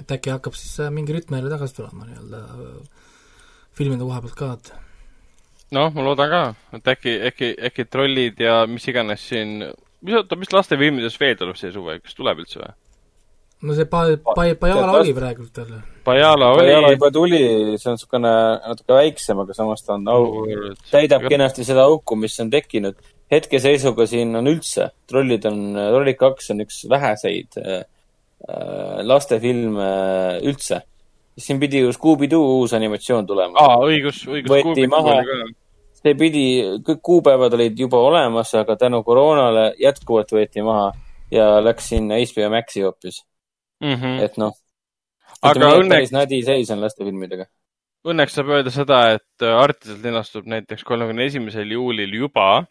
et äkki hakkab siis mingi rütm jälle tagasi tulema nii-öelda äh, filmide koha pealt ka, et
noh, ma loodan ka, et äkki, äkki, äkki trollid ja mis iganes siin, mis oota, mis lastefilmides veel tuleb see suve, kas tuleb üldse või?
No see pa-, pa-, Pajala oli praegult jälle.
Pajala oli.
Pajala juba tuli, see on niisugune natuke väiksem, aga samas ta on au, täidab kenasti seda auku, mis on tekkinud. hetkeseisuga siin on üldse, Trollid on, Trollid kaks on üks väheseid äh, äh lastefilme üldse. siin pidi ju Scooby-Doo uus animatsioon tulema.
aa, õigus, õigus.
võeti maha, see pidi, kõik kuupäevad olid juba olemas, aga tänu koroonale jätkuvalt võeti maha ja läks sinna HBO Maxi hoopis mm. -hmm. et noh, aga õnneks. nadi seis on lastefilmidega.
Õnneks saab öelda seda, et äh, Artiselt linastub näiteks kolmekümne esimesel juulil juba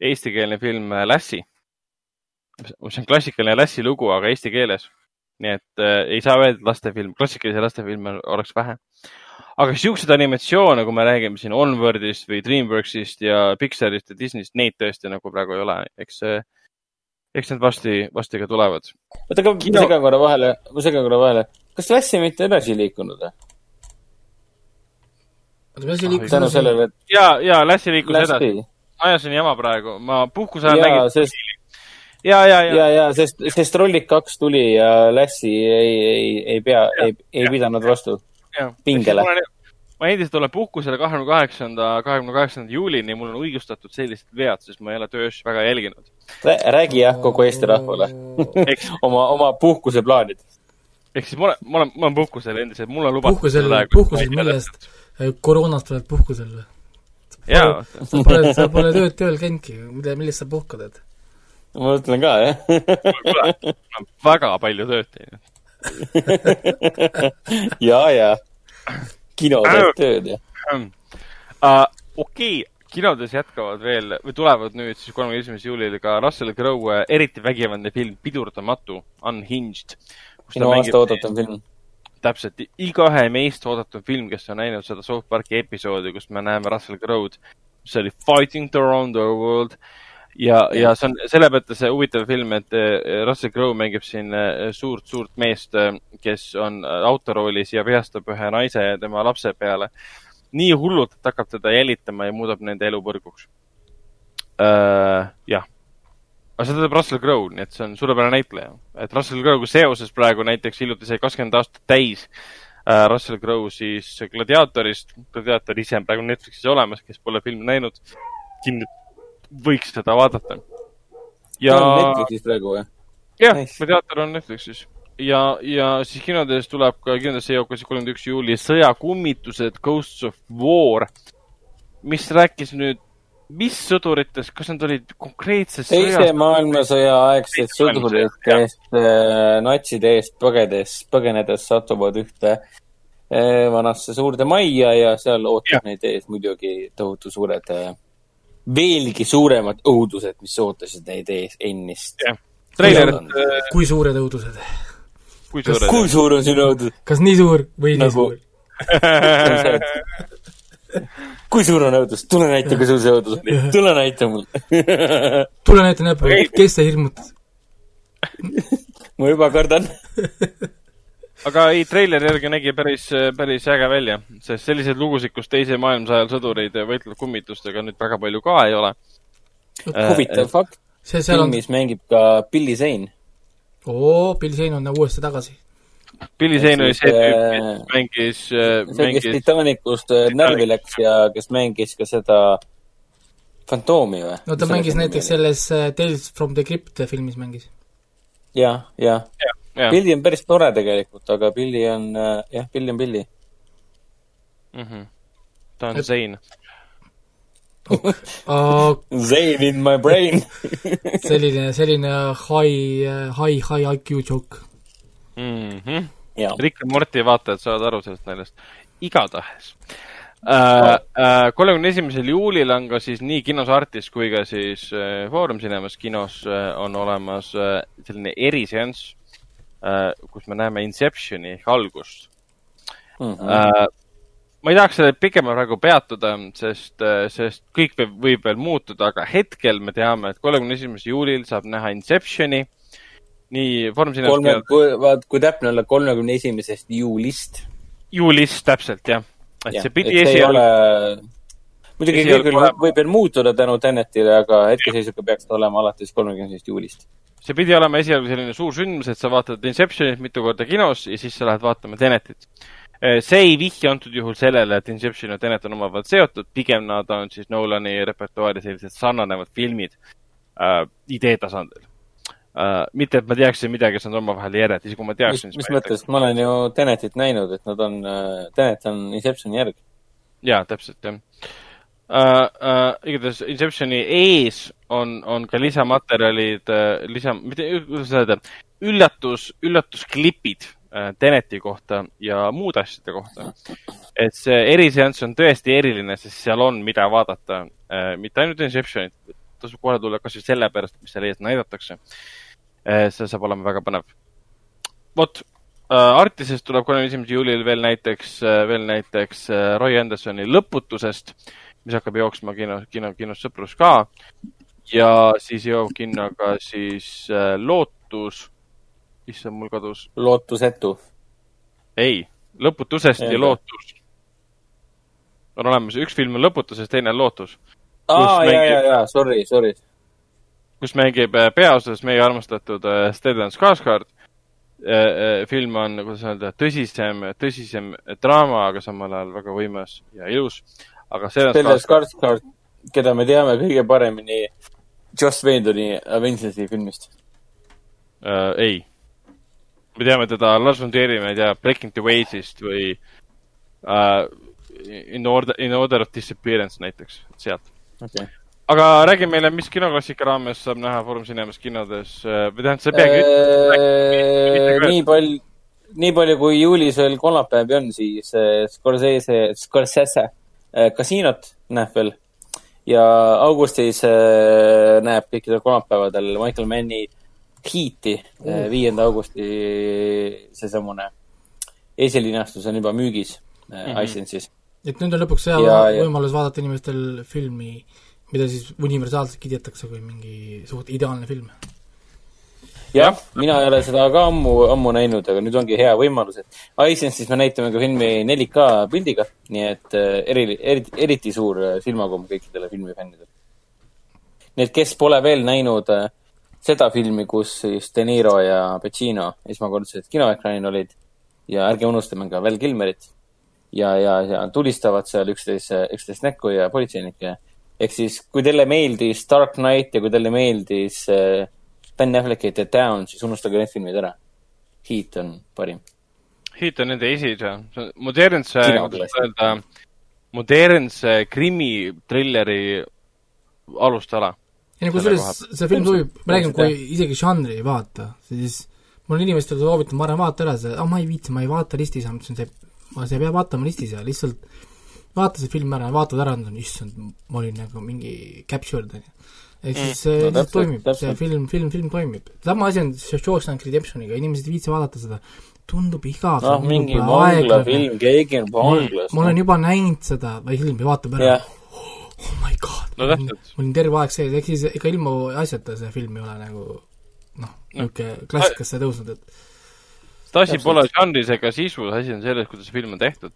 eestikeelne film äh, Lassi. mis on klassikaline Lassi lugu, aga eesti keeles. nii et äh, ei saa öelda, et lastefilm, klassikalisi lastefilme oleks vähe. aga siukseid animatsioone, kui me räägime siin Onwardist või Dreamworksist ja Pixarist ja Disneyst, neid tõesti nagu praegu ei ole. eks äh, eks need varsti, varsti ka tulevad.
oota, aga ma segan korra vahele, ma segan korra vahele. kas Lässi mitte edasi liikunud või?
oota, Lässi liikus
tänu sellele, et.
ja, ja Lässi liikus Lässi. edasi. ajasin jama praegu, ma puhkuse ajal nägin.
Sest... ja, ja, ja, ja, ja, sest, sest Trollid kaks tuli ja Lässi ei, ei, ei pea, ei, ei pidanud vastu pingele
ma endiselt olen puhkusel kahekümne kaheksanda, kahekümne kaheksanda juulini, mul on õigustatud sellised vead, sest ma ei ole töös väga jälginud
räägi jah kogu Eesti rahvale (laughs) oma, oma puhkuseplaanid.
ehk siis ma olen, ma olen, ma olen puhkusel endiselt, mul on lubatud
puhkusel, puhkusel millest? koroonast oled puhkusel või?
jaa.
sa pole, sa pole tööd tööl käinudki, mille, millest sa puhkad, et?
ma mõtlen ka, jah.
väga palju tööd teinud (laughs)
ja, ja kino teeb tööd ja
uh,. okei okay., kinodes jätkavad veel või tulevad nüüd siis kolmekümne esimesel juulil ka Russell Crowe eriti vägivaldne film Pidurdamatu, Unhinged.
minu aasta oodatum film.
täpselt, igaühe meist oodatud film, kes on näinud seda South Park'i episoodi, kus me näeme Russell Crowe'd, mis oli Fighting the Underworld ja, ja see on selle mõttes huvitav film, et eh, Russell Crowe mängib siin suurt-suurt eh, meest, eh, kes on autoroolis ja vihastab ühe naise ja tema lapse peale nii hullult, et hakkab teda jälitama ja muudab nende elu põrguks uh,. jah. aga seda teeb Russell Crowe, nii et see on suurepärane näitleja. et Russell Crowe'ga seoses praegu näiteks hiljuti sai kakskümmend aastat täis uh, Russell Crowe siis Gladiatorist. Gladiator ise on praegu Netflixis olemas, kes pole filmi näinud, kindlasti võiks seda vaadata.
ja. Netflixis praegu või?
jah nice., Gladiator on Netflixis ja, ja siis kinodes tuleb ka, ka siis kolmkümmend üks juuli Sõjakummitused Ghosts of War, mis rääkis nüüd, mis sõduritest, kas need olid konkreetses
teise maailmasõja aegsed sõdurid, kes äh, natside eest põgedes, põgenedes satuvad ühte äh, vanasse suurde majja ja seal ootab neid ees muidugi tohutu suured äh,, veelgi suuremad õudused, mis ootasid neid ees ennist.
treiler.
kui suured õudused?
kui suur,
kui suur on sinu õudus?
kas nii suur või nagu... nii suur? (laughs)
Kui suur on õudus, tule näita, kui suur see õudus oli, tule näita mulle. (laughs)
Tule näita näpuga, kes see hirmutas?
Ma juba kardan (laughs)
aga ei, treileri järgi nägi päris, päris äge välja, sest selliseid lugusid, kus teise maailmasõja ajal sõdurid võitlevad kummitustega nüüd väga palju ka ei ole.
huvitav äh, fakt, filmis on... mängib ka Billy Zane
oo, Bill Zane on nagu uuesti tagasi.
Billy Zane oli see tüüp, kes mängis,
see, kes Titanicust äh, närvi läks ja kes mängis ka seda Fantoomi või?
no ta mängis näiteks selles äh, Tales from the Crypt filmis mängis.
jah, jah ja, ja. Billy on päris tore tegelikult, aga Billy on, äh, jah, Billy on Billy
mm. -hmm. ta on. Zane
uh, (laughs)
Zane in my brain (laughs)
selline, selline high, high, high IQ joke
mm. -hmm. Rick and Morty vaatajad saavad aru sellest naljast. igatahes äh, äh, kolmekümne esimesel juulil on ka siis nii kinos Artis kui ka siis äh, Foorum Cinemas kinos äh, on olemas äh, selline eriseanss äh,, kus me näeme Inceptioni ehk algust mm. -hmm. Äh, ma ei tahaks sellel pikemalt praegu peatuda, sest, sest kõik võib, võib veel muutuda, aga hetkel me teame, et kolmekümne esimesel juulil saab näha Inceptioni. nii Cinemas.
kolme, kui, vaat kui täpne olla, kolmekümne esimesest juulist.
juulist, täpselt, jah.
et ja, see pidi esialgu ole... muidugi kõik küll võib veel muutuda tänu Tenetile, aga hetkeseisuga peaks ta olema alates kolmekümnendast juulist
see pidi olema esialgu selline suur sündmus, et sa vaatad Inceptionit mitu korda kinos ja siis sa lähed vaatama Tenetit. Äh, see ei vihja antud juhul sellele, et Inception ja Tenet on omavahel seotud, pigem nad on siis Nolani repertuaari sellised sarnanevad filmid äh, idee tasandil äh,. mitte, et ma teaksin midagi, kes on omavahel järjed, isegi kui ma teaksin.
mis, mis mõttes, ma olen ju Tenetit näinud, et nad on äh,, Tenet on Inceptioni järg.
jaa, täpselt, jah uh,. Uh, igatahes Inceptioni ees on, on ka lisamaterjalid uh,, lisa, mitte, kuidas öelda, üllatus, üllatusklipid Äh, Teneti kohta ja muude asjade kohta. et see eriseanss on tõesti eriline, sest seal on, mida vaadata. Äh, mitte ainult Inceptionit, tasub kohe tulla kasvõi sellepärast, mis seal ees näidatakse. Äh, see saab olema väga põnev. vot, Artisest tuleb kolmekümne esimesel juulil veel näiteks, veel näiteks Roy Andersoni Lõputusest, mis hakkab jooksma kino, kino, kinos Sõprus ka. ja siis jõuab kinno ka siis Lootus issand, mul kadus.
lootusetu.
ei, lõputusest ja lootus. on olemas, üks film on lõputusest, teine on lootus.
aa, ja, ja, ja, sorry, sorry.
kus mängib äh, peaosas meie armastatud äh, Stellan Skarsgård. Äh, film on, kuidas öelda, tõsisem, tõsisem draama, aga samal ajal väga võimas ja ilus. Aga
Stellan Skarsgård, keda me teame kõige paremini Joss Whedoni Avengersi filmist
uh,. ei me teame teda Lars von Trieri, ma ei tea, Breaking the Ways'ist või uh, In order, In order of disappearance näiteks, sealt
okay.
aga räägi meile, mis kinoklassika raames saab näha Foorum Cinemas kinodes äh, või tähendab, sa ei peagi
ütlema. nii palju, nii palju kui juulis veel kolmapäevi on, siis Scorsese, Scorsese kasiinot näeb veel ja augustis näeb kõikidel kolmapäevadel Michael Manni Heat'i mm., viienda augusti seesamune esilinastus on juba müügis mm -hmm. iSense'is.
et nüüd on lõpuks hea ja, võimalus vaadata inimestel filmi, mida siis universaalselt kiidetakse kui mingi suht ideaalne film.
Jah, mina ei ole seda ka ammu, ammu näinud, aga nüüd ongi hea võimalus, et iSense'is me näitame ka filmi 4K pildiga, nii et äh, eri, eriti, eriti suur äh, silmakomm kõikidele filmifännidele. nii et kes pole veel näinud äh, seda filmi, kus siis De Niro ja Pacino esmakordselt kinoekraanil olid ja ärge unustame ka Val Kilmerit. ja, ja, ja tulistavad seal üksteise, üksteist näkku ja politseinikke. ehk siis, kui teile meeldis Dark Knight ja kui teile meeldis äh, Ben Affleck ja The Town, siis unustage need filmid ära. Heat on parim.
Heat on nende esise, modernse, kuidas öelda, modernse krimitrilleri alustala.
ei no kusjuures see film sobib, ma räägin, kui isegi žanri ei vaata, siis ma olen inimestele soovitanud, ma arvan, vaata ära see, aa ma ei viitsi, ma ei vaata listis, ma ütlesin, see, ma, sa ei pea vaatama listis ja lihtsalt vaata see film ära, vaatad ära, issand, ma olin nagu mingi captured, on ju. Ehk siis see
no täpselt,
toimib, see film, film, film toimib. sama asi on Shawshank Redemptioniga, inimesed ei viitsi vaadata seda, tundub igav.
noh, mingi vanglafilm, keegi on vanglas.
ma olen juba näinud seda või filmi, vaatab ära
jah,
oh my god
No
ma olin terve aeg sees, ehk siis ega ilma asjata see film ei ole nagu noh, niisugune klassikasse tõusnud, et
seda asi pole žanris ega sisus, asi on selles, kuidas see film on tehtud.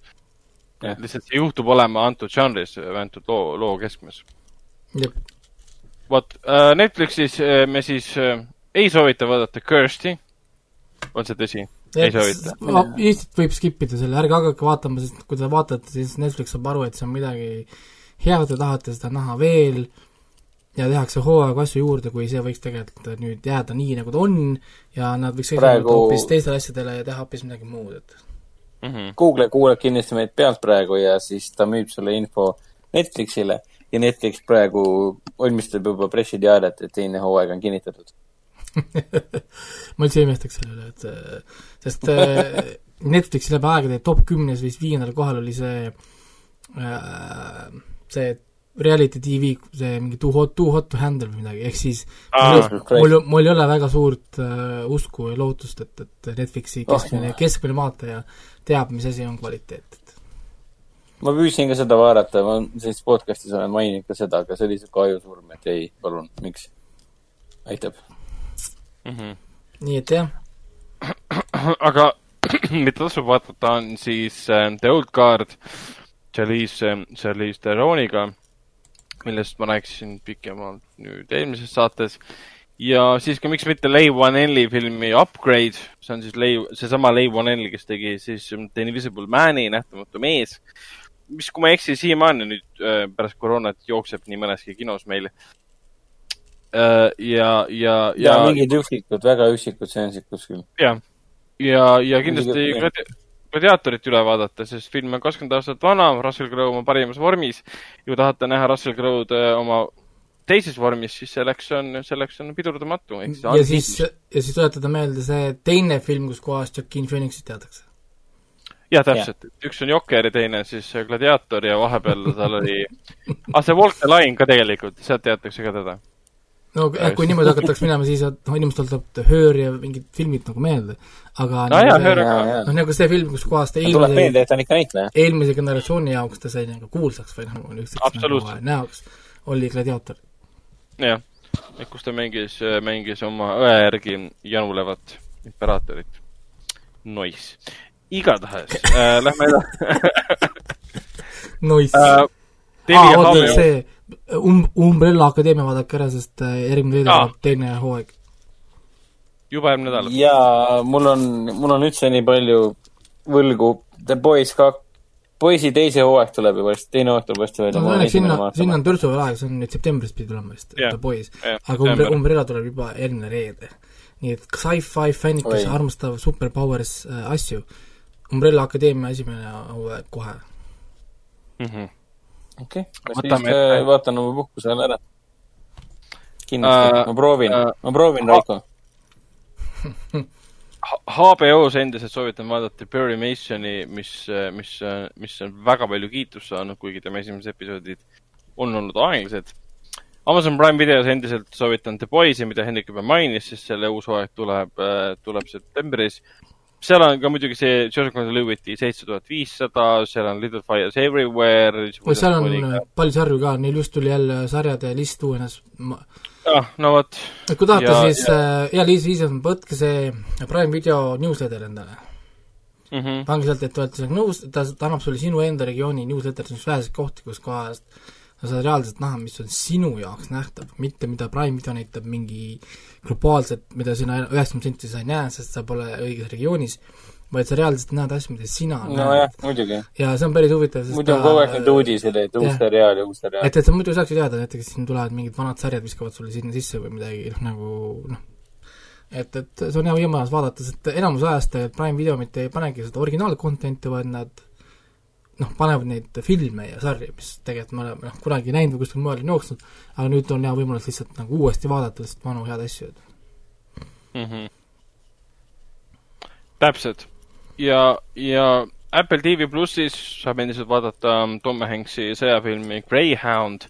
Jah.
lihtsalt see juhtub olema antud žanris, antud loo, loo keskmes. Vot äh,, Netflixis äh, me siis äh, ei soovita vaadata Kirsti. on see tõsi? ei soovita.
Eestit võib skip ida selle, ärge hakake vaatama, sest kui te vaatate, siis Netflix saab aru, et see on midagi head, te tahate seda näha veel ja tehakse hooaega asju juurde, kui see võiks tegelikult nüüd jääda nii, nagu ta on ja nad võiks
Praegu-
hoopis teistele asjadele ja teha hoopis midagi muud, et
Mhm.
Google kuulab kindlasti meid pealt praegu ja siis ta müüb selle info Netflixile ja Netflix praegu valmistab juba pressiteadet, et teine hooaeg on kinnitatud. (laughs)
ma üldse ei imestaks selle üle, et äh, sest äh, Netflixi läbi aegade top kümnes või siis viiendal kohal oli see äh, see reality tv, see mingi Too hot, too hot to handle või midagi, ehk siis
Aa,
mul, mul, mul ei ole väga suurt usku ja lootust, et, et Netflixi
Oh,
keskmine
jah.,
keskmine vaataja teab, mis asi on kvaliteet, et
ma püüdsin ka seda vaadata, ma selles podcast'is olen maininud ka seda, aga see oli siuke ajusurm, et ei, palun, miks? aitab.
Mhm.
nii et jah, (clears throat)
aga (clears throat) mida tasub vaadata, on siis äh, The Old Guard Charlize, Charlize Theroniga, millest ma rääkisin pikemalt nüüd eelmises saates. ja siis ka miks mitte Leigh Whannelli filmi Upgrade, see on siis Leigh, seesama Leigh Whannelli, kes tegi siis The Invisible Man'i, Nähtamatu mees, mis, kui ma ei eksi, siiamaani nüüd äh, pärast koroonat jookseb nii mõneski kinos meil. ja, ja,
ja
ja,
mingid üksikud, väga üksikud seansid kuskil.
jah, ja, ja kindlasti gladiaatorit üle vaadata, sest film on kakskümmend aastat vana, Russell Crowe oma parimas vormis. kui tahate näha Russell Crowe'd äh, oma teises vormis, siis selleks on, selleks on pidurdamatu.
ja siis, ja siis tuletada meelde see teine film, kus kohas Joaquin Phoenixit teatakse.
jah, täpselt, üks on Jokker ja teine siis äh, gladiaator ja vahepeal tal oli, ah see Walk the Line ka tegelikult, sealt teatakse ka teda.
no
Ja
kui
just.
niimoodi hakatakse minema, siis on- noh, inimestel tuleb Höör ja mingid filmid nagu meelde, aga
no jaa,
see-
Höör aga,
noh, nagu see film, kus kohas ta
tuleb meelde,
eelmise,
et ta on ikka näitleja.
eelmise generatsiooni jaoks ta sai nagu kuulsaks või noh, üksteist
Absoluutselt.
nagu näoks, oli gladiaator.
jah, et kus ta mängis, mängis oma õe järgi janulevat imperaatorit. Nice. Igatahes äh,, lähme edasi (laughs)
Nice
äh,. Devi
oota,
Hamel,
see um-, Umbrella Akadeemia vaadake ära, sest äh, järgmine reede tuleb teine hooaeg.
juba eelmine nädal.
ja mul on, mul on üldse nii palju võlgu. The Boys kak-, poisi teise hooaeg tuleb juba varsti, teine hooaeg tuleb varsti välja.
no õnneks sinna, sinna on törtsu veel aega, see on nüüd septembris pidi tulema vist
Jah.
The Boys.
Jah,
aga Umbre-. Umbrella tuleb juba järgmine reede. nii et sci-fi fännid, kes armastavad superpowers äh, asju, Umbrella Akadeemia esimene hooaeg kohe.
Mhm.
okei, ma
Võtame
siis
ette.
äh, vaatan oma puhkuse ajal ära. kindlasti uh,, ma proovin uh,, ma proovin, Raiko. (laughs)
HBO-s endiselt soovitan vaadata Barry Masoni, mis, mis, mis on väga palju kiitust saanud, kuigi tema esimesed episoodid on olnud aeglased. Amazon Prime videos endiselt soovitan The Boys'i, mida Hendrik juba mainis, sest selle uus hooaeg tuleb, tuleb septembris. Seal on ka muidugi see Joseph Gordon-Levitti seitse tuhat viissada, seal on Little Fires Everywhere.
seal on äh, palju sarju ka, neil just tuli jälle sarjade list uuenes.
ah, no vot,
et kui tahate, siis äh, hea Liis Viisas, võtke see Prime video newsletter endale.
Mhm.
pange sealt, et te olete seal nõus, ta, ta annab sulle sinu enda regiooni newsletter, see on üks väheseid kohti, kus kohast sa saad reaalselt näha, mis on sinu jaoks nähtav, mitte mida Prime video näitab mingi globaalselt, mida sina üheksakümmend protsenti sa ei näe, sest sa pole õiges regioonis, vaid sa reaalselt näed asju, mida sina
nojah muidugi.
ja see on päris huvitav, sest
muidu on kogu aeg neid uudiseid, et uus seriaal ja uus seriaal.
et, et sa muidu saaksid teada, näiteks siin tulevad mingid vanad sarjad, viskavad sulle sinna sisse või midagi, noh nagu noh, et, et see on hea võimalus vaadata, sest enamus ajast Prime video mitte ei panegi seda originaalcontent'i, vaid nad noh, panevad neid filme ja sarju, mis tegelikult me oleme noh, kunagi näinud või kuskil mujal on jooksnud, aga nüüd on hea võimalus lihtsalt nagu uuesti vaadata lihtsalt vanu head asju
mm. -hmm. täpselt. ja, ja Apple TV plussis saab endiselt vaadata Tom Hanks'i sõjafilmi Greyhound,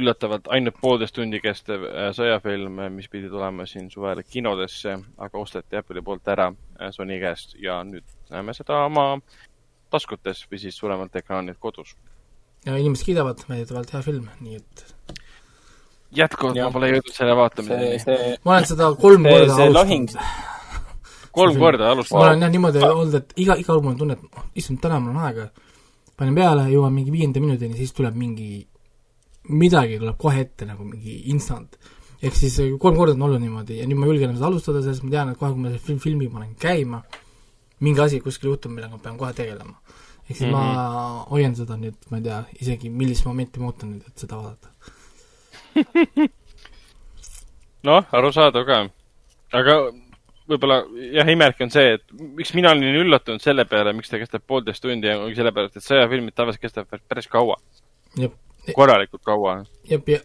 üllatavalt ainult poolteist tundi kestev äh, sõjafilm, mis pidi tulema siin suvel kinodesse, aga osteti Apple'i poolt ära äh, Sony käest ja nüüd näeme seda oma taskutes või siis suuremalt ekraanilt kodus.
ja inimesed kiidavad, väidetavalt hea film, nii et
jätkuvalt ma pole jõudnud selle vaatamiseni.
ma olen seda kolm korda alustanud
kolm korda alustanud.
ma olen jah niimoodi olnud, et iga, iga kord mul on tunne, et oh, issand, täna mul on aega. panen peale, jõuan mingi viienda minutini, siis tuleb mingi, midagi tuleb kohe ette nagu mingi instant. ehk siis kolm korda on olnud niimoodi ja nüüd ma julgen seda alustada, sest ma tean, et kohe, kui ma selle film, filmi panen käima, mingi asi kuskil juhtub, millega ma pean kohe tegelema. ehk siis mm -hmm. ma mhm. hoian seda nüüd, ma ei tea isegi, millist momenti ma ootan nüüd, et seda vaadata (laughs)
noh, arusaadav ka. aga võib-olla jah, imelik on see, et miks mina olin üllatunud selle peale, miks ta kestab poolteist tundi, ongi sellepärast, et sõjafilmid tavaliselt kestavad päris kaua. korralikult kaua.
jep, ja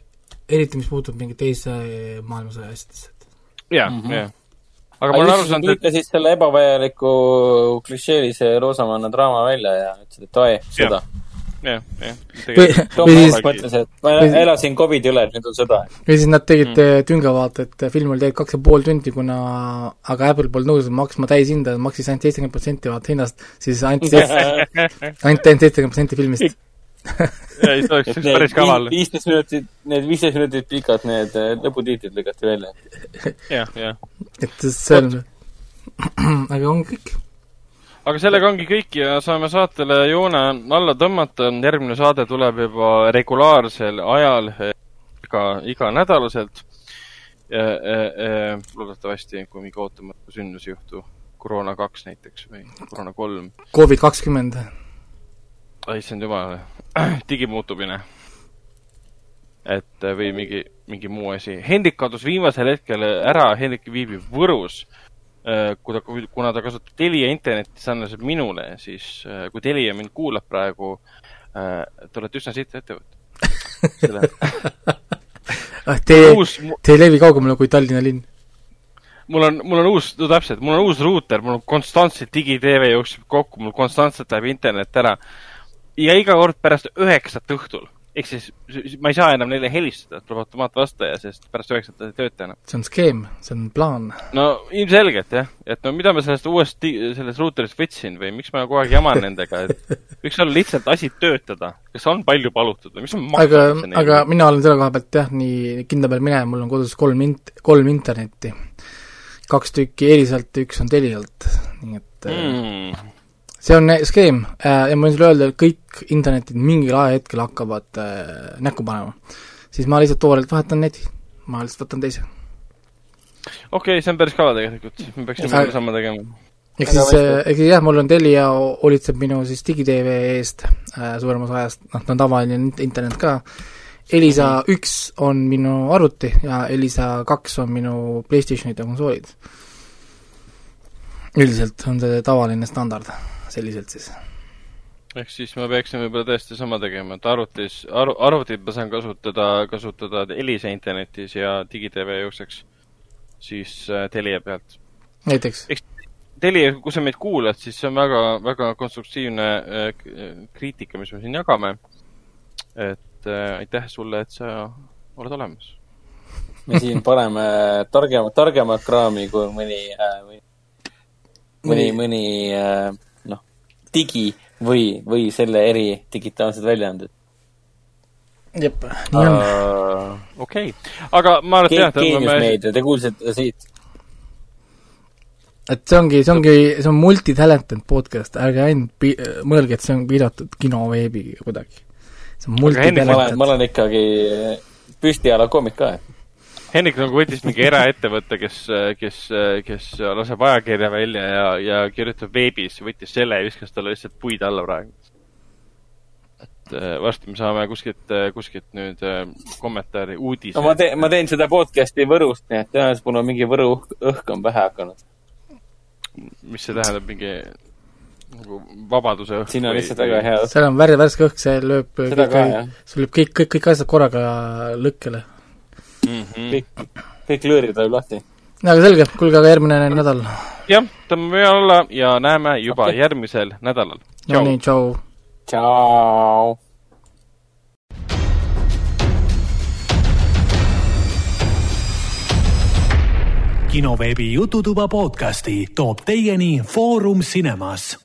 eriti, mis puutub mingi teise maailmasõja asjadesse.
jah -hmm. jah. Aga ma olen aru saanud,
et lõikasid selle ebavajaliku klišeelise roosamanna draama välja ja ütlesid, et oi, sõda
jah, jah.
Tom Hanks mõtles, et ma elasin Covidi üle, nüüd on sõda.
või siis nad tegid mm. tünga vaata, et film oli tegelikult kaks ja pool tundi, kuna aga Apple polnud nõus maksma täishinda, maksis ainult seitsekümmend protsenti vaata hinnast, siis ainult (laughs) ainult ainult seitsekümmend protsenti filmist
ja siis oleks üks päris kaval.
viisteist minutit, need viisteist minutit pikad, need äh, lõputiitrid lükati välja.
jah, jah.
et see on, (clears throat) aga on kõik
aga sellega ongi kõik ja saame saatele joone alla tõmmata. järgmine saade tuleb juba regulaarsel ajal, iga, iganädalaselt. loodetavasti, kui mingi ootamatu sündmus ei juhtu, koroona kaks näiteks või koroona kolm.
Covid kakskümmend.
Issand jumal, (clears throat) digimuutumine. et või mingi, mingi muu asi. Hendrik kadus viimasel hetkel ära, Hendrik viibib Võrus Äh, kui ta, kuna ta kasutab Telia internetti sarnaselt minule, siis äh, kui Telia mind kuulab praegu, äh, te olete üsna sitt ettevõte. (laughs)
ah, te, te ei levi kaugemale kui Tallinna linn?
mul on, mul on uus, no täpselt, mul on uus ruuter, mul on konstantselt digitv jookseb kokku, mul konstantselt läheb internet ära. Ja iga kord pärast üheksat õhtul ehk siis ma ei saa enam neile helistada, tuleb automaatvastaja, sest pärast üheksat ei tööta enam.
see on skeem, see on plaan.
no ilmselgelt jah, et no mida ma sellest uuest, sellest ruuterist võtsin või miks ma kogu aeg jaman nendega, et (laughs) võiks olla lihtsalt asi töötada. kas on palju palutud või mis on
aga, aga mina olen selle koha pealt jah, nii kindla peal minev, mul on kodus kolm int-, kolm internetti. kaks tükki Elisalt, üks on Telialt, nii et mm see on skeem äh, ja ma võin sulle öelda, et kõik internetid mingil ajahetkel hakkavad äh, näkku panema. siis ma lihtsalt toorelt vahetan neti, ma lihtsalt võtan teise.
okei okay,, see on päris kaua tegelikult, me peaksime äh, sama tegema.
ehk siis, äh, ehk siis jah, mul on Telia hoolitseb minu siis digitv eest äh, suurem osa ajast, noh, ta on tavaline internet ka, Elisa mhm. üks on minu arvuti ja Elisa kaks on minu PlayStationid ja konsoolid. üldiselt on see tavaline standard selliselt siis.
ehk siis me peaksime võib-olla tõesti sama tegema, et arvutis, arv-, arvutit ma saan kasutada, kasutada Elisa internetis ja digitv jookseks siis äh, Telia pealt.
näiteks?
eks Telia, kui sa meid kuulad, siis see on väga, väga konstruktiivne äh, kriitika, mis me siin jagame. et äh, aitäh sulle, et sa oled olemas.
me siin paneme targemat, targemat kraami kui mõni äh,, mõni, mõni, mõni äh, digi või, või selle eri digitaalsed väljaanded.
jep, nii on uh,.
okei okay., aga ma arvan, et jah,
tõmbame meedia, te kuulsite siit.
et see ongi, see ongi, see on multitalented podcast, ärge ainult pi-, mõelge, et see on piiratud kino veebiga kuidagi. see on multitalented.
ma olen, ma olen ikkagi püstiala koomik ka, et
Hendrik nagu võttis mingi eraettevõtte, kes, kes, kes laseb ajakirja välja ja, ja kirjutab veebis, võttis selle ja viskas talle lihtsalt puid alla praegu. et äh, varsti me saame kuskilt, kuskilt nüüd kommentaari, uudise.
no ma teen, ma teen seda podcast'i Võrust, nii et tõenäoliselt mul on mingi Võru õhk on pähe hakanud.
mis see tähendab, mingi nagu vabaduse õhk?
siin on lihtsalt väga hea
õhk. seal on värv, värske õhk, see lööb, see lööb kõik, kõik, kõik asjad korraga lõkkele
mm. -hmm. kõik, kõik lõõrid lööb lahti.
aga selge, kuulge, aga järgmine nädal.
jah, tõmbame alla ja näeme juba okay. järgmisel nädalal.
no nii, tšau.
tšau.
kinoveebi Jututuba podcasti toob teieni Foorum Cinemas